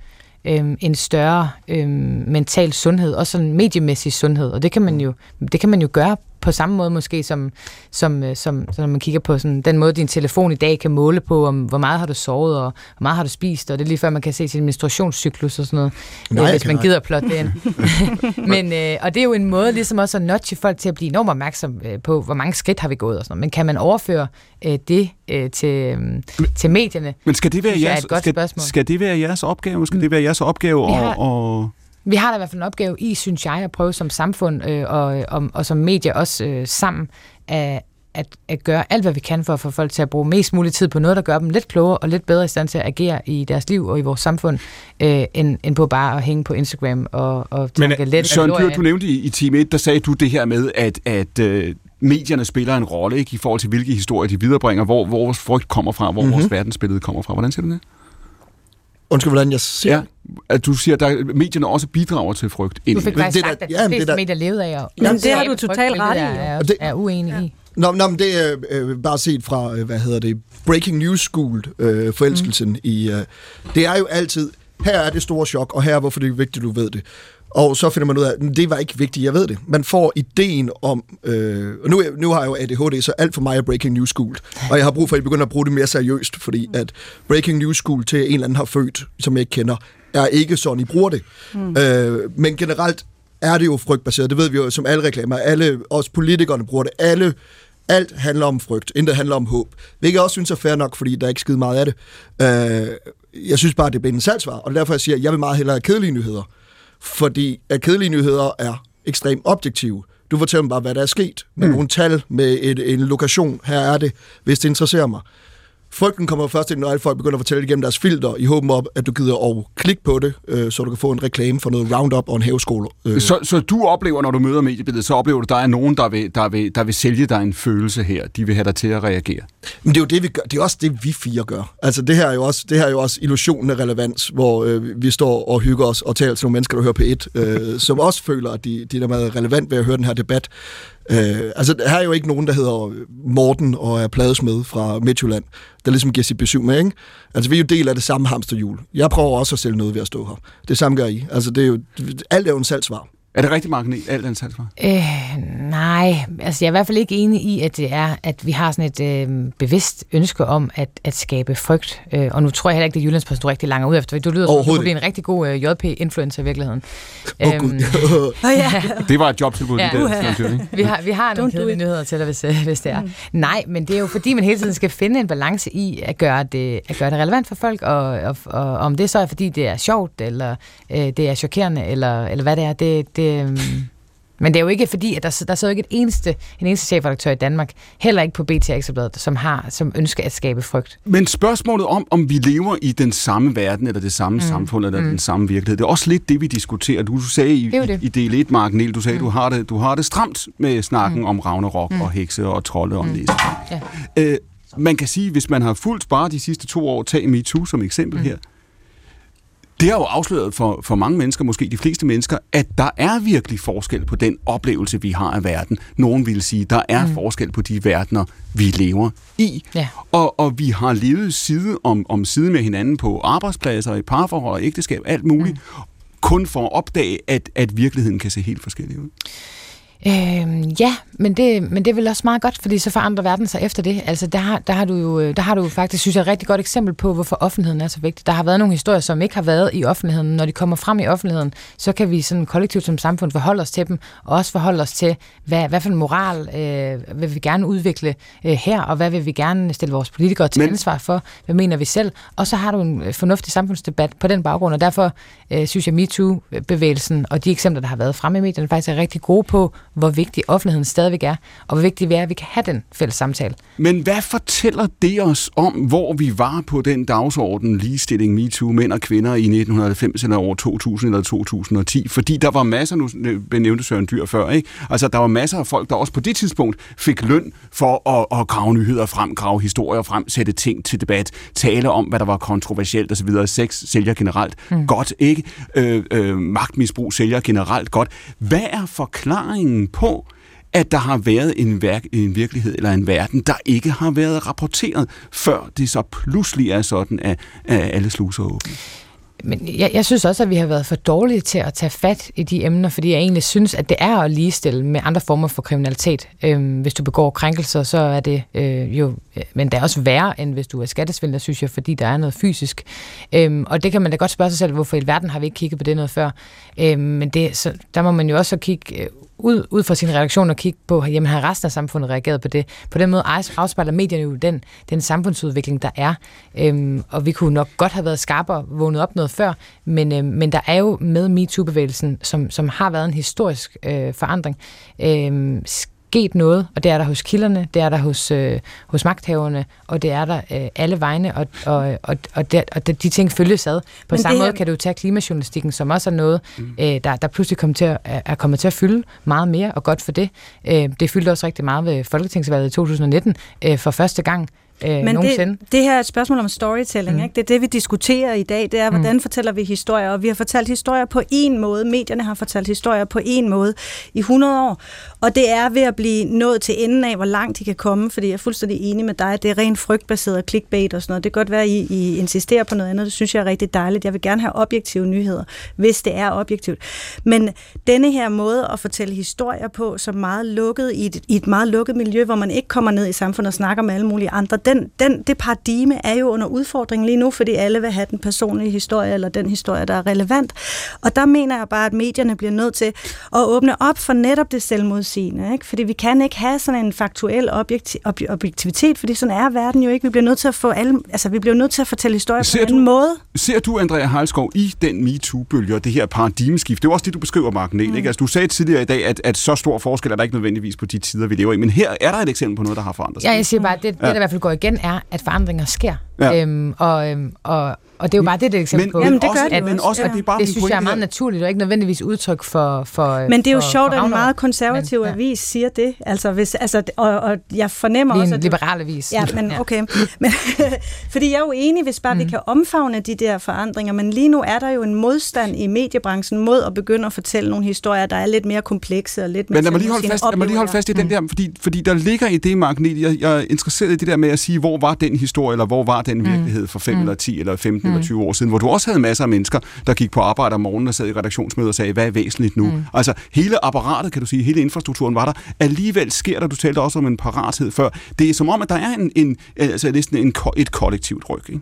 øhm, en større øhm, mental sundhed, også sådan mediemæssig sundhed, og det kan man jo, det kan man jo gøre på samme måde måske, som, som, øh, som, som når man kigger på sådan, den måde, din telefon i dag kan måle på, om hvor meget har du sovet, og hvor meget har du spist, og det er lige før, man kan se sin menstruationscyklus og sådan noget, Nej, øh, hvis man gider plotte det ind. Men, øh, og det er jo en måde ligesom også at nudge folk til at blive enormt opmærksom øh, på, hvor mange skridt har vi gået og sådan noget. Men kan man overføre øh, det øh, til, øh, til medierne, Men skal det være er jeres, et godt skal, spørgsmål. skal det være jeres opgave? Skal det være jeres opgave at, har- og, Vi har da i hvert fald en opgave i, synes jeg, at prøve som samfund øh, og, og, og som medier også øh, sammen at, at, at gøre alt, hvad vi kan for at få folk til at bruge mest mulig tid på noget, der gør dem lidt klogere og lidt bedre i stand til at agere i deres liv og i vores samfund, øh, end, end på bare at hænge på Instagram og, og Men, tænke lidt Søren Dyr, du nævnte i, i time 1, der sagde du det her med, at, at øh, medierne spiller en rolle ikke, i forhold til, hvilke historier de viderebringer, hvor, hvor vores frygt kommer fra, hvor mm-hmm. vores verdensbillede kommer fra. Hvordan ser du det? Undskyld, hvordan jeg ser Ja, at du siger, at medierne også bidrager til frygt. Du fik faktisk sagt, at de fleste medier levede af. Og Jamen, det har du totalt ret i. Er, er, er uenig i. Nå, nå, men det er øh, bare set fra, øh, hvad hedder det, Breaking News School, øh, forelskelsen mm. i... Øh, det er jo altid, her er det store chok, og her er hvorfor det er vigtigt, du ved det. Og så finder man ud af, at det var ikke vigtigt, jeg ved det. Man får ideen om, øh, og nu, nu har jeg jo ADHD, så alt for mig er Breaking News School. Og jeg har brug for, at I begynder at bruge det mere seriøst, fordi at Breaking News School til en eller anden har født, som jeg ikke kender, er ikke sådan, I bruger det. Mm. Øh, men generelt er det jo frygtbaseret. Det ved vi jo som alle reklamer. Alle, os politikerne bruger det. Alle alt handler om frygt, intet handler om håb. Hvilket jeg også synes er fair nok, fordi der er ikke skide meget af det. Øh, jeg synes bare, det bliver en salgsvar, og derfor jeg siger, at jeg vil meget hellere have kedelige nyheder. Fordi at kedelige nyheder er ekstremt objektive. Du fortæller mig bare, hvad der er sket, med mm. nogle tal, med et, en lokation. Her er det, hvis det interesserer mig. Frygten kommer først ind, når alle folk begynder at fortælle det igennem deres filter, i håben om, at du gider at klikke på det, øh, så du kan få en reklame for noget Roundup og en haveskole. Øh. Så, så du oplever, når du møder mediebilledet, så oplever du, at der er nogen, der vil, der, vil, der vil sælge dig en følelse her. De vil have dig til at reagere. Men det er jo det, vi gør. Det er også det, vi fire gør. Altså, det her er jo også, det her er jo også illusionen af relevans, hvor øh, vi står og hygger os og taler til nogle mennesker, der hører på et, øh, som også føler, at de, de er meget relevant ved at høre den her debat. Øh, altså, her er jo ikke nogen, der hedder Morten og er pladesmed fra Midtjylland, der ligesom giver sit besøg med, ikke? Altså, vi er jo del af det samme hamsterhjul. Jeg prøver også at sælge noget ved at stå her. Det samme gør I. Altså, det er jo, alt er jo en salgsvar. Er det rigtig, Marken, alt den salgsvar? Øh, nej, altså jeg er i hvert fald ikke enig i, at det er, at vi har sådan et øh, bevidst ønske om at, at skabe frygt. Øh, og nu tror jeg heller ikke, det er Jyllandsposten, du rigtig langer ud efter. Du lyder som, du bliver en rigtig god øh, JP-influencer i virkeligheden. Åh, oh, øhm, ja. Det var et jobtilbud. Ja. Det, vi har, vi har nogle kedelige nyheder til dig, hvis, øh, hvis det er. Mm. Nej, men det er jo fordi, man hele tiden skal finde en balance i at gøre det, at gøre det relevant for folk, og, og, og om det så er, fordi det er sjovt, eller øh, det er chokerende, eller, eller hvad det er, det, det Øhm, men det er jo ikke fordi, at der, der sidder ikke et eneste, en eneste chefredaktør i Danmark, heller ikke på BT Ekstrabladet, som har som ønsker at skabe frygt. Men spørgsmålet om, om vi lever i den samme verden, eller det samme mm. samfund, eller mm. den samme virkelighed, det er også lidt det, vi diskuterer. Du, sagde i, det i, del 1, Mark Niel, du sagde, mm. du, har det, du har det stramt med snakken mm. om Ragnarok mm. og hekse og trolde og mm. Ja. Øh, man kan sige, hvis man har fulgt bare de sidste to år, tag MeToo som eksempel mm. her, det har jo afsløret for, for mange mennesker, måske de fleste mennesker, at der er virkelig forskel på den oplevelse, vi har af verden. Nogen vil sige, der er mm. forskel på de verdener, vi lever i. Ja. Og, og vi har levet side om, om side med hinanden på arbejdspladser, i parforhold ægteskab, alt muligt, mm. kun for at opdage, at, at virkeligheden kan se helt forskellig ud. Øhm, ja, men det, men det er vel også meget godt, fordi så forandrer verden sig efter det. Altså, der har, der har du jo der har du faktisk, synes jeg, et rigtig godt eksempel på, hvorfor offentligheden er så vigtig. Der har været nogle historier, som ikke har været i offentligheden. Når de kommer frem i offentligheden, så kan vi sådan kollektivt som samfund forholde os til dem, og også forholde os til, hvad, hvad for en moral øh, vil vi gerne udvikle øh, her, og hvad vil vi gerne stille vores politikere til men... ansvar for, hvad mener vi selv. Og så har du en fornuftig samfundsdebat på den baggrund, og derfor øh, synes jeg, MeToo-bevægelsen og de eksempler, der har været fremme i medierne, faktisk er rigtig gode på, hvor vigtig offentligheden stadigvæk er, og hvor vigtigt det er, at vi kan have den fælles samtale. Men hvad fortæller det os om, hvor vi var på den dagsorden, ligestilling, MeToo, mænd og kvinder i 1990 eller år 2000 eller 2010? Fordi der var masser, nu benævnte Søren Dyr før, ikke? Altså der var masser af folk, der også på det tidspunkt fik løn for at, at grave nyheder frem, grave historier frem, sætte ting til debat, tale om, hvad der var kontroversielt osv. Sex sælger generelt mm. godt, ikke? Øh, øh, magtmisbrug sælger generelt godt. Hvad er forklaringen på, at der har været en, værk, en virkelighed eller en verden, der ikke har været rapporteret, før det så pludselig er sådan, at, at alle sluser åbne. Men jeg, jeg synes også, at vi har været for dårlige til at tage fat i de emner, fordi jeg egentlig synes, at det er at ligestille med andre former for kriminalitet. Øhm, hvis du begår krænkelser, så er det øh, jo, øh, men det er også værre, end hvis du er skattesvindler, synes jeg, fordi der er noget fysisk. Øhm, og det kan man da godt spørge sig selv, hvorfor i verden har vi ikke kigget på det noget før. Øhm, men det, så, der må man jo også kigge øh, ud, ud fra sin reaktion og kigge på, jamen har resten af samfundet reageret på det? På den måde afspejler medierne jo den, den samfundsudvikling, der er. Øhm, og vi kunne nok godt have været skarpere, vågnet op noget før, men, øhm, men der er jo med MeToo-bevægelsen, som, som har været en historisk øh, forandring, øhm, sket noget, og det er der hos kilderne, det er der hos, øh, hos magthaverne, og det er der øh, alle vegne, og, og, og, og, det, og de ting følges ad. På Men samme måde kan du tage klimajournalistikken, som også er noget, mm. øh, der, der pludselig kommer til at, er kommet til at fylde meget mere, og godt for det. Øh, det fyldte også rigtig meget ved Folketingsvalget i 2019 øh, for første gang, øh, Men nogensinde. det, det her er et spørgsmål om storytelling. Mm. Ikke? Det er det, vi diskuterer i dag. Det er, hvordan mm. fortæller vi historier? Og vi har fortalt historier på én måde. Medierne har fortalt historier på én måde i 100 år. Og det er ved at blive nået til enden af, hvor langt de kan komme. Fordi jeg er fuldstændig enig med dig. Det er rent frygtbaseret clickbait og sådan noget. Det kan godt være, at I, I insisterer på noget andet. Det synes jeg er rigtig dejligt. Jeg vil gerne have objektive nyheder, hvis det er objektivt. Men denne her måde at fortælle historier på, som meget lukket i et, i et meget lukket miljø, hvor man ikke kommer ned i samfundet og snakker med alle mulige andre, den, den, det paradigme er jo under udfordring lige nu, fordi alle vil have den personlige historie, eller den historie, der er relevant. Og der mener jeg bare, at medierne bliver nødt til at åbne op for netop det selvmodsigende. Ikke? Fordi vi kan ikke have sådan en faktuel objektiv, ob, objektivitet, fordi sådan er verden jo ikke. Vi bliver nødt til at få alle, altså vi bliver nødt til at fortælle historier Ser på en du- anden måde. Ser du, Andrea Halskov, i den MeToo-bølge og det her paradigmeskift? Det er også det, du beskriver, Mark Niel, ikke? Altså, du sagde tidligere i dag, at, at så stor forskel er der ikke nødvendigvis på de tider, vi lever i. Men her er der et eksempel på noget, der har forandret sig. Ja, jeg siger bare, det, det Ja. der i hvert fald går igen, er, at forandringer sker. Ja. Øhm, og, øhm, og, og det er jo bare det, det er et eksempel Men, på. men, Jamen, det gør også, det men også, at det er bare det synes jeg er meget naturligt, og ikke nødvendigvis udtryk for, for Men det er jo for, sjovt, for at en meget konservativ Men, ja. avis siger det. Altså, hvis, altså, og, og jeg fornemmer Lige også, en at liberal avis. Ja, men okay. Men, fordi jeg er jo enig, hvis bare mm. vi kan omfavne de der forandringer, men lige nu er der jo en modstand i mediebranchen mod at begynde at fortælle nogle historier, der er lidt mere komplekse og lidt mere Men lad mig lige holde fast, lad mig lige holde fast i den der, fordi, fordi der ligger i det, Mark jeg, jeg er interesseret i det der med at sige, hvor var den historie, eller hvor var den virkelighed for 5 eller 10 eller 15 eller 20 år siden, hvor du også havde masser af mennesker, der gik på arbejde om morgenen og sad i redaktionsmøder og sagde, hvad er væsentligt nu? Altså hele apparatet, kan du sige, hele infrastrukturen var der. Alligevel sker der, du talte også om en parathed før. Det er som om, at der er en, en altså næsten en, et kollektivt ryg, ikke?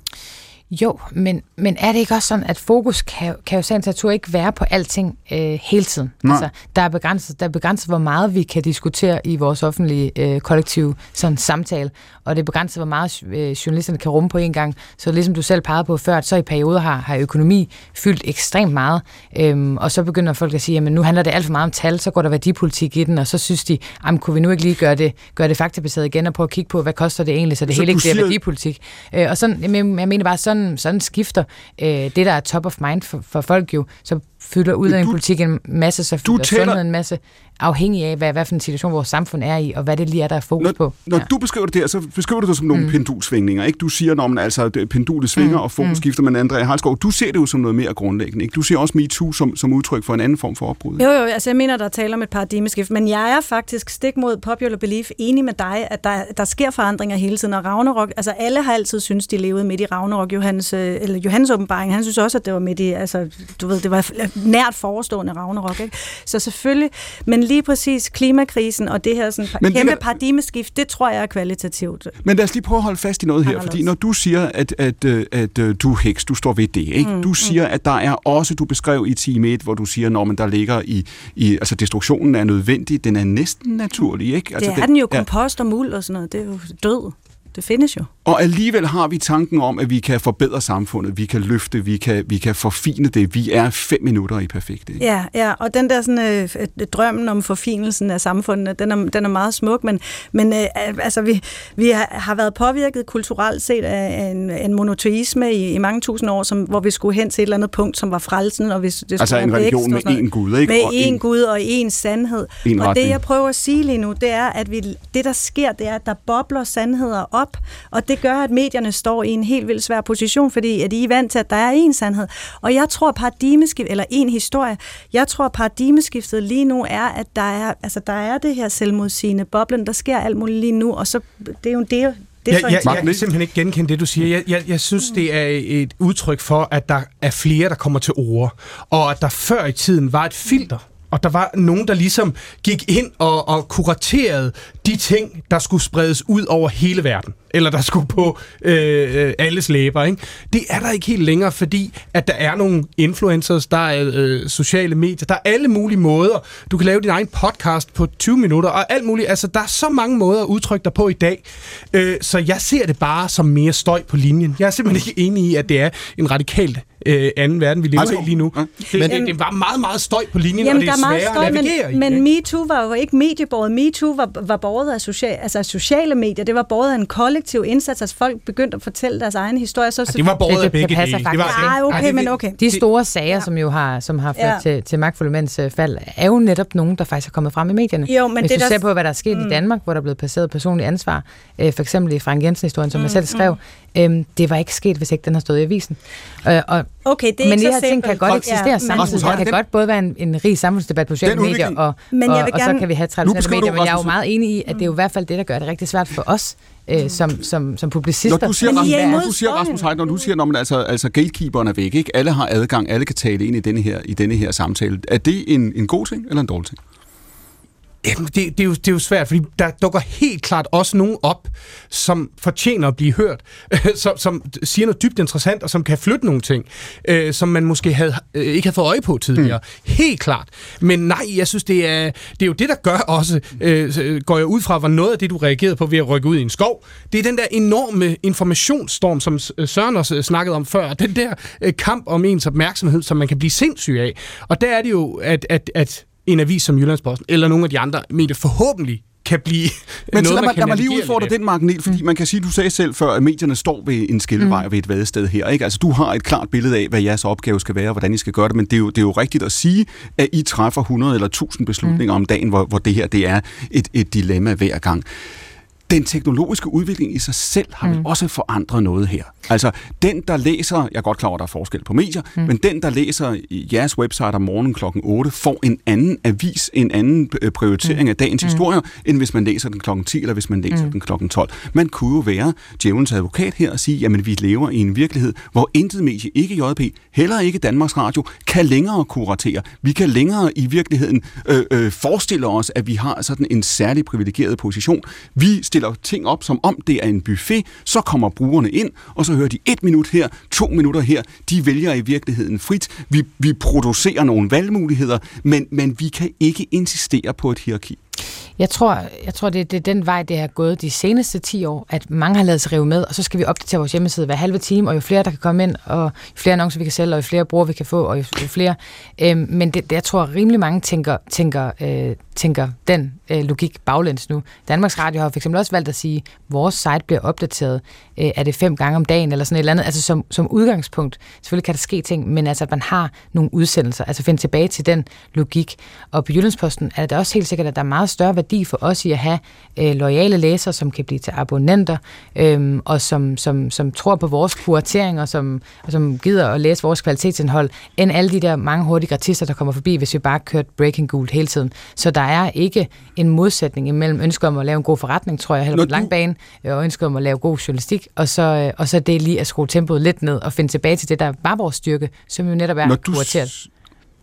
Jo, men, men er det ikke også sådan, at fokus kan, kan jo sandt natur ikke være på alting øh, hele tiden? Nej. Altså, der, er begrænset, der er begrænset, hvor meget vi kan diskutere i vores offentlige øh, kollektive sådan, samtale, og det er begrænset, hvor meget øh, journalisterne kan rumme på en gang. Så ligesom du selv pegede på før, at så i perioder har, har økonomi fyldt ekstremt meget, øhm, og så begynder folk at sige, at nu handler det alt for meget om tal, så går der værdipolitik i den, og så synes de, jamen, kunne vi nu ikke lige gøre det, gøre det faktabaseret igen, og prøve at kigge på, hvad koster det egentlig, så det Så hele ikke bliver siger- værdipolitik. Øh, og sådan, jeg, jeg mener bare, sådan, sådan skifter øh, det, der er top of mind for, for folk jo, så fylder udlændingepolitik en masse, så du fylder taler- sundhed en masse, afhængig af, hvad, hvad for en situation vores samfund er i, og hvad det lige er, der er fokus Når, på. når ja. du beskriver det der, så beskriver du det som nogle mm. pendulsvingninger. Ikke? Du siger, når man altså pendulet svinger mm. og fokus skifter, men Andrea Halskov, du ser det jo som noget mere grundlæggende. Ikke? Du ser også MeToo som, som udtryk for en anden form for opbrud. Jo, jo, altså jeg mener, der er tale om et paradigmeskift, men jeg er faktisk stik mod popular belief enig med dig, at der, der sker forandringer hele tiden, og Ragnarok, altså alle har altid synes de levede midt i Ragnarok, Johannes, øh, eller Johannes åbenbaring, han synes også, at det var midt i, altså du ved, det var nært forestående Ragnarok, ikke? Så selvfølgelig, men lige præcis klimakrisen og det her sådan, Men men det kæmpe der- paradigmeskift, det tror jeg er kvalitativt. Men lad os lige prøve at holde fast i noget her, fordi når du siger, at, at, øh, at, at du er heks, du står ved det, ikke? Mm, du siger, at der er også, du beskrev i time 1, hvor du siger, når man der ligger i, i, altså destruktionen er nødvendig, den er næsten naturlig, ikke? Altså, Det er den jo ja. kompost og muld og sådan noget, det er jo død. Det findes jo. Og alligevel har vi tanken om, at vi kan forbedre samfundet, vi kan løfte, vi kan, vi kan forfine det. Vi er fem minutter i perfekt. Ikke? Ja, ja, og den der sådan, øh, øh, drømmen om forfinelsen af samfundet, den er, den er meget smuk, men, men øh, altså, vi, vi har, været påvirket kulturelt set af en, en monoteisme i, i mange tusind år, som, hvor vi skulle hen til et eller andet punkt, som var frelsen. Og hvis det Altså en religion vækst med én Gud, ikke? Med Og én én- Gud og én sandhed. En og retning. det, jeg prøver at sige lige nu, det er, at vi, det, der sker, det er, at der bobler sandheder op, og det gør, at medierne står i en helt vildt svær position, fordi at I er vant til, at der er én sandhed. Og jeg tror, paradigmeskift, eller en historie, jeg tror, paradigmeskiftet lige nu er, at der er, altså, der er det her selvmodsigende boblen, der sker alt muligt lige nu, og så det er jo det, det er Jeg, jeg, jeg kan simpelthen ikke genkende det, du siger. Jeg, jeg, jeg synes, det er et udtryk for, at der er flere, der kommer til ord. Og at der før i tiden var et filter. Og der var nogen, der ligesom gik ind og, og kuraterede de ting, der skulle spredes ud over hele verden. Eller der skulle på øh, øh, alles læber. Ikke? Det er der ikke helt længere, fordi at der er nogle influencers, der er øh, sociale medier, der er alle mulige måder. Du kan lave din egen podcast på 20 minutter, og alt muligt. Altså, der er så mange måder at udtrykke dig på i dag. Øh, så jeg ser det bare som mere støj på linjen. Jeg er simpelthen ikke enig i, at det er en radikal øh, anden verden, vi lever Altså, i lige nu. ja. Det, det, det var meget, meget støj på linjen, Jamen, og det er er meget sværere støj, at navigere i. men, men? MeToo var jo ikke mediebåret. MeToo var, var båret af, social, altså sociale medier, det var båret af en kollektiv indsats, at folk begyndte at fortælle deres egen historie. Så, Ja, det var båret af begge det passer dele. Det var, faktisk Nej, okay, Ej, det- men okay. De store sager, som jo har, som har ført Ja. til, til magtfulde mænds øh, fald, er jo netop nogen, der faktisk er kommet frem i medierne. Jo, men Hvis det du der- ser på, hvad der er sket mm. i Danmark, hvor der er blevet placeret personligt ansvar, øh, for eksempel i Frank Jensen-historien, som mm, jeg selv skrev, øh, det var ikke sket, hvis ikke den har stået i avisen. Øh, og, Okay, det er men ikke de så her ting simpelt. kan godt Ja, eksistere ja, samtidig. Der kan den- godt både være en, en rig samfundsdebat på sociale medier, og, Men jeg og, vil og så kan vi have traditionelle medier, men jeg er jo meget enig i, at det er jo i hvert fald det, der gør det rigtig svært for os, øh, som, som, som publicister. Når du siger, Rasmus, er når du siger. Rasmus Heide, når du siger, når man altså, altså gatekeeperen er væk, ikke? alle har adgang, alle kan tale ind i denne her, i denne her samtale. Er det en, en god ting eller en dårlig ting? Jamen, det, det, er jo, det er jo svært, fordi der dukker helt klart også nogen op, som fortjener at blive hørt, som, som siger noget dybt interessant, og som kan flytte nogle ting, øh, som man måske havde, øh, ikke havde fået øje på tidligere. Mm. Helt klart. Men nej, jeg synes, det er, det er jo det, der gør også, øh, går jeg ud fra, var noget af det, du reagerede på ved at rykke ud i en skov. Det er den der enorme informationsstorm, som øh, Søren også øh, snakkede om før. Den der øh, kamp om ens opmærksomhed, som man kan blive sindssyg af. Og der er det jo, at, at, at en avis som Jyllandsposten, eller nogle af de andre medier forhåbentlig kan blive Men noget, så lad mig, lad mig lige udfordre den magnet, fordi man kan sige, du sagde selv før, at medierne står ved en skillevej mm. ved et vadested her. Ikke? Altså, du har et klart billede af, hvad jeres opgave skal være, og hvordan I skal gøre det, men det er jo, det er jo rigtigt at sige, at I træffer 100 eller 1000 beslutninger mm. om dagen, hvor, hvor det her det er et, et dilemma hver gang. Den teknologiske udvikling i sig selv har vel også forandret noget her. Altså, den, der læser, jeg er godt klar over, at der er forskel på medier, mm. men den, der læser i jeres website om morgenen klokken 8, får en anden avis, en anden øh, prioritering mm. af dagens mm. historier, end hvis man læser den klokken 10, eller hvis man læser mm. den klokken 12. Man kunne jo være djævelens advokat her og sige, jamen vi lever i en virkelighed, hvor intet medie, ikke JP, heller ikke Danmarks Radio, kan længere kuratere. Vi kan længere i virkeligheden øh, øh, forestille os, at vi har sådan en særlig privilegeret position. Vi stiller ting op, som om det er en buffet, så kommer brugerne ind, og så hører de et minut her, to minutter her. De vælger i virkeligheden frit. Vi, vi producerer nogle valgmuligheder, men, men vi kan ikke insistere på et hierarki. Jeg tror, jeg tror det, det er den vej, det har gået de seneste 10 år, at mange har lavet sig rive med, og så skal vi opdatere vores hjemmeside hver halve time, og jo flere, der kan komme ind, og jo flere annoncer, vi kan sælge, og jo flere brugere, vi kan få, og jo, jo flere. Øhm, men det, det, jeg tror, at rimelig mange tænker, tænker, øh, tænker den øh, logik baglæns nu. Danmarks Radio har for eksempel også valgt at sige, at vores site bliver opdateret, øh, er det fem gange om dagen, eller sådan et eller andet. Altså som, som udgangspunkt, selvfølgelig kan der ske ting, men altså, at man har nogle udsendelser, altså finde tilbage til den logik. Og på Jyllandsposten er det også helt sikkert, at der er meget større værdi for os i at have øh, loyale læsere, som kan blive til abonnenter, øh, og som, som, som tror på vores kuratering, og som, og som gider at læse vores kvalitetsindhold, end alle de der mange hurtige gratister, der kommer forbi, hvis vi bare kørte breaking gult hele tiden. Så der er ikke en modsætning imellem ønsket om at lave en god forretning, tror jeg, heller på lang bane, øh, og ønsket om at lave god journalistik, og så, øh, og så det lige at skrue tempoet lidt ned og finde tilbage til det, der var vores styrke, som jo netop er Når du, kurateret.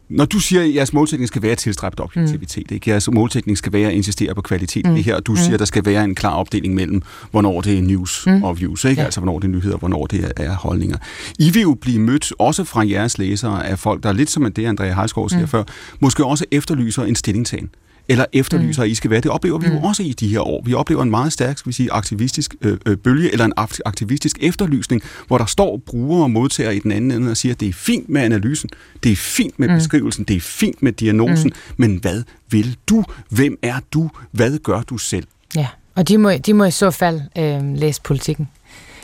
når du siger, at jeres målsætning skal være at tilstræbe objektivitet, mm. ikke? jeres målsætning skal være at insistere på kvalitet mm. det her, og du mm. siger, at der skal være en klar opdeling mellem, hvornår det er news mm. og views, ikke? Ja. altså hvornår det er nyheder, og hvornår det er, er holdninger. I vil jo blive mødt, også fra jeres læsere, af folk, der er lidt som det, Andrea Heilsgaard siger mm. før, måske også efterlyser en stillingtagen eller efterlyser, mm. at I skal være. Det oplever vi jo Mm. også i de her år. Vi oplever en meget stærk, skal vi sige, aktivistisk øh, øh, bølge, eller en ak- aktivistisk efterlysning, hvor der står brugere og modtagere i den anden ende og siger, at det er fint med analysen, det er fint med Mm. beskrivelsen, det er fint med diagnosen, mm. men hvad vil du? Hvem er du? Hvad gør du selv? Ja, og de må, de må i så fald øh, læse politikken.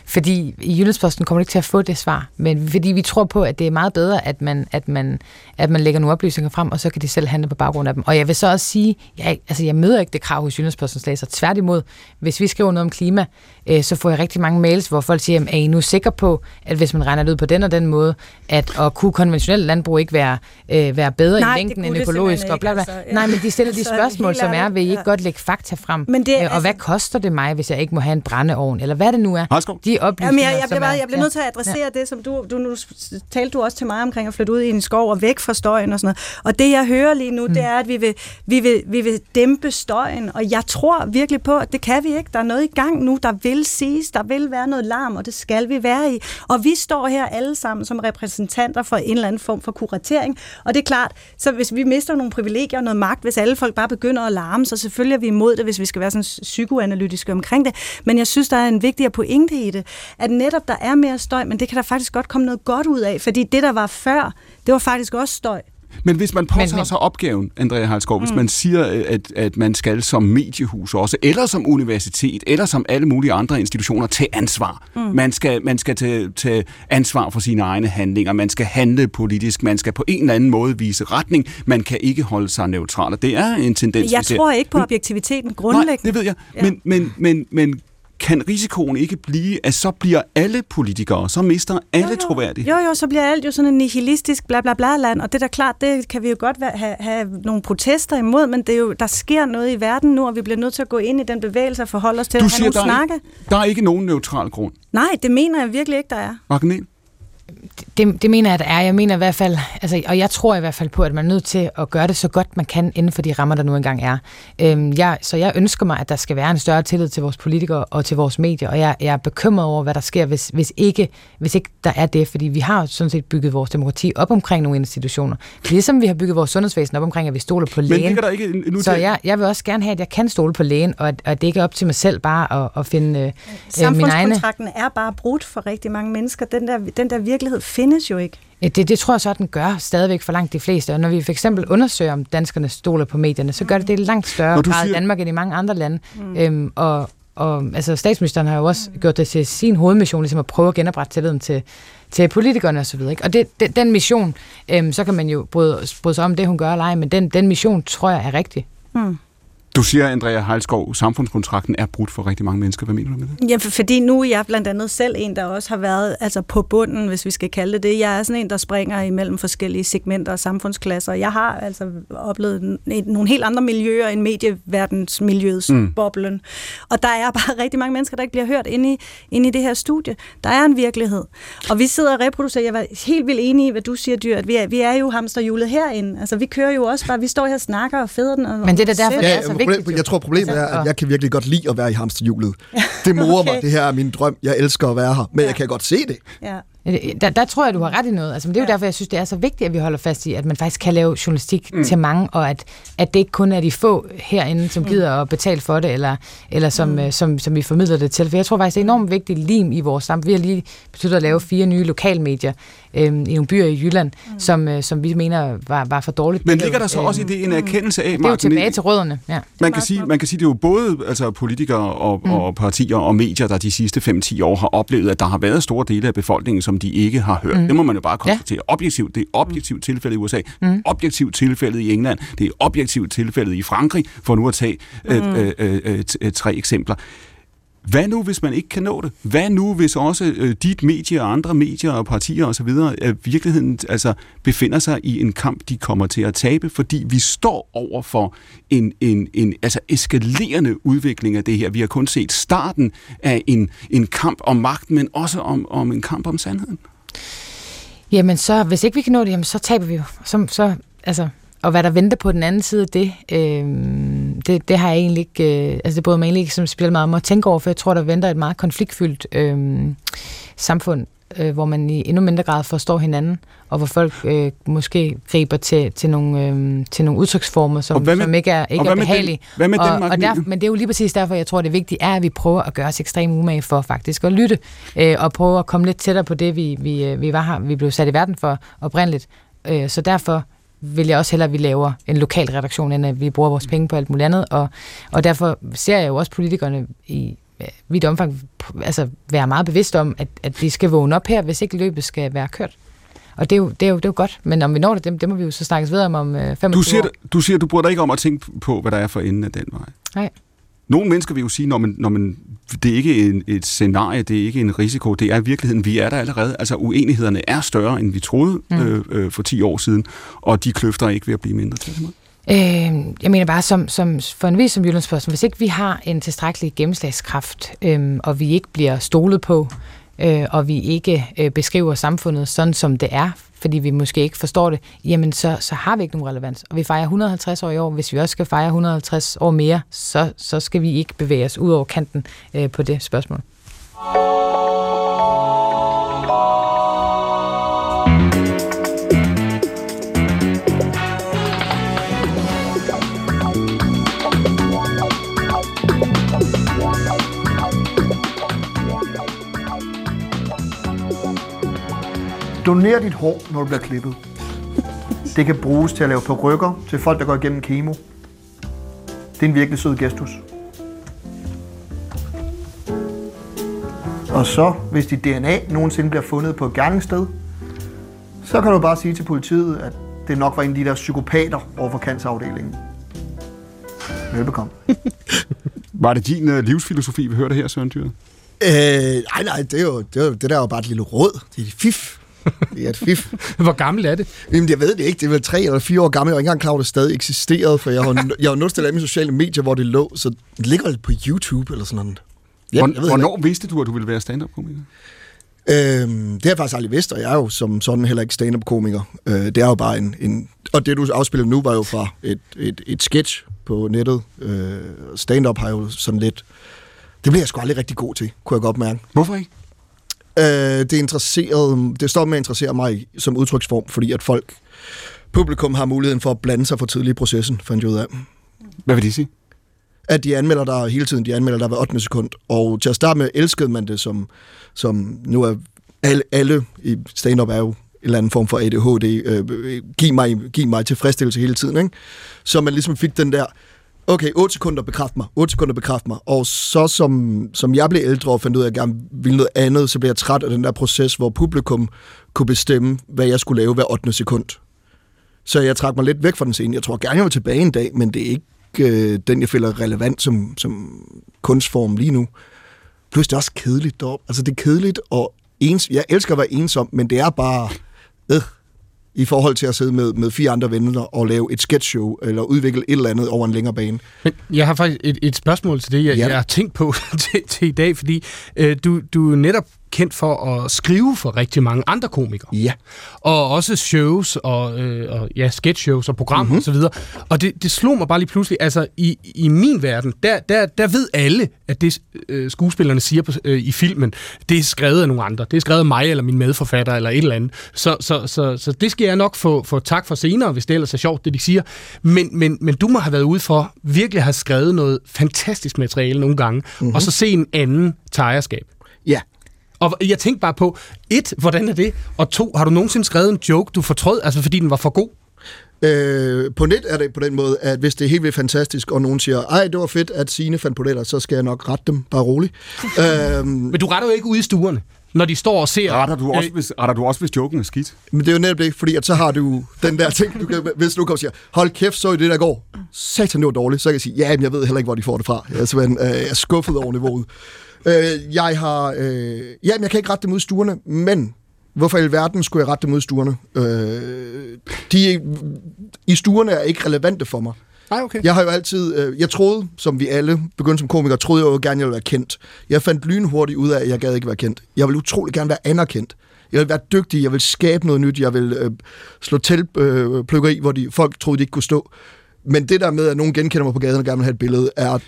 Fordi i Jyllandsposten kommer du ikke til at få det svar, men fordi vi tror på, at det er meget bedre, at man, at man, at man lægger nogle oplysninger frem, og så kan de selv handle på baggrund af dem. Og jeg vil så også sige, jeg, altså jeg møder ikke det krav hos Jyllandspostens læser. Tværtimod, hvis vi skriver noget om klima, øh, så får jeg rigtig mange mails, hvor folk siger, er I nu sikre på, at hvis man regner det ud på den og den måde, at at kunne konventionelt landbrug ikke være, øh, være bedre Nej, i længden end økologisk og bla bla. ikke, altså, ja. Nej, men de stiller de spørgsmål, som er, vil I ikke ja. godt lægge fakta frem? Men det er Øh, og altså- hvad koster det mig, hvis jeg ikke må have en brændeovn? Eller hvad det nu er. Harskov? De oplysninger, Jamen, jeg, jeg, som bliver, bare, er- jeg bliver nødt til at adressere ja. det, som du, du nu talte du også til mig omkring at flytte ud i en skov og væk fra støjen og sådan noget. Og det, jeg hører lige nu, mm. det er, at vi vil, vi, vil, vi vil dæmpe støjen, og jeg tror virkelig på, at det kan vi ikke. Der er noget i gang nu, der vil siges, der vil være noget larm, og det skal vi være i. Og vi står her alle sammen som repræsentanter for en eller anden form for kuratering, og det er klart, så hvis vi mister nogle privilegier og noget magt, hvis alle folk bare begynder at larme, så selvfølgelig er vi imod det, hvis vi skal være sådan psykoanalytiske omkring det. Men jeg synes, der er en vigtigere pointe i det, at netop der er mere støj, men det kan der faktisk godt komme noget godt ud af, fordi det, der var før, det var faktisk også støj. Men hvis man påtager men, men... sig opgaven, Andrea Halsgaard, mm. hvis man siger, at, at man skal som mediehus også, eller som universitet, eller som alle mulige andre institutioner, tage ansvar. Mm. Man skal, man skal tage, tage ansvar for sine egne handlinger, man skal handle politisk, man skal på en eller anden måde vise retning, man kan ikke holde sig neutral. Og det er en tendens, Jeg tror ikke på objektiviteten grundlæggende. Nej, det ved jeg. Ja. Men, men, men, men kan risikoen ikke blive, at så bliver alle politikere, så mister alle jo, jo. troværdighed? Jo, jo, så bliver alt jo sådan en nihilistisk bla bla bla land, og det er da klart, det kan vi jo godt have, have nogle protester imod, men det er jo, der sker noget i verden nu, og vi bliver nødt til at gå ind i den bevægelse og forholde os til du at siger, have nogle der snakke. Er, der er ikke nogen neutral grund. Nej, det mener jeg virkelig ikke, der er. Magnet? Det, det mener jeg, at er. Jeg mener i hvert fald, altså, og jeg tror i hvert fald på, at man er nødt til at gøre det så godt man kan inden for de rammer, der nu engang er. Øhm, jeg, så jeg ønsker mig, at der skal være en større tillid til vores politikere og til vores medier, og jeg, jeg er bekymret over, hvad der sker, hvis, hvis, ikke, hvis ikke der er det, fordi vi har sådan set bygget vores demokrati op omkring nogle institutioner. Ligesom vi har bygget vores sundhedsvæsen op omkring, at vi stoler på lægen. Men der ikke nu så jeg, jeg vil også gerne have, at jeg kan stole på lægen, og at, at det ikke er op til mig selv bare at, at finde øh, min egne... er bare brudt for rigtig mange mennesker. Den der, den der virkelighed findes jo ikke. Det, det tror jeg så, den gør stadigvæk for langt de fleste. Og når vi for eksempel undersøger, om danskerne stoler på medierne, så gør det det langt større grad siger... i Danmark end i mange andre lande. Mm. Øhm, og, og altså, statsministeren har jo også mm. gjort det til sin hovedmission, ligesom at prøve at genoprette tilliden til, til politikerne osv. Og, og det, det, den mission, øhm, så kan man jo bryde, bryde sig om det, hun gør eller ej, men den, den mission tror jeg er rigtig. Mm. Du siger, Andrea Heilskov, samfundskontrakten er brudt for rigtig mange mennesker. Hvad mener du med det? Ja, fordi nu er jeg blandt andet selv en, der også har været altså på bunden, hvis vi skal kalde det det. Jeg er sådan en, der springer imellem forskellige segmenter og samfundsklasser. Jeg har altså oplevet nogle helt andre miljøer end medieverdensmiljøets mm. boblen. Og der er bare rigtig mange mennesker, der ikke bliver hørt inde i, inde i det her studie. Der er en virkelighed. Og vi sidder og reproducerer. Jeg var helt vildt enig i, hvad du siger, Dyr, at vi er, vi er jo hamsterhjulet herinde. Altså, vi kører jo også bare, vi står her og snakker og feder den. Og, Men det er derfor, det er så vigtigt problem, jeg tror, problemet altså, er, at jeg kan virkelig godt lide at være i hamsterhjulet. Det morer okay. mig, det her er min drøm. Jeg elsker at være her, men ja. jeg kan godt se det. Ja. Der, der tror jeg, du har ret i noget. Altså, men det er jo ja. derfor, jeg synes, det er så vigtigt, at vi holder fast i, at man faktisk kan lave journalistik mm. til mange, og at, at det ikke kun er de få herinde, som mm. gider at betale for det, eller, eller som, mm. som, som vi formidler det til. For jeg tror faktisk, det er enormt vigtigt lim i vores samfund. Vi har lige besluttet at lave fire nye lokalmedier øh, i nogle byer i Jylland, mm. som, øh, som vi mener var, var for dårligt. Men ligger der så øh, også i det en erkendelse af, Martin, Det er jo tilbage til rødderne, ja. Man kan, sige, man kan sige, det er jo både altså, politikere og, mm. og partier og medier, der de sidste 5-10 år har oplevet, at der har været store dele af befolkningen, som de ikke har hørt. Mm. Det må man jo bare konstatere. Ja. Objektivt, det er objektivt tilfælde i USA, mm. objektivt tilfælde i England, det er objektivt tilfælde i Frankrig, for nu at tage mm. øh, øh, øh, øh, tre eksempler. Hvad nu, hvis man ikke kan nå det? Hvad nu, hvis også øh, dit medie og andre medier og partier osv. Øh, virkeligheden altså, befinder sig i en kamp, de kommer til at tabe, fordi vi står over for en, en, en altså eskalerende udvikling af det her. Vi har kun set starten af en, en kamp om magten, men også om, om en kamp om sandheden. Jamen så, hvis ikke vi kan nå det, jamen, så taber vi jo. Så, så, altså, og hvad der venter på den anden side af det, øh, det, det har jeg egentlig ikke, øh, altså det bryder mig egentlig ikke som spiller meget om at tænke over, for jeg tror, der venter et meget konfliktfyldt øh, samfund, øh, hvor man i endnu mindre grad forstår hinanden, og hvor folk øh, måske griber til, til, nogle, øh, til nogle udtryksformer, som, med, som ikke er, ikke er behagelige. Den, hvad med og, og der, men det er jo lige præcis derfor, jeg tror, det vigtige er, at vi prøver at gøre os ekstremt umage for faktisk at lytte, øh, og prøve at komme lidt tættere på det, vi, vi, øh, vi var her, vi blev sat i verden for oprindeligt. Øh, så derfor vil jeg også hellere, at vi laver en lokal redaktion, end at vi bruger vores penge på alt muligt andet. Og, og derfor ser jeg jo også politikerne i vidt omfang altså være meget bevidst om, at, at de skal vågne op her, hvis ikke løbet skal være kørt. Og det er, jo, det, er jo, det er jo godt, men om vi når det, det, det må vi jo så snakkes videre om om 25 du siger, år. Du siger, du burde dig ikke om at tænke på, hvad der er for enden af den vej. Nej. Nogle mennesker vil jo sige, når man, når man, det er ikke en, et scenarie, det er ikke en risiko, det er virkeligheden. Vi er der allerede. Altså uenighederne er større, end vi troede mm. øh, øh, for 10 år siden, og de kløfter er ikke ved at blive mindre til Øh, jeg mener bare, som, som for en vis som Jyllandsposten, hvis ikke vi har en tilstrækkelig gennemslagskraft, øh, og vi ikke bliver stolet på, øh, øh, og vi ikke øh, beskriver samfundet sådan, som det er, fordi vi måske ikke forstår det, jamen så, så har vi ikke nogen relevans. Og vi fejrer 150 år i år. Hvis vi også skal fejre 150 år mere, så, så skal vi ikke bevæge os ud over kanten øh, på det spørgsmål. Doner dit hår, når du bliver klippet. Det kan bruges til at lave perukker til folk, der går igennem kemo. Det er en virkelig sød gestus. Og så, hvis dit DNA nogensinde bliver fundet på et gerningssted, så kan du bare sige til politiet, at det nok var en af de der psykopater over for cancerafdelingen. Velbekomme. Var det din uh, livsfilosofi, vi hørte her, Søren Dyret? Øh, nej, nej, det er jo, det, er jo, det der er jo bare et lille råd. Det er et fif. Det er et fif. Hvor gammel er det? Jamen, jeg ved det ikke. Det er vel tre eller fire år gammel. Jeg var ikke engang klar over, at det stadig eksisterede, for jeg har, jeg har nødt til at lave mine sociale medier, hvor det lå. Så det ligger lidt på YouTube eller sådan noget. Ja, Hvor, hvornår vidste du, at du ville være stand-up-komiker? Øhm, det har jeg faktisk aldrig vidst, og jeg er jo som sådan heller ikke stand-up-komiker. Øh, det er jo bare en, en... Og det, du afspiller nu, var jo fra et, et, et sketch på nettet. Øh, stand-up har jo sådan lidt... Det bliver jeg sgu aldrig rigtig god til, kunne jeg godt mærke. Hvorfor ikke? Øh, det, interesserede, det står med at interessere mig som udtryksform, fordi at folk, publikum har muligheden for at blande sig for tidligt i processen, fandt jeg ud af. Hvad vil det sige? At de anmelder dig hele tiden, de anmelder dig hver 8. sekund. Og til at starte med elskede man det som, som nu er alle, alle i stand-up er jo en eller anden form for ADHD. Øh, giv, mig, giv mig tilfredsstillelse hele tiden. Ikke? Så man ligesom fik den der, okay, 8 sekunder bekræft mig, 8 sekunder bekræft mig. Og så som, som jeg blev ældre og fandt ud af, at jeg gerne ville noget andet, så blev jeg træt af den der proces, hvor publikum kunne bestemme, hvad jeg skulle lave hver 8. sekund. Så jeg trak mig lidt væk fra den scene. Jeg tror gerne, jeg vil tilbage en dag, men det er ikke øh, den, jeg føler relevant som, som kunstform lige nu. Plus det er også kedeligt deroppe. Altså det er kedeligt, og ens, jeg elsker at være ensom, men det er bare... Øh, i forhold til at sidde med, med fire andre venner og lave et sketchshow, eller udvikle et eller andet over en længere bane. Men jeg har faktisk et, et spørgsmål til det, jeg, ja. jeg har tænkt på til, til i dag, fordi øh, du, du netop kendt for at skrive for rigtig mange andre komikere. Ja. Og også shows og, øh, og ja, sketch-shows og programmer mm-hmm. og så videre. Og det, det slog mig bare lige pludselig, altså i, i min verden, der, der, der ved alle, at det øh, skuespillerne siger på, øh, i filmen, det er skrevet af nogle andre. Det er skrevet af mig eller min medforfatter eller et eller andet. Så, så, så, så det skal jeg nok få, få tak for senere, hvis det ellers er sjovt, det de siger. Men, men, men du må have været ude for virkelig at have skrevet noget fantastisk materiale nogle gange, mm-hmm. og så se en anden tejerskab. Ja, og jeg tænkte bare på, et, hvordan er det? Og to, har du nogensinde skrevet en joke, du fortrød, altså fordi den var for god? Øh, på net er det på den måde, at hvis det er helt vildt fantastisk, og nogen siger, ej, det var fedt, at Signe fandt på det, så skal jeg nok rette dem, bare roligt. øhm, Men du retter jo ikke ude i stuerne når de står og ser... Retter du også, øh, hvis, retter du også, hvis joken er skidt? Men det er jo netop det, fordi at så har du den der ting, du kan, hvis du kommer og siger, hold kæft, så i det der går. Satan, det var dårligt. Så kan jeg sige, ja, men jeg ved heller ikke, hvor de får det fra. Jeg er, øh, jeg er skuffet over niveauet. Øh, jeg har... Øh, ja, men jeg kan ikke rette dem ud i stuerne, men hvorfor i alverden skulle jeg rette dem ud i stuerne? Øh, de, I stuerne er ikke relevante for mig. Ej, okay. Jeg har jo altid, øh, jeg troede, som vi alle begyndte som komikere, troede jeg jo gerne, jeg ville være kendt. Jeg fandt lynhurtigt ud af, at jeg gad ikke være kendt. Jeg ville utrolig gerne være anerkendt. Jeg vil være dygtig, jeg vil skabe noget nyt, jeg vil øh, slå tilplukkeri, øh, hvor de, folk troede, de ikke kunne stå. Men det der med, at nogen genkender mig på gaden og gerne vil have et billede, er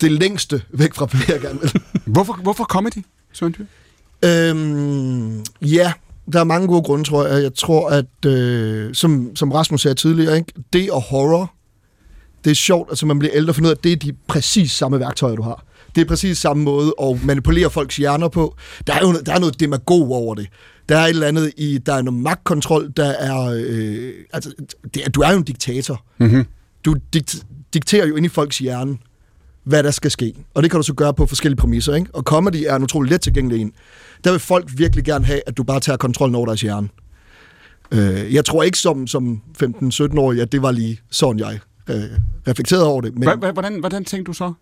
det længste væk fra, hvad jeg gerne vil. Hvorfor, hvorfor comedy, Søren Dyr? Øhm, ja, der er mange gode grunde, tror jeg. Jeg tror, at øh, som, som Rasmus sagde tidligere, ikke? det og horror, det er sjovt, altså man bliver ældre og finder ud af, at det er de præcis samme værktøjer, du har. Det er præcis samme måde at manipulere folks hjerner på. Der er jo der er noget demagog over det. Der er et eller andet i, der er noget magtkontrol, der er, øh, altså, det du er jo en diktator. Mm-hmm. Du dikt, dikterer jo ind i folks hjerne, hvad der skal ske. Og det kan du så gøre på forskellige præmisser. Ikke? Og comedy er en utrolig let tilgængelig en. Der vil folk virkelig gerne have, at du bare tager kontrollen over deres hjerne. Øh, jeg tror ikke som, som 15-17-årig, at det var lige sådan, jeg øh, reflekterede over det. Men hvordan, hvordan tænkte du så?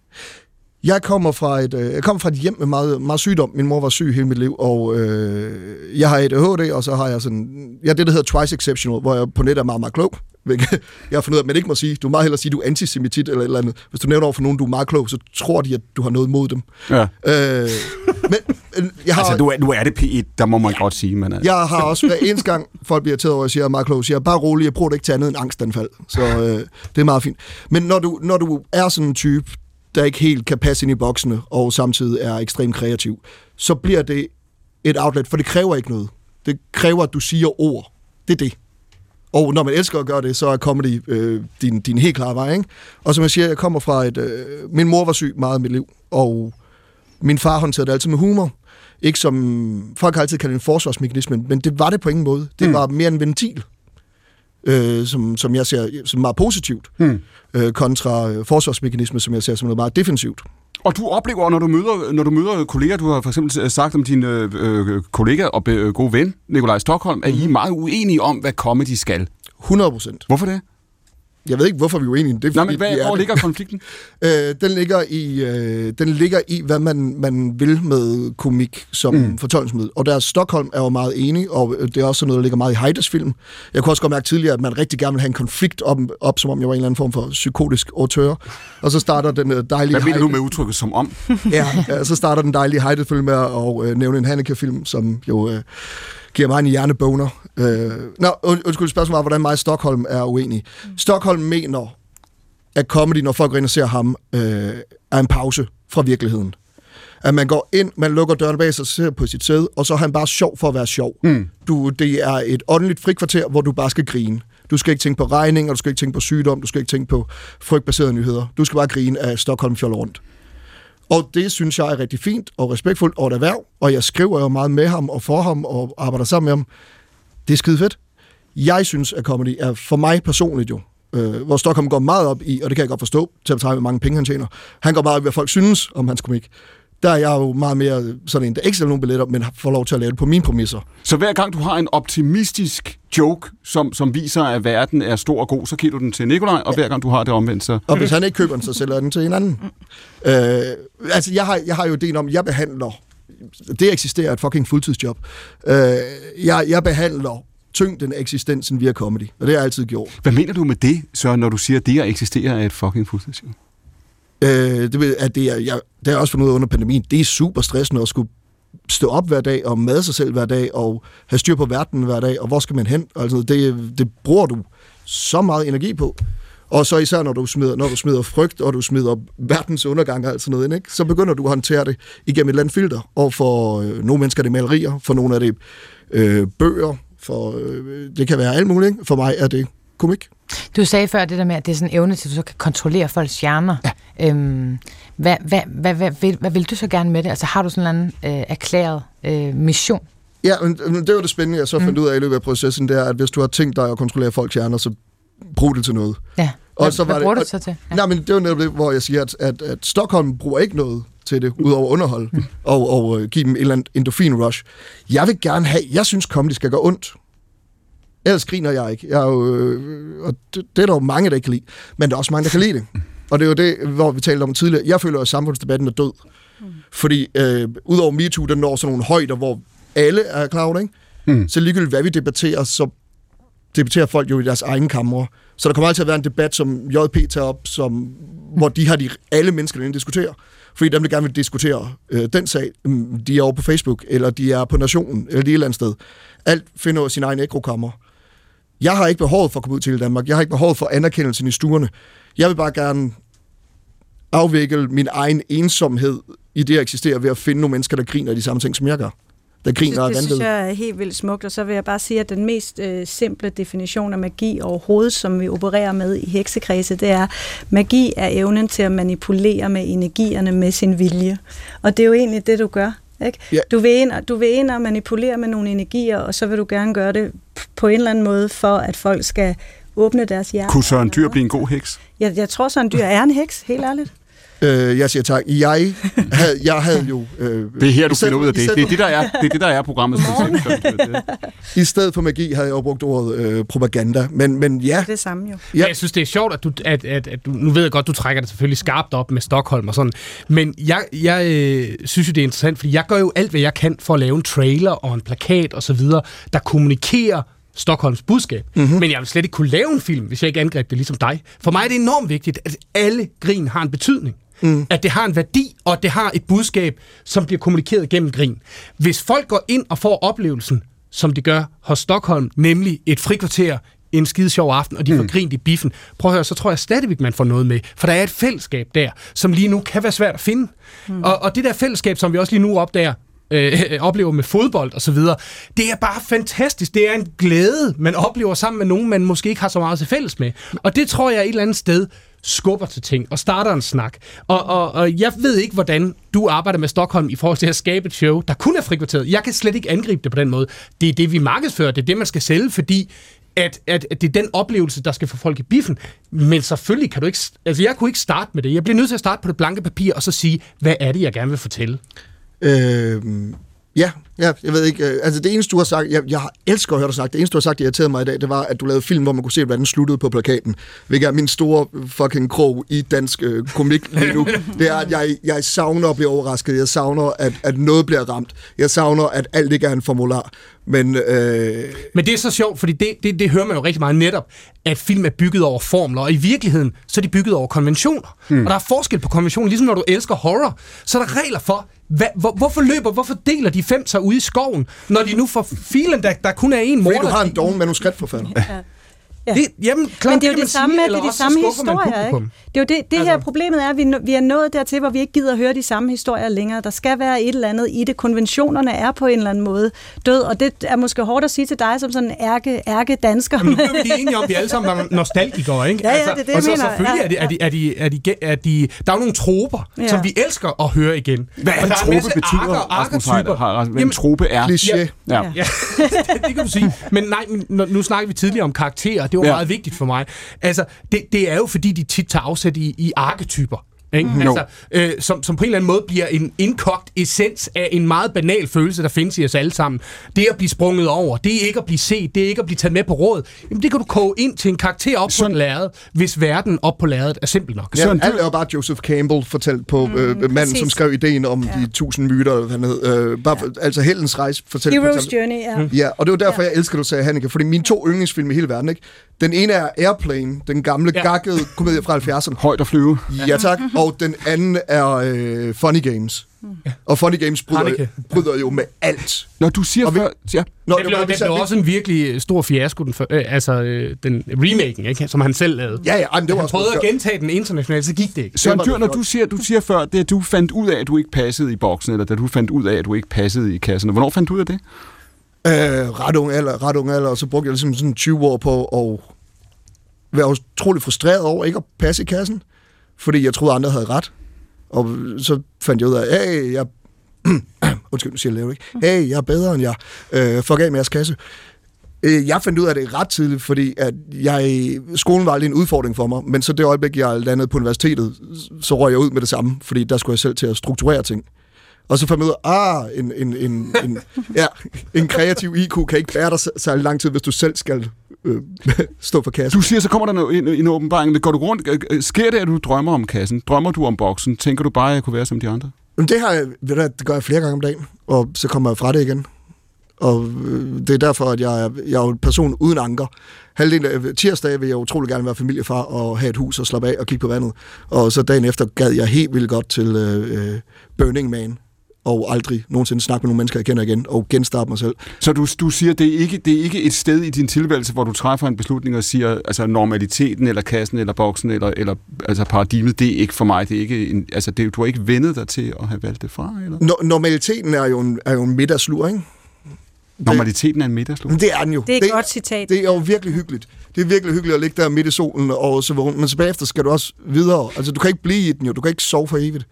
Jeg kommer fra et, øh, jeg kommer fra et hjem med meget, meget sygdom. Min mor var syg hele mit liv, og øh, jeg har ADHD, og så har jeg sådan, ja, det der hedder twice exceptional, hvor jeg på net er meget, meget klog. jeg har fundet ud af, at man ikke må sige, du må meget hellere sige, at du er antisemitit eller et eller andet. Hvis du nævner over for nogen, du er meget klog, så tror de, at du har noget mod dem. Ja. Øh, men, jeg har, altså, du er, du er det P1, der må man ja, godt sige. Men, altså. Jeg har også hver eneste gang, folk bliver irriteret over, at jeg siger, at jeg er meget klog, siger bare rolig, jeg bruger det ikke til andet end angstanfald. Så øh, det er meget fint. Men når du, når du er sådan en type, der ikke helt kan passe ind i boksene, og samtidig er ekstremt kreativ, så bliver det et outlet, for det kræver ikke noget. Det kræver, at du siger ord. Det er det. Og når man elsker at gøre det, så er comedy øh, din, din helt klare vej. Ikke? Og som jeg siger, jeg kommer fra et... Øh, min mor var syg meget af mit liv, og min far håndterede det altid med humor. Ikke som... Folk har altid kaldt det en forsvarsmekanisme, men det var det på ingen måde. Det mm. var mere en ventil. øh, som, som jeg ser som meget positivt, Hmm. øh, kontra øh, forsvarsmekanisme, som jeg ser som noget meget defensivt. Og du oplever, når du møder, når du møder kolleger, du har for eksempel sagt om din øh, øh, kollega og øh, gode ven, Nikolaj Stockholm, at I er meget uenige om, hvad comedy skal. 100 procent. Hvorfor det? Jeg ved ikke, hvorfor vi er uenige. Det er, Nej, fordi, men hvad, hvor ligger konflikten? Øh, den, ligger i, øh, den ligger i, hvad man, man vil med komik som Mm. fortolkningsmiddel. Og der Stockholm er jo meget enig, og øh, det er også noget, der ligger meget i Heides film. Jeg kunne også godt mærke tidligere, at man rigtig gerne vil have en konflikt op, op som om jeg var en eller anden form for psykotisk autør. Og så starter den øh, dejlige... Hvad mener du med udtrykket som om? ja, ja, så starter den dejlige Heide-film med at øh, nævne en Haneke-film, som jo øh, giver mig en hjerneboner. Øh, nå, und, undskyld, spørgsmålet var, hvordan mig og Stockholm er uenige. Stockholm mener, at comedy, når folk går ind og ser ham, øh, er en pause fra virkeligheden. At man går ind, man lukker døren bag sig, ser på sit sæde, og så er han bare sjov for at være sjov. Mm. Du, det er et åndeligt frikvarter, hvor du bare skal grine. Du skal ikke tænke på regninger, du skal ikke tænke på sygdom, du skal ikke tænke på frygtbaserede nyheder. Du skal bare grine af Stockholm fjoller rundt. Og det synes jeg er rigtig fint og respektfuldt og et erhverv, og jeg skriver jo meget med ham og for ham og arbejder sammen med ham. Det er skide fedt. Jeg synes, at comedy er for mig personligt jo, øh, hvor Stockholm går meget op i, og det kan jeg godt forstå, til at betale, hvor mange penge han tjener. Han går meget op i, hvad folk synes om hans komik. Der er jeg jo meget mere sådan en, der ikke sælger nogen billetter, men får lov til at lave det på mine præmisser. Så hver gang du har en optimistisk joke, som, som viser, at verden er stor og god, så giver du den til Nikolaj, og hver gang du har det omvendt, så... Og hvis han ikke køber den, så sælger jeg den til en anden. Øh, altså, jeg har, jeg har jo ideen om, at jeg behandler... Det eksisterer et fucking fuldtidsjob. Øh, jeg, jeg behandler tyngden af eksistensen via comedy, og det har jeg altid gjort. Hvad mener du med det, så når du siger, at det at eksistere er et fucking fuldtidsjob? Øh, det, at det er, jeg, det har jeg også fundet ud af under pandemien. Det er super stressende at skulle stå op hver dag og mad sig selv hver dag og have styr på verden hver dag, og hvor skal man hen? Altså, det, det bruger du så meget energi på. Og så især når du smider, når du smider frygt, og du smider verdens undergang og alt sådan noget ind, ikke? så begynder du at håndtere det igennem et eller andet filter. Og for øh, nogle mennesker er det malerier, for nogle er det øh, bøger, for øh, det kan være alt muligt. Ikke? For mig er det komik. Du sagde før det der med, at det er sådan en evne til, at du så kan kontrollere folks hjerner. Ja. Øhm, hvad, hvad, hvad, hvad, hvad, hvad vil du så gerne med det? Altså har du sådan en eller anden øh, erklæret øh, mission? Ja, men men det var det spændende, jeg så fandt mm. ud af i løbet af processen, det er, at hvis du har tænkt dig at kontrollere folks hjerner, så brug det til noget. Ja. Og Hvad, så var hvad det, du så til? Ja. Nej, men det var netop det, hvor jeg siger, at, at, at Stockholm bruger ikke noget til det, udover underhold, Mm. og, og øh, give dem et eller andet endorphin-rush. Jeg vil gerne have, jeg synes, comedy skal gå ondt. Ellers griner jeg ikke. Jeg er jo, øh, og det, det er der jo mange, der ikke kan lide. Men der er også mange, der kan lide det. Og det er jo det, hvor vi talte om tidligere. Jeg føler, at samfundsdebatten er død. Fordi øh, udover MeToo, den når sådan nogle højder, hvor alle er klar over det, ikke? Mm. Så ligegyldigt hvad vi debatterer, så debatterer folk jo i deres egen kamre. Så der kommer altid at være en debat, som JP tager op, som, hvor de har de, alle mennesker, der diskuterer. Fordi dem, der gerne vil diskutere øh, den sag, mm, de er over på Facebook, eller de er på Nationen, eller de et eller andet sted. Alt finder sin egen ekokammer. Jeg har ikke behov for at komme ud til Danmark. Jeg har ikke behov for anerkendelsen i stuerne. Jeg vil bare gerne afvikle min egen ensomhed i det at eksistere ved at finde nogle mennesker, der griner af de samme ting, som jeg gør. Der griner det, det synes jeg er helt vildt smukt, og så vil jeg bare sige, at den mest øh, simple definition af magi overhovedet, som vi opererer med i heksekredse, det er, magi er evnen til at manipulere med energierne med sin vilje. Og det er jo egentlig det, du gør. Ikke? Ja. Du, vil ind, du vil ind og manipulere med nogle energier, og så vil du gerne gøre det på en eller anden måde, for at folk skal åbne deres hjerte. Kunne Søren Dyr blive en god heks? Jeg, jeg tror, Søren Dyr er en heks, helt ærligt. Øh, jeg siger tak. Jeg havde, jeg havde jo... Øh, Det er her, du stedet finder ud af det. Det er det, der er, det er, det, der er programmet. I stedet for magi havde jeg jo brugt ordet øh, propaganda. Men, men ja, Det samme jo. Ja. Jeg synes, det er sjovt, at du, at, at, at du, nu ved jeg godt, du trækker det selvfølgelig skarpt op med Stockholm og sådan, men jeg, jeg øh, synes jo, det er interessant, fordi jeg gør jo alt, hvad jeg kan for at lave en trailer og en plakat og så videre, der kommunikerer Stockholms budskab. Mm-hmm. Men jeg vil slet ikke kunne lave en film, hvis jeg ikke angreb det ligesom dig. For mig er det enormt vigtigt, at alle grin har en betydning. Mm. At det har en værdi, og at det har et budskab, som bliver kommunikeret gennem grin. Hvis folk går ind og får oplevelsen, som de gør hos Stockholm, nemlig et frikvarter, en skide sjov aften, og de får Mm. grint i biffen. Prøv at høre, så tror jeg stadigvæk, man får noget med. For der er et fællesskab der, som lige nu kan være svært at finde. Mm. Og, og det der fællesskab, som vi også lige nu opdager, øh, oplever med fodbold og så videre, det er bare fantastisk. Det er en glæde, man oplever sammen med nogen, man måske ikke har så meget til fælles med. Og det tror jeg et eller andet sted skubber til ting og starter en snak. Og, og, og jeg ved ikke, hvordan du arbejder med Stockholm i forhold til at skabe et show, der kun er frikvarteret. Jeg kan slet ikke angribe det på den måde. Det er det, vi markedsfører. Det er det, man skal sælge, fordi at, at, at det er den oplevelse, der skal få folk i biffen. Men selvfølgelig kan du ikke... Altså, jeg kunne ikke starte med det. Jeg bliver nødt til at starte på det blanke papir, og så sige, hvad er det, jeg gerne vil fortælle? Øh, ja, ja, jeg ved ikke. øh, Altså det eneste, du har sagt, jeg, jeg elsker at høre dig sagt, det eneste, du har sagt, der irriterede mig i dag, det var, at du lavede film, hvor man kunne se, hvordan den sluttede på plakaten. Hvilket er min store fucking krog i dansk øh, komik lige nu. Det er, at jeg, jeg savner at blive overrasket. Jeg savner, at, at noget bliver ramt. Jeg savner, at alt ikke er en formular. Men øh, Men det er så sjovt, fordi det, det, det hører man jo rigtig meget netop, at film er bygget over formler, og i virkeligheden, så er de bygget over konventioner. Mm. Og der er forskel på konventioner, ligesom når du elsker horror, så er der regler for, hvad, hvor, hvorfor løber, hvorfor deler de fem sig ude i skoven, når de nu får filen, der, der kun er en mor. fordi du har en doven manuskriptforfatter. Ja. Det, jamen, klart, Men det er jo det samme sige, med, eller det er de samme historier, ikke? Det er jo det, det altså. her problemet er, at vi, vi er nået dertil, hvor vi ikke gider at høre de samme historier længere. Der skal være et eller andet i det. Konventionerne er på en eller anden måde død, og det er måske hårdt at sige til dig som sådan en ærke, ærke dansker. Jamen, nu er vi enige om, at vi alle sammen er nostalgikere, ikke? Altså, Ja, ja, det er det, og så jeg mener. selvfølgelig er, det, er, de, er, de, er, de, er de... Der er jo nogle troper, Ja. ja. som vi elsker at høre igen. Hvad er en trope betyder, arker- Rasmus. Heider? Hvad en trope er? Kliché. Ja. Ja, det, det kan du sige. Men nej, men nu, nu snakker vi tidligere om karakterer. Det var Ja. meget vigtigt for mig. Altså, det, det er jo fordi, de tit tager afsæt i, i arketyper. Ikke? Mm. Altså, øh, som, som på en eller anden måde bliver en indkogt essens af en meget banal følelse, der findes i os alle sammen. Det at blive sprunget over, det er ikke at blive set, det er ikke at blive taget med på råd. Jamen, det kan du koge ind til en karakter op Sådan- på lærred, hvis verden op på lærredet er simpel nok. Ja, Søren, alt er jo bare Joseph Campbell fortalt på mm, øh, manden, præcis. som skrev ideen om ja. de tusind myter, han hed. Øh, bare for, altså Heldens Rejse fortalt for Hero's. Journey, ja. Mm. Ja, og det var derfor, ja. jeg elsker, du sagde Hanneke, fordi mine to yndlingsfilm i hele verden, ikke? Den ene er Airplane, den gamle, ja. Ja. gakkede komedie fra 70'erne. Højt at flyve. Ja, tak. Og den anden er øh, Funny Games. Og Funny Games bryder, Hanneke. bryder jo med alt. Når du siger Og vi- før... Ja. Nå, Det blev, det blev også en virkelig stor fiasko, den, for, øh, altså øh, den remaken, ikke? som han selv lavede. Ja, ja, men det var Han prøvede at gentage den internationalt, så gik det ikke. Søren var Dyr, når du siger, du siger før, det at du fandt ud af, at du ikke passede i boksen, eller da du fandt ud af, at du ikke passede i kassen. Hvornår fandt du ud af det? Øh, ret ung alder, ret ung alder, og så brugte jeg ligesom sådan 20 år på at være utrolig frustreret over ikke at passe i kassen, fordi jeg troede, andre havde ret. Og så fandt jeg ud af, hey, jeg... Undskyld, nu siger jeg ikke? Hey, jeg er bedre end jeg. Øh, fuck af med jeres kasse. Øh, Jeg fandt ud af det ret tidligt, fordi at jeg, skolen var aldrig en udfordring for mig, men så det øjeblik, jeg landede på universitetet, så røg jeg ud med det samme, fordi der skulle jeg selv til at strukturere ting. Og så fandt jeg ud af, ah, en, en, en, en, ja, en kreativ IQ kan ikke bære dig så- særlig lang tid, hvis du selv skal øh, stå for kassen. Du siger, så kommer der en, en åbenbaring. Går du rundt? øh, øh, Sker det, at du drømmer om kassen? Drømmer du om boksen? Tænker du bare, at jeg kunne være som de andre? Men det, har jeg, det gør jeg flere gange om dagen, og så kommer jeg fra det igen. Og øh, det er derfor, at jeg, er- jeg er en person uden anker. Halvdelen af tirsdag vil jeg utrolig gerne være familiefar og have et hus og slappe af og kigge på vandet. Og så dagen efter gad jeg helt vildt godt til øh, øh, Burning Man og aldrig nogensinde snakke med nogle mennesker, jeg kender igen, og genstarte mig selv. Så du, du siger, det er, ikke, det er ikke et sted i din tilværelse, hvor du træffer en beslutning og siger, altså normaliteten, eller kassen, eller boksen, eller, eller altså paradigmet, det er ikke for mig. Det er ikke en, altså det, du har ikke vendet dig til at have valgt det fra, eller? No- normaliteten er jo en, er jo en middagslur, ikke? Normaliteten er en middagslur. Men det er den jo. Det er et godt citat. Det er jo virkelig hyggeligt. Det er virkelig hyggeligt at ligge der midt i solen og så vågne. Men så bagefter skal du også videre. Altså, du kan ikke blive i den jo. Du kan ikke sove for evigt.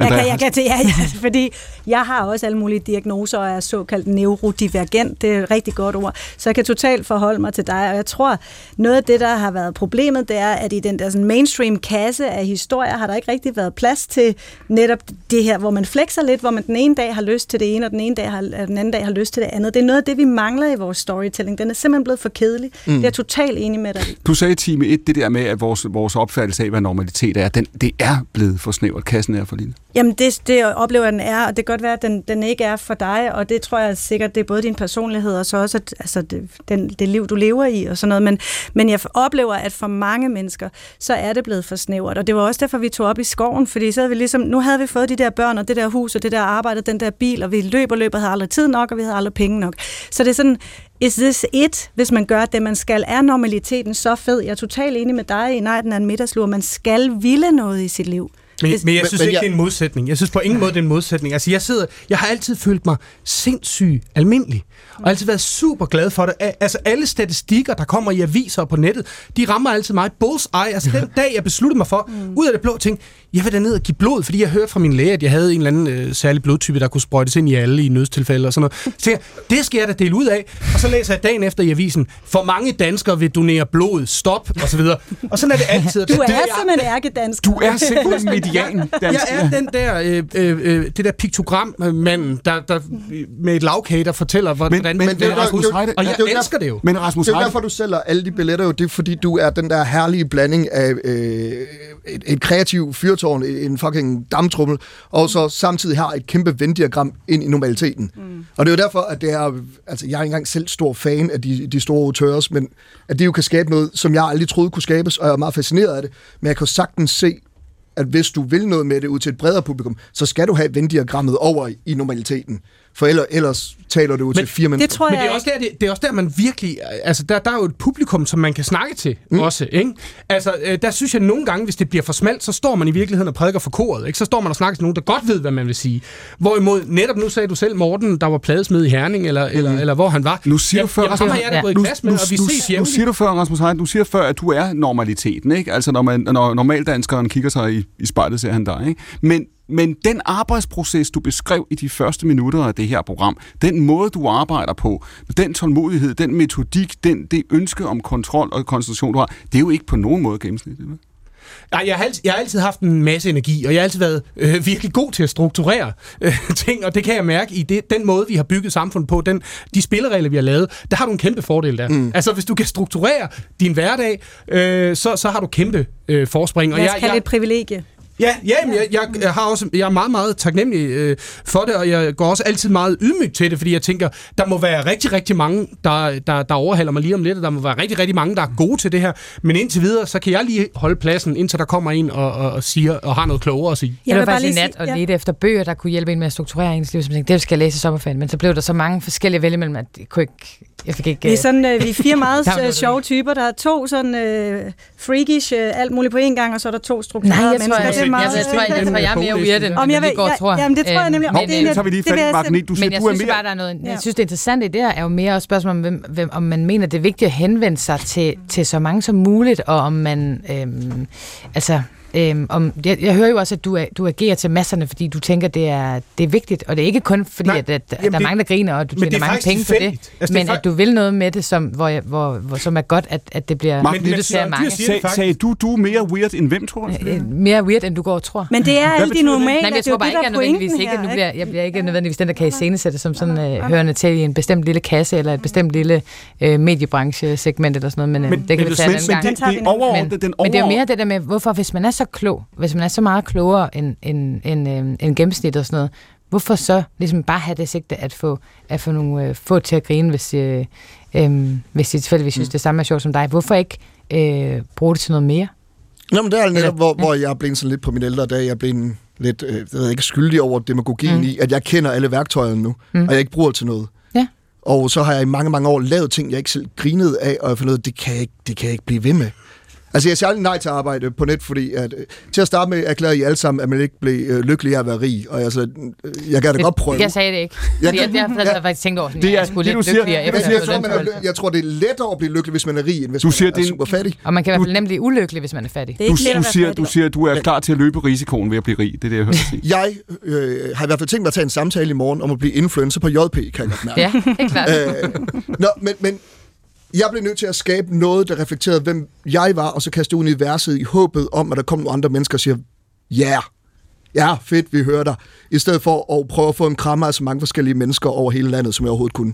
Jeg kan, jeg kan til, ja, ja, fordi jeg har også alle mulige diagnoser og er såkaldt neurodivergent. Det er et rigtig godt ord. Så jeg kan totalt forholde mig til dig. Og jeg tror, noget af det, der har været problemet, det er, at i den der sådan mainstream kasse af historier, har der ikke rigtig været plads til netop det her, hvor man flexer lidt, hvor man den ene dag har lyst til det ene, og den, ene dag har, den anden dag har lyst til det andet. Det er noget af det, vi mangler i vores storytelling. Den er simpelthen blevet for kedelig. Mm. Det er jeg totalt enig med dig. Du sagde i time 1, det der med, at vores, vores opfattelse af, hvad normalitet er, den, det er blevet for snævert. Kassen er for lille. Jamen, det, det oplever jeg, den er, og det kan godt være, at den, den ikke er for dig, og det tror jeg sikkert, det er både din personlighed, og så også at, altså det, den, det liv, du lever i, og sådan noget. Men, men jeg oplever, at for mange mennesker, så er det blevet for snævert, og det var også derfor, vi tog op i skoven, fordi så havde vi ligesom, nu havde vi fået de der børn, og det der hus, og det der arbejde, den der bil, og vi løb og løb, og havde aldrig tid nok, og vi havde aldrig penge nok. Så det er sådan, is this it, hvis man gør det, man skal? Er normaliteten så fed? Jeg er totalt enig med dig i, nej, den er en middagslur. Man skal ville noget i sit liv. Men, men jeg synes men, ikke, jeg... det er en modsætning. Jeg synes på ingen måde, det er en modsætning. Altså, jeg sidder, jeg har altid følt mig sindssygt almindelig, og altid været super glad for det. Altså, alle statistikker, der kommer i aviser og på nettet, de rammer altid mig bullseye. Altså, den dag, jeg besluttede mig for, mm. ud af det blå ting, jeg vil da ned og give blod, fordi jeg hørte fra min læge, at jeg havde en eller anden øh, særlig blodtype, der kunne sprøjtes ind i alle i nødstilfælde og sådan noget. Så jeg, det skal jeg da dele ud af. Og så læser jeg dagen efter i avisen, for mange danskere vil donere blod, stop, og så videre. Og sådan er det altid. Du er, det, er simpelthen ærkedansker. Du er simpelthen median Jeg er den der, øh, øh, øh det der piktogram-manden, der, der, med et lavkage, der fortæller, hvordan... Men, men, men det, Rasmus Heide, og jeg det, elsker det jo. Men Rasmus Det er derfor, du sælger alle de billetter jo. Det er fordi, du er den der herlige blanding af øh, et, et kreativt fyrtårn, en fucking dammtrummel, og så samtidig har et kæmpe venddiagram ind i normaliteten. Mm. Og det er jo derfor, at det er... Altså, jeg er ikke engang selv stor fan af de, de store auteurs, men at de jo kan skabe noget, som jeg aldrig troede kunne skabes, og jeg er meget fascineret af det. Men jeg kan sagtens se, at hvis du vil noget med det ud til et bredere publikum, så skal du have venddiagrammet over i normaliteten. For ellers, ellers taler du ud til fire mennesker. Det tror jeg Men det er, også der, det, det er også der, man virkelig... Altså, der, der er jo et publikum, som man kan snakke til mm. også, ikke? Altså, øh, der synes jeg nogle gange, hvis det bliver for smalt, så står man i virkeligheden og prædiker for koret, ikke? Så står man og snakker til nogen, der godt ved, hvad man vil sige. Hvorimod, netop nu sagde du selv, Morten, der var pladesmed i Herning, eller, mm. eller, eller hvor han var. Nu siger du før... Jeg Nu siger du Rasmus Hein, du siger før, at du er normaliteten, ikke? Altså, når, man, når normaldanskeren kigger sig i, i spejlet, ser han dig, ikke? Men men den arbejdsproces, du beskrev i de første minutter af det her program, den måde, du arbejder på, den tålmodighed, den metodik, den, det ønske om kontrol og koncentration, du har, det er jo ikke på nogen måde gennemsnitligt. Nej, jeg har, altid, jeg har altid haft en masse energi, og jeg har altid været øh, virkelig god til at strukturere øh, ting, og det kan jeg mærke i det, den måde, vi har bygget samfundet på, den, de spilleregler, vi har lavet, der har du en kæmpe fordel der. Mm. Altså, hvis du kan strukturere din hverdag, øh, så, så har du kæmpe øh, forspring. Og jeg, jeg, jeg, et privilegie. Ja, ja jeg, jeg, jeg, har også, jeg er meget, meget taknemmelig øh, for det, og jeg går også altid meget ydmyg til det, fordi jeg tænker, der må være rigtig, rigtig mange, der, der, der overhaler mig lige om lidt, og der må være rigtig, rigtig mange, der er gode til det her. Men indtil videre, så kan jeg lige holde pladsen, indtil der kommer en og, og, og siger, og har noget klogere at sige. Jeg, jeg var faktisk i nat og ja. lede efter bøger, der kunne hjælpe en med at strukturere ens liv, som tænkte, det skal jeg læse i sommerferien. Men så blev der så mange forskellige vælge mellem, at jeg kunne ikke jeg fik ikke... Vi er, sådan, øh, vi er fire meget øh, sjove typer. Der er to sådan øh, freakish, øh, alt muligt på en gang, og så er der to strukturerede Nej, jeg tror, jeg, jeg, meget, jeg, jeg, jeg, jeg, jeg, jeg er mere weird, end Om jeg går tror. Jamen, det tror jeg nemlig. Men, det, så vi lige fat i Magnet. Du siger, men jeg du synes bare, der er noget... Jeg synes, det interessante i det her er jo mere et spørgsmål om, hvem, hvem, om man mener, det er vigtigt at henvende sig til, til så mange som muligt, og om man... Øhm, altså, Øhm, om, jeg, jeg hører jo også, at du, du agerer til masserne, fordi du tænker, det er, det er vigtigt, og det er ikke kun fordi, Nej, at, at, at der er mange, der griner, og du tjener mange penge på det, altså, men det at du vil noget med det, som, hvor, hvor, hvor, som er godt, at, at det bliver Mark, lyttet til af mange. Sag, sagde du, du er mere weird end hvem, tror du? Øh, mere weird, end du går og tror. Men det er alle de normale, Nej, jeg tror bare ikke, jeg nødvendigvis ikke, nu bliver, jeg bliver ikke nødvendigvis den, der kan iscenesætte som sådan øh, hørende til i en bestemt lille kasse, eller et bestemt lille øh, mediebranche-segment eller sådan noget, men, øh, men det kan vi tage en anden gang. Men det er mere det der med, hvorfor, hvis man er så klog, hvis man er så meget klogere end, end, end, end, end gennemsnit og sådan noget, hvorfor så ligesom bare have det sigte at få, at få nogle øh, få til at grine, hvis, øh, øh, hvis de tilfældigvis synes, mm. det samme er sjovt som dig? Hvorfor ikke øh, bruge det til noget mere? Nå, men det er netop, hvor, ja. hvor jeg blevet sådan lidt på min ældre dag, jeg er blevet lidt, øh, jeg ved ikke, skyldig over demagogien mm. i, at jeg kender alle værktøjerne nu, mm. og jeg ikke bruger det til noget. Ja. Og så har jeg i mange, mange år lavet ting, jeg ikke selv grinede af, og jeg fundet ud af, det kan jeg ikke, det kan jeg ikke blive ved med. Altså, jeg siger aldrig nej til at arbejde på net, fordi at, øh, til at starte med erklærer I alle sammen, at man ikke bliver øh, lykkelig af at være rig. Og altså, øh, jeg kan da godt prøve. Jeg sagde det ikke. Jeg, kan, jeg, jeg, jeg, faktisk tænkt over, sådan, det er, jeg skulle det, lidt lykkeligere jeg, jeg, tror, man er, jeg tror, det er lettere at blive lykkelig, hvis man er rig, end hvis du man siger, er det er super fattig. Og man kan i hvert fald nemt blive ulykkelig, hvis man er fattig. Det er du, du, siger, du siger, at du er klar til at løbe risikoen ved at blive rig. Det er det, jeg hører sige. Jeg øh, har i hvert fald tænkt mig at tage en samtale i morgen om at blive influencer på JP, kan jeg godt mærke. Ja, det er klart. Nå, men, men jeg blev nødt til at skabe noget, der reflekterede, hvem jeg var, og så kaste universet i håbet om, at der kom nogle andre mennesker og siger, ja, yeah, ja, fedt, vi hører dig, i stedet for at prøve at få en krammer af så mange forskellige mennesker over hele landet, som jeg overhovedet kunne.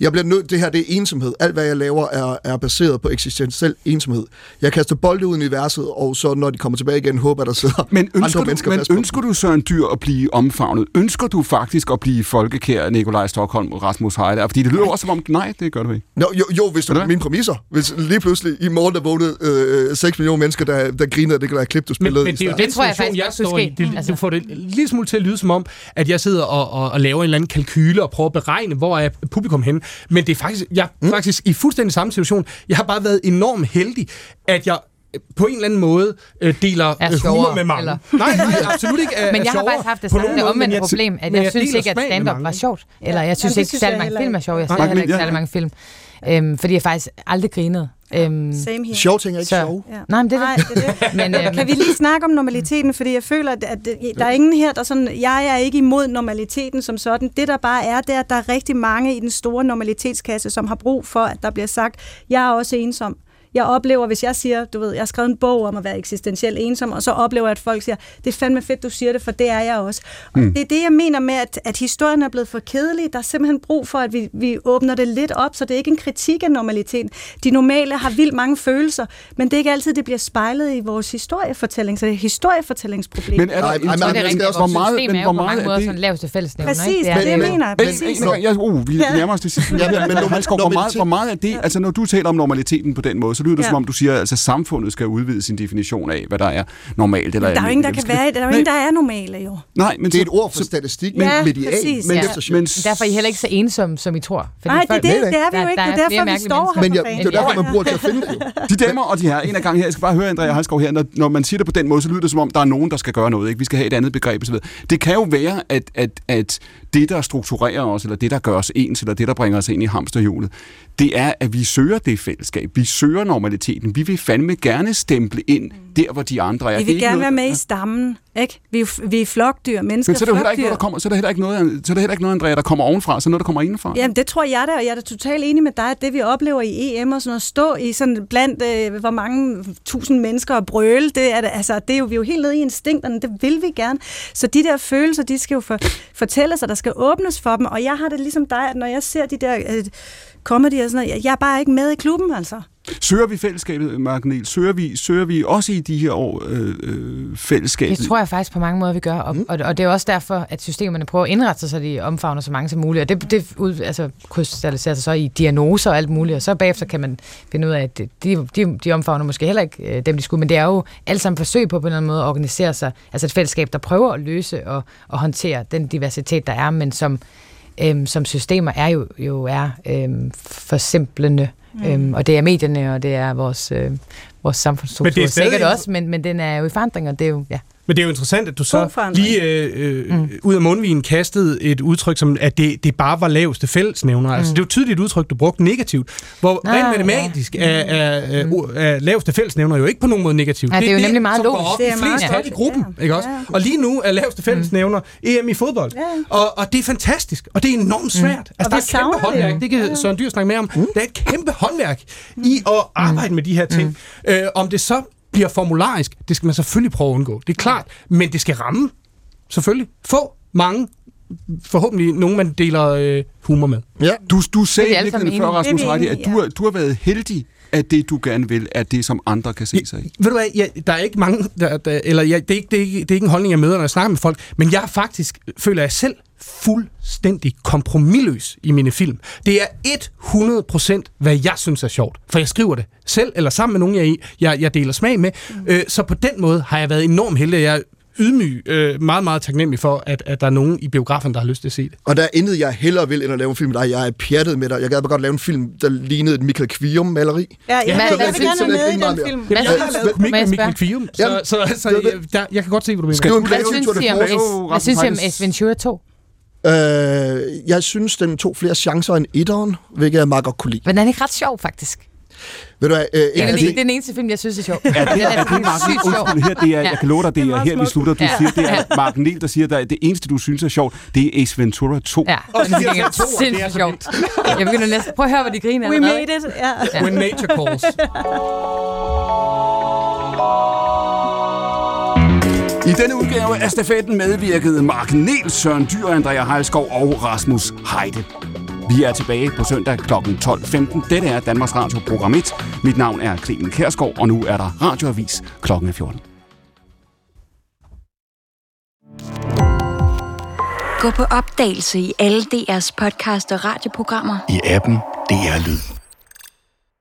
Jeg bliver nødt, det her det er ensomhed. Alt hvad jeg laver er, er baseret på eksistentiel ensomhed. Jeg kaster bolde ud i universet, og så når de kommer tilbage igen, håber der sidder men ønsker andre du, mennesker Men ønsker du så en dyr at blive omfavnet? Ønsker du faktisk at blive folkekær Nikolaj Stockholm og Rasmus Heide? Fordi det lyder også som om, nej, det gør du ikke. Nå, jo, jo hvis du er mine præmisser. Hvis lige pludselig i morgen der vågnede øh, 6 millioner mennesker, der, der grinede det der klip, du spillede. Men, men det er jo den situation, jeg, jeg står i. Det, altså. Du får det lige smule til at lyde som om, at jeg sidder og, og, og laver en eller anden kalkyle og prøver at beregne, hvor er publikum henne. Men det er faktisk, jeg er mm. faktisk i fuldstændig samme situation. Jeg har bare været enormt heldig, at jeg på en eller anden måde øh, deler Er øh, humor med mange. eller? Nej, nej, absolut ikke. Er, Men jeg har faktisk haft det på samme jeg- problem, at men jeg synes ikke, at stand-up var sjovt. Eller jeg synes ikke, særlig jeg mange film er sjove. Jeg ser heller ikke jeg- særlig mange film. Øhm, fordi jeg faktisk aldrig grinede. Øhm, Same here. Sjove ting er ikke Så- sjove. Ja. nej, men det er Nej, det. er det. Men, øhm, Kan vi lige snakke om normaliteten, fordi jeg føler, at, at der er ingen her, der sådan, jeg er ikke imod normaliteten som sådan. Det der bare er, det er, at der er rigtig mange i den store normalitetskasse, som har brug for, at der bliver sagt, jeg er også ensom. Jeg oplever, hvis jeg siger, du ved, jeg har skrevet en bog om at være eksistentielt ensom, og så oplever jeg, at folk siger, det er fandme fedt, du siger det, for det er jeg også. Og det er det, jeg mener med, at, at historien er blevet for kedelig. Der er simpelthen brug for, at vi, vi åbner det lidt op, så det er ikke en kritik af normaliteten. De normale har vildt mange følelser, men det er ikke altid, det bliver spejlet i vores historiefortælling, så det er et historiefortællingsproblem. Men er der Nej, nej, men er det man rigtigt, hvor meget- men er hvor meget er det- sådan laveste fællesnævner. Præcis, ikke? det er det, jeg Men- mener. men- Præcis. Nå, jeg, uh, vi nærmer os det sidste. Ja, men- men men, hvor, meget, hvor meget er det, altså når du taler om normaliteten på den måde, så lyder det Ja. som om, du siger, at altså, samfundet skal udvide sin definition af, hvad der er normalt. Eller Men der er jo ingen, der kan være, der er jo ingen, der er normale jo. Nej, men Det er så- et ord for statistik, Ja, men medial, præcis, men ja. Men, Derfor er I heller ikke så ensomme, som I tror. Fordi Nej, det er det, det er vi jo Der- ikke. der Det er er derfor, vi står her Men det er derfor, man bruger til at finde det. jo. De damer og de her, en af gangen her, jeg skal bare høre, Andrea Halskov her, når, når man siger det på den måde, så lyder det som om, der er nogen, der skal gøre noget. Ikke? Vi skal have et andet begreb osv. Det kan jo være, at, at, at det, der strukturerer os, eller det, der gør os ens, eller det, der bringer os ind i hamsterhjulet, det er, at vi søger det fællesskab. Vi søger normaliteten. Vi vil fandme gerne stemple ind der, hvor de andre er. Vi Det vil gerne noget- være med i stammen, ikke? Vi er, vi er flokdyr, mennesker Men så er, der jo heller ikke flokdyr. noget, der kommer, så er der heller ikke noget, så er der heller ikke noget, Andrea, der kommer ovenfra, så noget, der kommer indenfra. Jamen, det tror jeg da, og jeg er da totalt enig med dig, at det vi oplever i EM og sådan noget, stå i sådan blandt, øh, hvor mange tusind mennesker og brøle, det er, det, altså, det er jo, vi er jo helt nede i instinkterne, det vil vi gerne. Så de der følelser, de skal jo for, fortælles, og der skal åbnes for dem, og jeg har det ligesom dig, at når jeg ser de der øh, comedy og sådan noget, jeg- er bare ikke med i klubben, altså. Søger vi fællesskabet, Mark Niel? Søger vi, søger vi også i de her år øh, øh, fællesskabet? Det tror jeg faktisk på mange måder, vi gør. Og, og, og det er også derfor, at systemerne prøver at indrette sig, så de omfavner så mange som muligt. Og det, det ud, altså, krystalliserer sig så i diagnoser og alt muligt. Og så bagefter kan man finde ud af, at de, de, de omfavner måske heller ikke øh, dem, de skulle. Men det er jo alt sammen forsøg på på en eller anden måde at organisere sig. Altså et fællesskab, der prøver at løse og, og håndtere den diversitet, der er, men som, øhm, som systemer er jo, jo er øhm, forsimplende. Mm. Øhm, og det er medierne, og det er vores, øh, vores samfundsstruktur. Men det er stadig- sikkert også, men, men den er jo i forandring, og det er jo, ja. Men det er jo interessant, at du så lige øh, øh, mm. ud af mundvinen kastede et udtryk, som at det, det bare var laveste fællesnævner. Mm. Altså, det er jo tydeligt et udtryk, du brugte negativt. Hvor Nå, rent matematisk ja. er, er, mm. er, er laveste fællesnævner jo ikke på nogen måde negativt. Nej, det er jo nemlig meget logisk. Det er meget flest i gruppen, Ja. ikke også? Ja. Og lige nu er laveste fællesnævner EM i fodbold. Ja. Og, og det er fantastisk, og det er enormt svært. Altså, Og der er et kæmpe det håndværk. Det kan Søren Dyr snakke mere om. Der er et kæmpe håndværk i at arbejde med de her ting. Øh, om det så bliver formularisk, det skal man selvfølgelig prøve at undgå. Det er klart, men det skal ramme. Selvfølgelig. Få mange, forhåbentlig nogen, man deler øh, humor med. Ja. Du, du sagde er sammen før. Rasmus Reidi, at du, har- du har været heldig, at det, du gerne vil, er det, som andre kan se sig i. Ved du hvad, jeg, der er ikke mange, der, der, eller jeg, det, er ikke, det, er ikke, det er ikke en holdning, jeg møder, når jeg snakker med folk, men jeg faktisk, føler jeg selv, fuldstændig kompromilløs i mine film. Det er 100% hvad jeg synes er sjovt, for jeg skriver det selv, eller sammen med nogen, jeg, er i, jeg, jeg deler smag med. Mm. Øh, så på den måde har jeg været enormt heldig, jeg ydmyg, øh, meget, meget taknemmelig for, at, at der er nogen i biografen, der har lyst til at se det. Og der er intet, jeg hellere vil, end at lave en film med dig. Jeg er pjattet med dig. Jeg gad bare godt lave en film, der lignede et Michael Kvium-maleri. Ja, jeg, Men- jeg, vil gerne være med i den film. Hvad Jeg har spørge? Mikkel Kvium, så, så, så, så det jeg, der, jeg kan godt se, hvad du mener. Skal Du lave. Jo, hvad synes I om Ace Ventura 2? Øh, jeg synes, den tog flere chancer end etteren, hvilket jeg meget godt kunne lide. Men den er ikke ret sjov, faktisk. Ved du hvad, øh, Det er, den, de, det er den eneste film, jeg synes er sjov. Er det, Den er det Mark sygt sjov. Undskyld, her, det er, jeg kan love dig, det Det er er her, vi slutter. Du Ja. siger, det er Mark Niel, der siger, at det eneste, du synes er sjovt, det er Ace Ventura 2. Ja, Og den er de her sikkert to, det er sindssygt så sjovt. Jeg begynder næsten... Prøv at høre, hvad de griner We allerede. made it. Ja. When nature calls. I denne udgave af stafetten medvirkede Mark Niel, Søren Dyr, Andrea Heilskov og Rasmus Heide. Vi er tilbage på søndag kl. 12.15. Dette er Danmarks Radio Program 1. Mit navn er Clemen Kærsgaard, og nu er der radioavis kl. 14. Gå på opdagelse i alle DR's podcast og radioprogrammer. I appen DR Lyd.